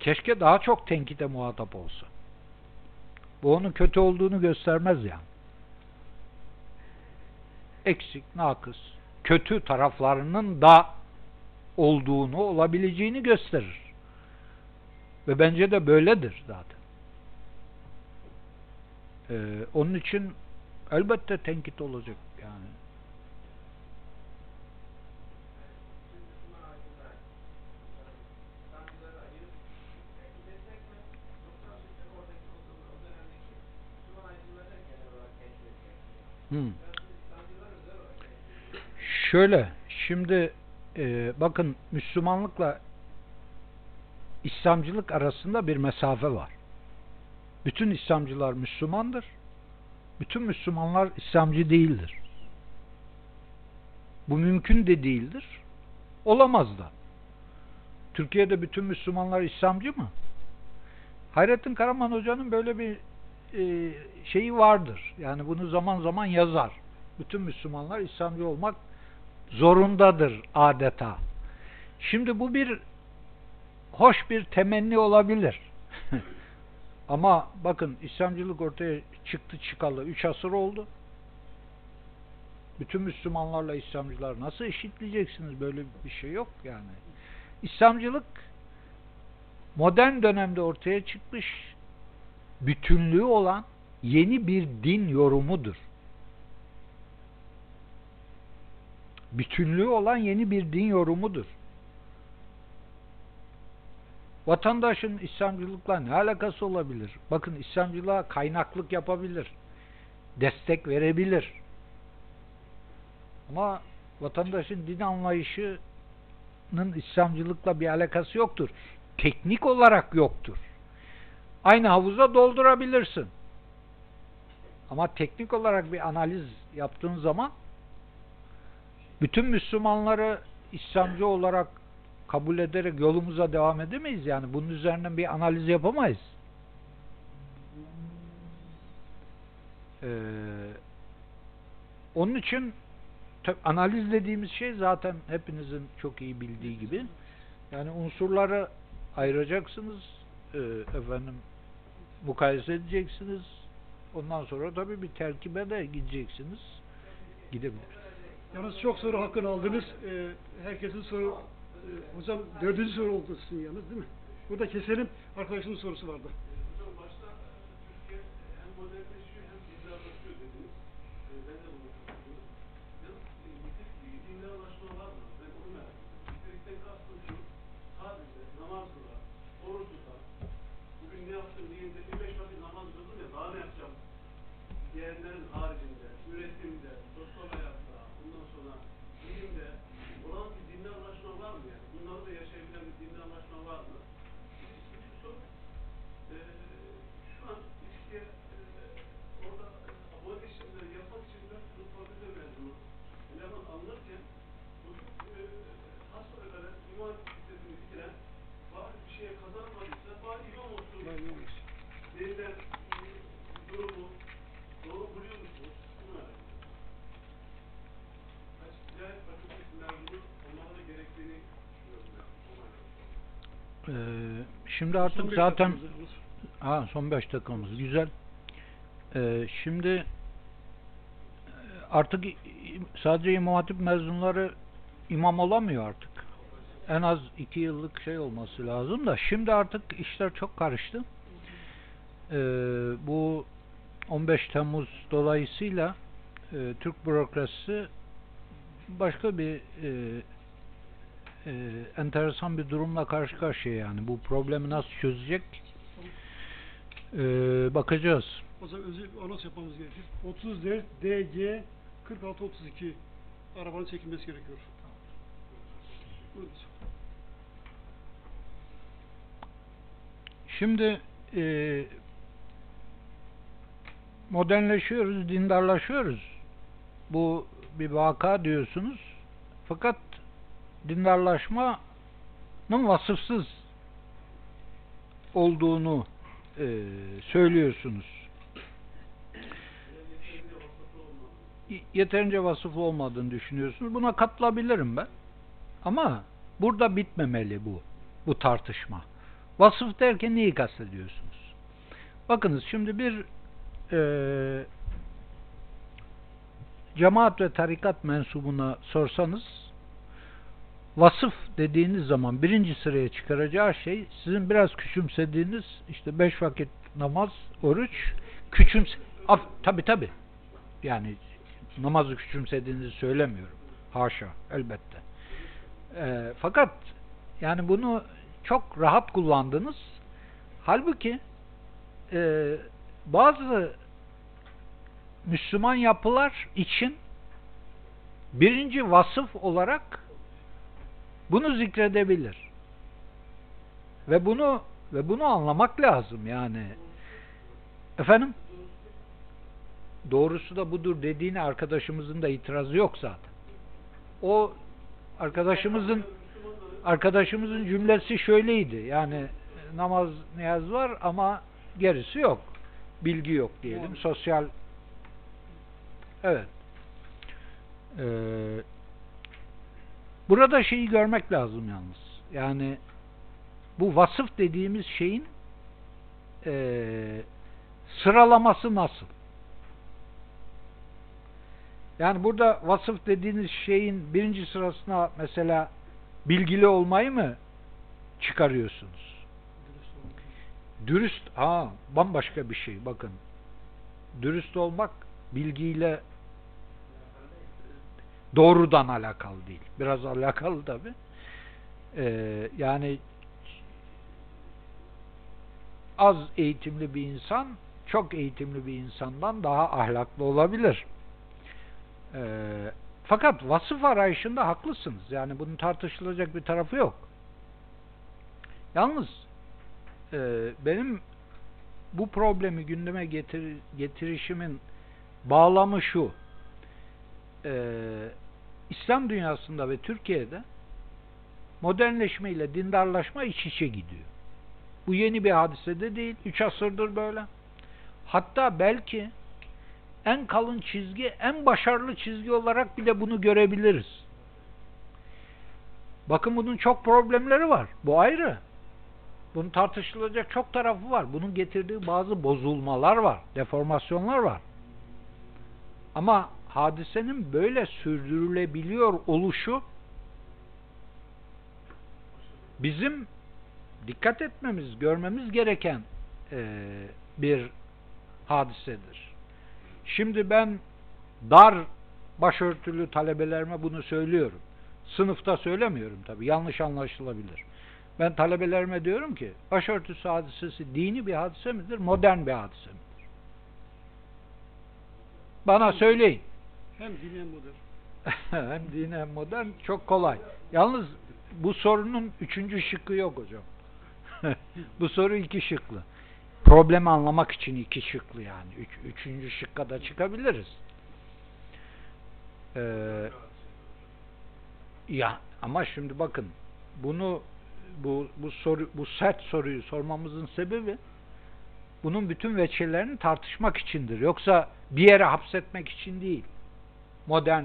Keşke daha çok tenkite muhatap olsa. Bu onun kötü olduğunu göstermez yani. Eksik, nakıs, kötü taraflarının da olduğunu, olabileceğini gösterir. Ve bence de böyledir zaten. Ee, onun için elbette tenkit olacak yani. Hmm. Şöyle, şimdi e, bakın Müslümanlıkla İslamcılık arasında bir mesafe var. Bütün İslamcılar Müslümandır. Bütün Müslümanlar İslamcı değildir. Bu mümkün de değildir. Olamaz da. Türkiye'de bütün Müslümanlar İslamcı mı? Hayrettin Karaman Hoca'nın böyle bir e, şeyi vardır. Yani bunu zaman zaman yazar. Bütün Müslümanlar İslamcı olmak zorundadır adeta. Şimdi bu bir hoş bir temenni olabilir. (laughs) Ama bakın İslamcılık ortaya çıktı çıkalı 3 asır oldu. Bütün Müslümanlarla İslamcılar nasıl eşitleyeceksiniz? Böyle bir şey yok yani. İslamcılık modern dönemde ortaya çıkmış bütünlüğü olan yeni bir din yorumudur. Bütünlüğü olan yeni bir din yorumudur. Vatandaşın İslamcılıkla ne alakası olabilir? Bakın İslamcılığa kaynaklık yapabilir. Destek verebilir. Ama vatandaşın din anlayışının İslamcılıkla bir alakası yoktur. Teknik olarak yoktur. Aynı havuza doldurabilirsin. Ama teknik olarak bir analiz yaptığın zaman bütün Müslümanları İslamcı olarak kabul ederek yolumuza devam edemeyiz yani. Bunun üzerinden bir analiz yapamayız. Ee, onun için analiz dediğimiz şey zaten hepinizin çok iyi bildiği gibi. Yani unsurları ayıracaksınız, e, efendim mukayese edeceksiniz. Ondan sonra tabii bir terkibe de gideceksiniz. Gidebilir. Yalnız çok soru hakkını aldınız. Ee, herkesin soru, e, hocam dördüncü soru oldu sizin yalnız değil mi? Burada keselim. Arkadaşımın sorusu vardı. Hocam başta e, Türkiye hem modernleşiyor hem dindarlaşıyor dediniz. E, ben de bunu katılıyorum. Yalnız e, yitik bir dindarlaşma var mı? Ben onu merak ediyorum. Yitiklikten kastım şu, sadece namaz kılar, oruç tutar, bugün ne yaptım diyeyim de bir beş vakit namaz kıldım ya daha ne yapacağım? Diğerlerin haricinde, üretimde, sosyal hayatta, ondan sonra bilimde olan bir dindarlaşma var mı yani? Bunları da yaşayabilen bir dindarlaşma var mı? İkinci soru, ee, şu an ilişkiye e, orada e, abone işlemleri yapmak için dört yıl fakülte mezunu eleman alınırken bu çok e, hasbelkader imam fakültesini bitiren bari bir şeye kazanamadıysa bari imam olsun denilen e, durumu doğru buluyor musunuz? Bunu ediyorum. Kaç ilahiyat fakültesi mezunu olmaları gerektiğini düşünüyorum ben. Ona göre. E, şimdi Son artık beş zaten. Ha son 5 dakikamız. Güzel. Ee, şimdi e, artık sadece İmam Hatip mezunları imam olamıyor artık. En az 2 yıllık şey olması lazım da şimdi artık işler çok karıştı. Ee, bu 15 Temmuz dolayısıyla e, Türk bürokrasisi başka bir e, e, enteresan bir durumla karşı karşıya yani. Bu problemi nasıl çözecek? Ee, bakacağız. O zaman özel anons yapmamız gerekir. 34 DG 4632 arabanın çekilmesi gerekiyor. Şimdi e, modernleşiyoruz, dindarlaşıyoruz. Bu bir vaka diyorsunuz. Fakat dindarlaşmanın vasıfsız olduğunu e, söylüyorsunuz. Yeterince vasıflı olmadığını düşünüyorsunuz. Buna katılabilirim ben. Ama burada bitmemeli bu bu tartışma. Vasıf derken neyi kastediyorsunuz? Bakınız şimdi bir eee cemaat ve tarikat mensubuna sorsanız vasıf dediğiniz zaman birinci sıraya çıkaracağı şey sizin biraz küçümsediğiniz işte beş vakit namaz, oruç küçümse Af, tabi tabi yani namazı küçümsediğinizi söylemiyorum. Haşa elbette. Eee, fakat yani bunu çok rahat kullandınız. Halbuki eee, bazı Müslüman yapılar için birinci vasıf olarak bunu zikredebilir. Ve bunu ve bunu anlamak lazım yani. Efendim? Doğrusu da budur dediğine arkadaşımızın da itirazı yok zaten. O arkadaşımızın arkadaşımızın cümlesi şöyleydi. Yani e, namaz niyaz var ama gerisi yok. Bilgi yok diyelim. Sosyal Evet. Ee, burada şeyi görmek lazım yalnız. Yani bu vasıf dediğimiz şeyin ee, sıralaması nasıl? Yani burada vasıf dediğiniz şeyin birinci sırasına mesela bilgili olmayı mı çıkarıyorsunuz? Dürüst, ha bambaşka bir şey bakın. Dürüst olmak bilgiyle doğrudan alakalı değil. Biraz alakalı tabi. Ee, yani az eğitimli bir insan çok eğitimli bir insandan daha ahlaklı olabilir. Ee, fakat vasıf arayışında haklısınız. Yani bunun tartışılacak bir tarafı yok. Yalnız e, benim bu problemi gündeme getir, getirişimin bağlamı şu. E, İslam dünyasında ve Türkiye'de modernleşme ile dindarlaşma iç içe gidiyor. Bu yeni bir hadise de değil. Üç asırdır böyle. Hatta belki en kalın çizgi, en başarılı çizgi olarak bile bunu görebiliriz. Bakın bunun çok problemleri var. Bu ayrı. Bunun tartışılacak çok tarafı var. Bunun getirdiği bazı bozulmalar var, deformasyonlar var. Ama hadisenin böyle sürdürülebiliyor oluşu bizim dikkat etmemiz, görmemiz gereken bir hadisedir. Şimdi ben dar başörtülü talebelerime bunu söylüyorum. Sınıfta söylemiyorum tabi. Yanlış anlaşılabilir. Ben talebelerime diyorum ki başörtüsü hadisesi dini bir hadise midir? Modern bir hadise midir? Bana söyleyin. Hem dini hem modern. (laughs) hem dini hem modern çok kolay. Yalnız bu sorunun üçüncü şıkkı yok hocam. (laughs) bu soru iki şıklı. Problemi anlamak için iki şıklı yani. Üç, üçüncü şıkka da çıkabiliriz. Ee, ya ama şimdi bakın bunu bu bu soru bu sert soruyu sormamızın sebebi bunun bütün veçelerini tartışmak içindir. Yoksa bir yere hapsetmek için değil. Modern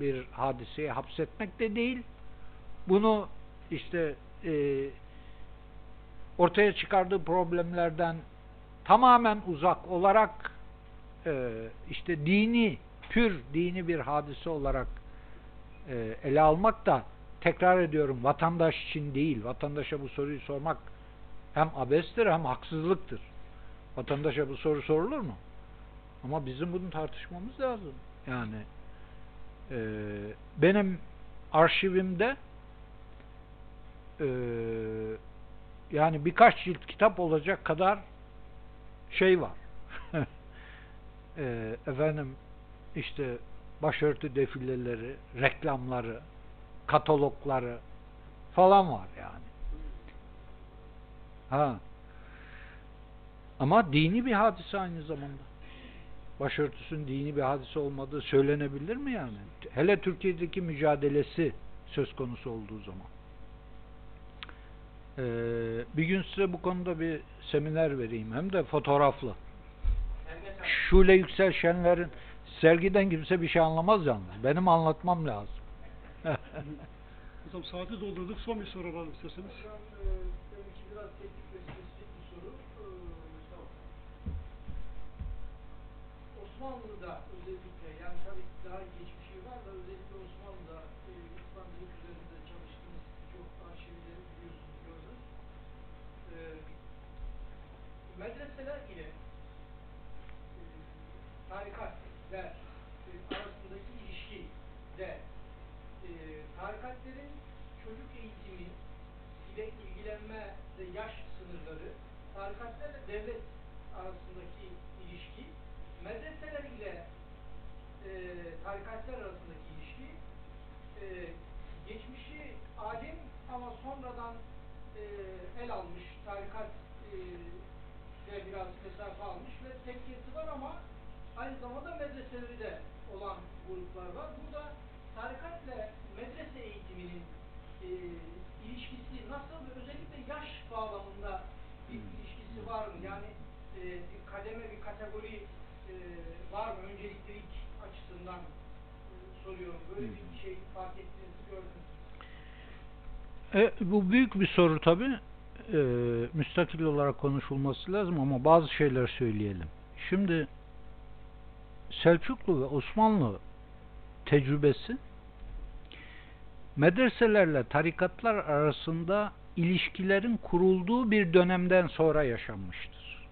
bir hadiseye hapsetmek de değil. Bunu işte e, ortaya çıkardığı problemlerden tamamen uzak olarak e, işte dini, pür dini bir hadise olarak e, ele almak da tekrar ediyorum vatandaş için değil. Vatandaşa bu soruyu sormak hem abestir hem haksızlıktır. Vatandaşa bu soru sorulur mu? Ama bizim bunu tartışmamız lazım. Yani e, benim arşivimde e, yani birkaç cilt kitap olacak kadar şey var. (laughs) e, efendim işte başörtü defileleri, reklamları, katalogları falan var yani. Ha. Ama dini bir hadise aynı zamanda. Başörtüsün dini bir hadise olmadığı söylenebilir mi yani? Hele Türkiye'deki mücadelesi söz konusu olduğu zaman. Ee, bir gün size bu konuda bir seminer vereyim. Hem de fotoğraflı. Şule Yüksel Şenler'in sergiden kimse bir şey anlamaz yalnız. Benim anlatmam lazım. (laughs) Hocam saati doldurduk. Son bir soru alalım isterseniz. Hocam, e, benimki biraz teknik ve spesifik bir soru. E, tamam. Osmanlı'da özellikle, yani tabii daha geçmişi var da özellikle Osmanlı'da e, İslamcılık üzerinde çalıştığınız çok arşivleri biliyorsunuz, gördünüz. E, medreseler ile e, tarikat ve e, arasındaki ilişki de e, tarikatlerin çocuk eğitimi ile ilgilenme ve yaş sınırları, tarikatlerle devlet arasındaki ilişki, medreseler ile e, tarikatlar arasındaki ilişki, e, geçmişi alim ama sonradan e, el almış, tarikat e, ve biraz mesafe almış ve tekkesi var ama aynı zamanda medreseleri de olan gruplar var. Burada tarikatla medrese eğitiminin e, ilişkisi nasıl ve özellikle yaş bağlamında bir ilişkisi var mı? Yani e, bir kademe, bir kategori e, var mı? Önceliklilik açısından e, soruyorum. Böyle bir şey fark ettiğinizi gördünüz? E, bu büyük bir soru tabi. E, müstakil olarak konuşulması lazım ama bazı şeyler söyleyelim. Şimdi Selçuklu ve Osmanlı tecrübesi medreselerle tarikatlar arasında ilişkilerin kurulduğu bir dönemden sonra yaşanmıştır.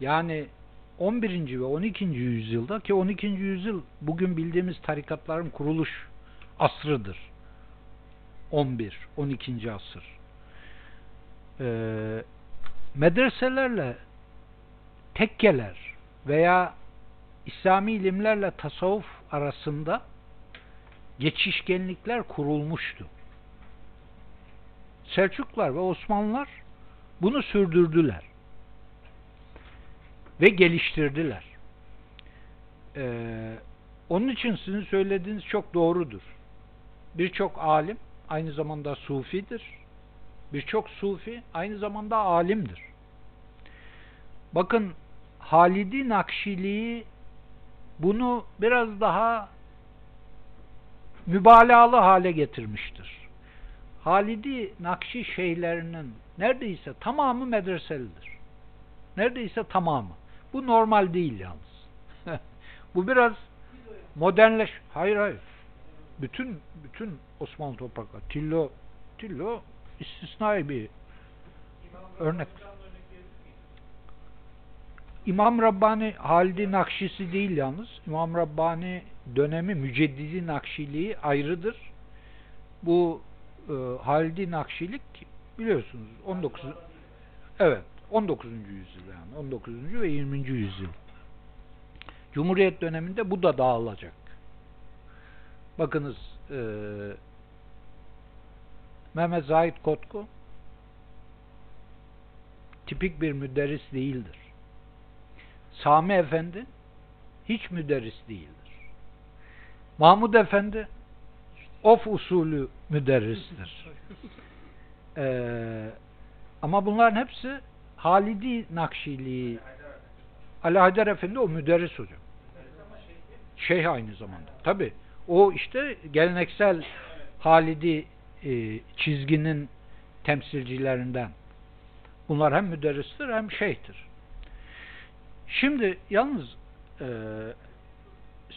Yani 11. ve 12. yüzyılda ki 12. yüzyıl bugün bildiğimiz tarikatların kuruluş asrıdır. 11, 12. asır. Ee, medreselerle tekkeler veya İslami ilimlerle tasavvuf arasında geçişkenlikler kurulmuştu. Selçuklular ve Osmanlılar bunu sürdürdüler ve geliştirdiler. Ee, onun için sizin söylediğiniz çok doğrudur. Birçok alim aynı zamanda sufidir. Birçok sufi aynı zamanda alimdir. Bakın Halidi Nakşiliği bunu biraz daha mübalağalı hale getirmiştir. Halidi Nakşi şeyhlerinin neredeyse tamamı medreselidir. Neredeyse tamamı. Bu normal değil yalnız. (laughs) Bu biraz modernleş. Hayır hayır. Bütün bütün Osmanlı toprakları. Tillo Tillo istisnai bir örnek. İmam Rabbani Halidi Nakşisi değil yalnız. İmam Rabbani dönemi Müceddidi Nakşiliği ayrıdır. Bu e, Halidi Nakşilik biliyorsunuz 19 evet 19. yüzyıl yani 19. ve 20. yüzyıl. Cumhuriyet döneminde bu da dağılacak. Bakınız e, Mehmet Zahid Kotku tipik bir müderris değildir. Sami Efendi hiç müderris değildir. Mahmud Efendi of usulü müderristir. (laughs) Ee, ama bunların hepsi Halidi Nakşiliği Ali Haydar Efendi o müderris hocam. Şeyh aynı zamanda. Tabi o işte geleneksel Halidi e, çizginin temsilcilerinden. Bunlar hem müderristir hem şeyhtir. Şimdi yalnız e,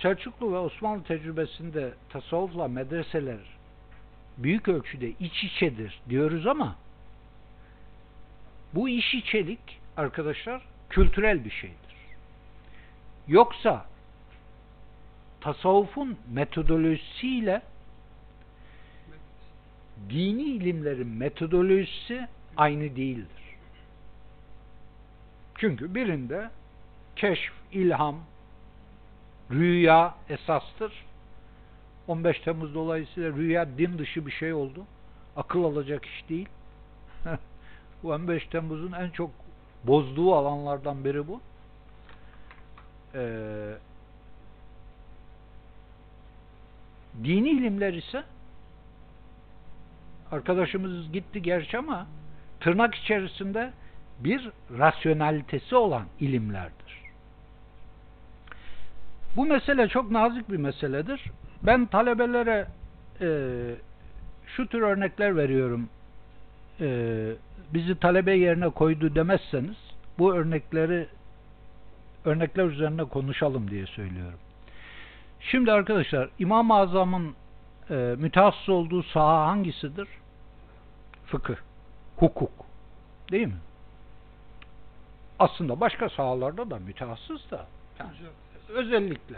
Selçuklu ve Osmanlı tecrübesinde tasavvufla medreseler büyük ölçüde iç içedir diyoruz ama bu iş içelik arkadaşlar kültürel bir şeydir. Yoksa tasavvufun metodolojisiyle dini ilimlerin metodolojisi aynı değildir. Çünkü birinde keşf, ilham, rüya esastır. 15 Temmuz dolayısıyla rüya din dışı bir şey oldu. Akıl alacak iş değil. (laughs) bu 15 Temmuz'un en çok bozduğu alanlardan biri bu. Ee, dini ilimler ise arkadaşımız gitti gerçi ama tırnak içerisinde bir rasyonalitesi olan ilimlerdir. Bu mesele çok nazik bir meseledir. Ben talebelere e, şu tür örnekler veriyorum. E, bizi talebe yerine koydu demezseniz bu örnekleri örnekler üzerine konuşalım diye söylüyorum. Şimdi arkadaşlar İmam-ı Azam'ın e, mütehassıs olduğu saha hangisidir? Fıkıh, hukuk. Değil mi? Aslında başka sahalarda da mütehassıs da yani özellikle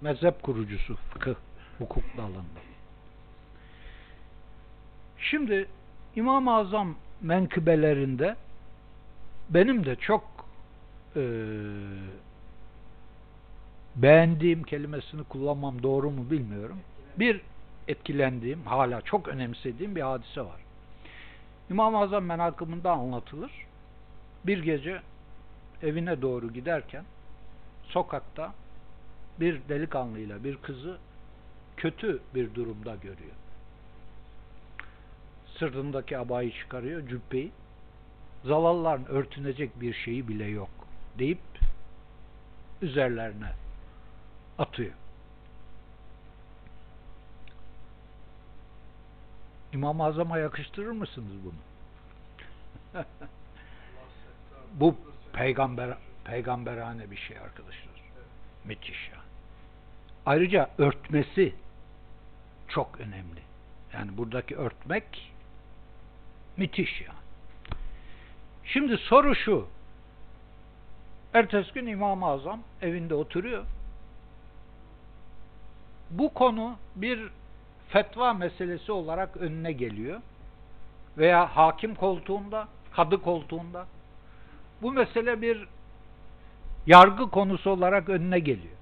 mezhep kurucusu fıkıh, hukuk dalında. Şimdi İmam-ı Azam menkıbelerinde benim de çok e, beğendiğim kelimesini kullanmam doğru mu bilmiyorum. Bir etkilendiğim, hala çok önemsediğim bir hadise var. İmam-ı Azam menakımında anlatılır. Bir gece evine doğru giderken sokakta bir delikanlıyla bir kızı kötü bir durumda görüyor. Sırtındaki abayı çıkarıyor, cübbeyi. Zavallıların örtünecek bir şeyi bile yok deyip üzerlerine atıyor. İmam-ı Azam'a yakıştırır mısınız bunu? (laughs) Bu peygamber peygamberane bir şey arkadaşlar. Müthiş ya. Ayrıca örtmesi çok önemli. Yani buradaki örtmek müthiş ya. Şimdi soru şu. Ertesi gün İmam-ı Azam evinde oturuyor. Bu konu bir fetva meselesi olarak önüne geliyor. Veya hakim koltuğunda, kadı koltuğunda. Bu mesele bir yargı konusu olarak önüne geliyor.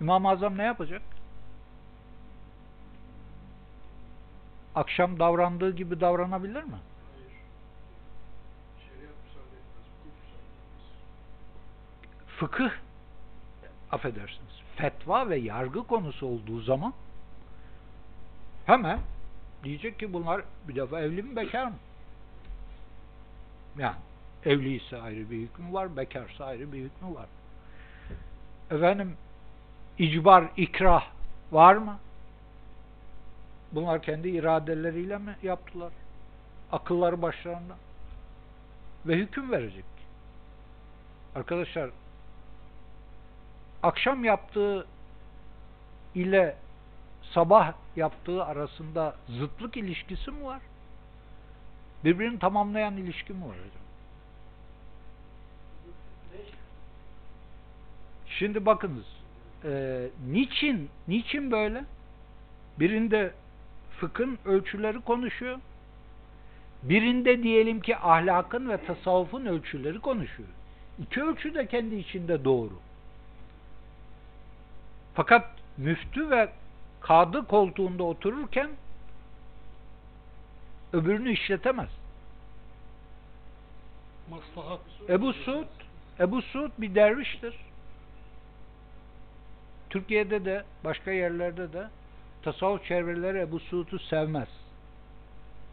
İmam-ı Azam ne yapacak? Akşam davrandığı gibi davranabilir mi? Fıkıh affedersiniz fetva ve yargı konusu olduğu zaman hemen diyecek ki bunlar bir defa evli mi bekar mı? Yani Evliyse ayrı bir hükmü var, bekarsa ayrı bir hükmü var. Efendim, icbar, ikrah var mı? Bunlar kendi iradeleriyle mi yaptılar? Akılları başlarında. Ve hüküm verecek. Arkadaşlar, akşam yaptığı ile sabah yaptığı arasında zıtlık ilişkisi mi var? Birbirini tamamlayan ilişki mi var hocam? Şimdi bakınız, e, niçin niçin böyle? Birinde fıkhın ölçüleri konuşuyor. Birinde diyelim ki ahlakın ve tasavvufun ölçüleri konuşuyor. İki ölçü de kendi içinde doğru. Fakat müftü ve kadı koltuğunda otururken öbürünü işletemez. Maslahat. Ebu Suud, Ebu Suud bir derviştir. Türkiye'de de başka yerlerde de tasavvuf çevreleri Ebu Suud'u sevmez.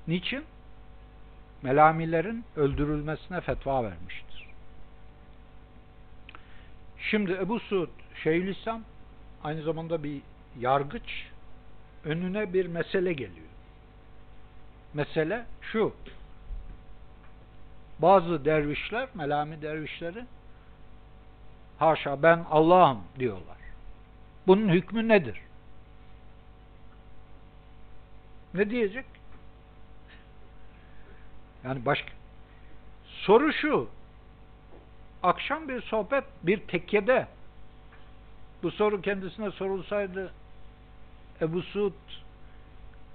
Niçin? Melamilerin öldürülmesine fetva vermiştir. Şimdi Ebu Suud Şeyhülislam aynı zamanda bir yargıç önüne bir mesele geliyor. Mesele şu. Bazı dervişler, melami dervişleri haşa ben Allah'ım diyorlar. Bunun hükmü nedir? Ne diyecek? Yani başka soru şu. Akşam bir sohbet bir tekkede bu soru kendisine sorulsaydı Ebu Suud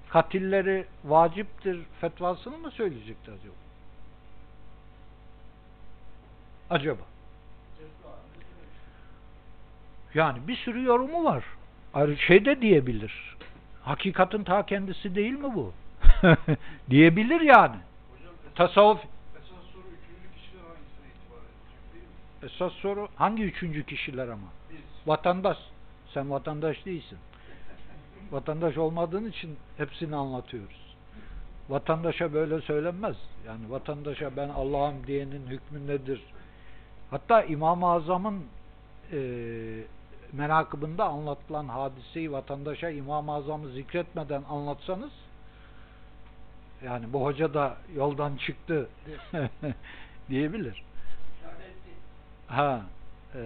katilleri vaciptir fetvasını mı söyleyecekti acaba? Acaba? Yani bir sürü yorumu var. Ayrı şey de diyebilir. Hakikatin ta kendisi değil mi bu? (laughs) diyebilir yani. Tasavvuf Esas soru üçüncü kişiler hangisine itibar edecek değil mi? esas soru hangi üçüncü kişiler ama? Biz. Vatandaş. Sen vatandaş değilsin. Vatandaş olmadığın için hepsini anlatıyoruz. Vatandaşa böyle söylenmez. Yani vatandaşa ben Allah'ım diyenin hükmü nedir? Hatta İmam-ı Azam'ın e, menakıbında anlatılan hadiseyi vatandaşa İmam-ı Azam'ı zikretmeden anlatsanız yani bu hoca da yoldan çıktı (laughs) diyebilir. Ha e,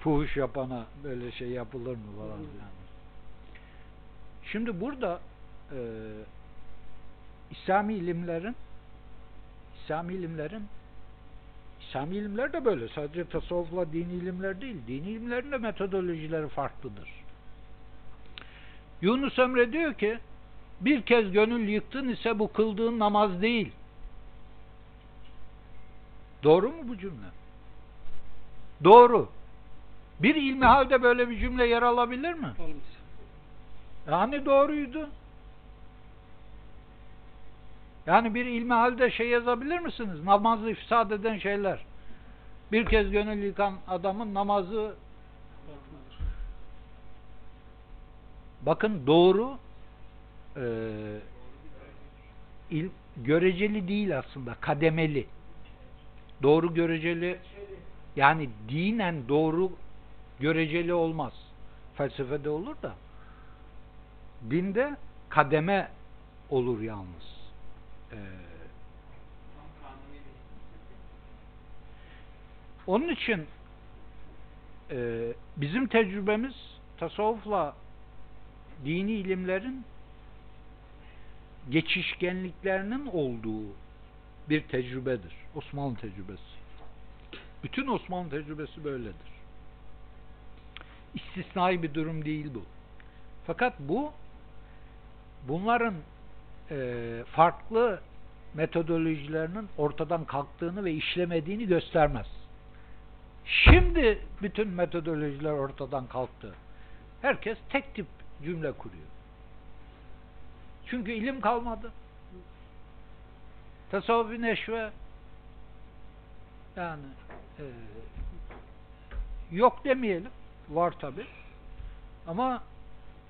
fuhuş yapana böyle şey yapılır mı falan filan. Şimdi burada e, İslami ilimlerin İslami ilimlerin İslami ilimler de böyle. Sadece tasavvufla dini ilimler değil. Dini ilimlerin de metodolojileri farklıdır. Yunus Emre diyor ki bir kez gönül yıktın ise bu kıldığın namaz değil. Doğru mu bu cümle? Doğru. Bir ilmihalde böyle bir cümle yer alabilir mi? Yani doğruydu. Yani bir ilmihalde şey yazabilir misiniz? Namazı ifsad eden şeyler. Bir kez gönül yıkan adamın namazı bakın doğru e, il, göreceli değil aslında kademeli doğru göreceli yani dinen doğru göreceli olmaz felsefede olur da dinde kademe olur yalnız Ee, onun için e, bizim tecrübemiz tasavvufla dini ilimlerin geçişkenliklerinin olduğu bir tecrübedir. Osmanlı tecrübesi. Bütün Osmanlı tecrübesi böyledir. İstisnai bir durum değil bu. Fakat bu bunların e, farklı metodolojilerinin ortadan kalktığını ve işlemediğini göstermez. Şimdi bütün metodolojiler ortadan kalktı. Herkes tek tip cümle kuruyor. Çünkü ilim kalmadı. Tasavvuf-i neşve yani e, yok demeyelim. Var tabi. Ama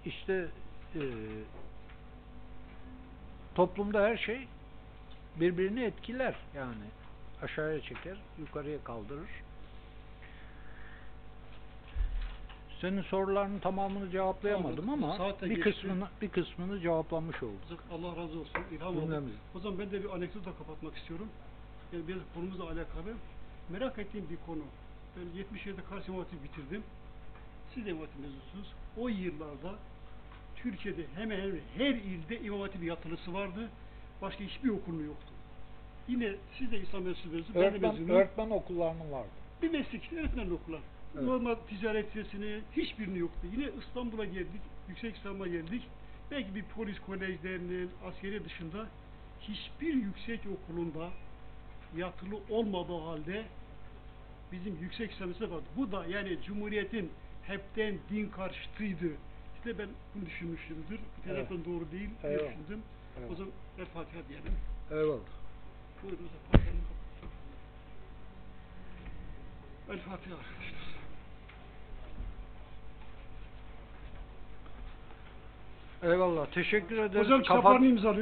işte e, toplumda her şey birbirini etkiler yani. Aşağıya çeker, yukarıya kaldırır. Senin sorularının tamamını cevaplayamadım ama saate bir geçti. kısmını bir kısmını cevaplamış olduk. Allah razı olsun. İlham oldu. O zaman ben de bir anekdotla kapatmak istiyorum. Yani biraz konumuzla alakalı. Merak ettiğim bir konu. Ben 77'de Kars İmam Hatip bitirdim. Siz de mezunusunuz. O yıllarda Türkiye'de hemen hemen her ilde İmam Hatip yatılısı vardı. Başka hiçbir okulun yoktu. Yine siz de İslam de Öğretmen, öğretmen okullarının vardı. Bir meslek öğretmen okullar. Evet. Normal ticaret lisesini hiçbirini yoktu. Yine İstanbul'a geldik, yüksek İslam'a geldik. Belki bir polis kolejlerinin, askeri dışında hiçbir yüksek okulunda yatılı olmadığı halde bizim yüksek İslam'ımızda vardı. Bu da yani Cumhuriyet'in hepten din karşıtıydı. İşte ben bunu düşünmüşümdür. Bu Evet. taraftan doğru değil Eyvallah. düşündüm. Evet. O zaman El Fatiha diyelim. Eyvallah. Buyurun. El Fatiha arkadaşlar. Eyvallah. Teşekkür ederim. Hocam Kapat- kitaplarını imzalıyor.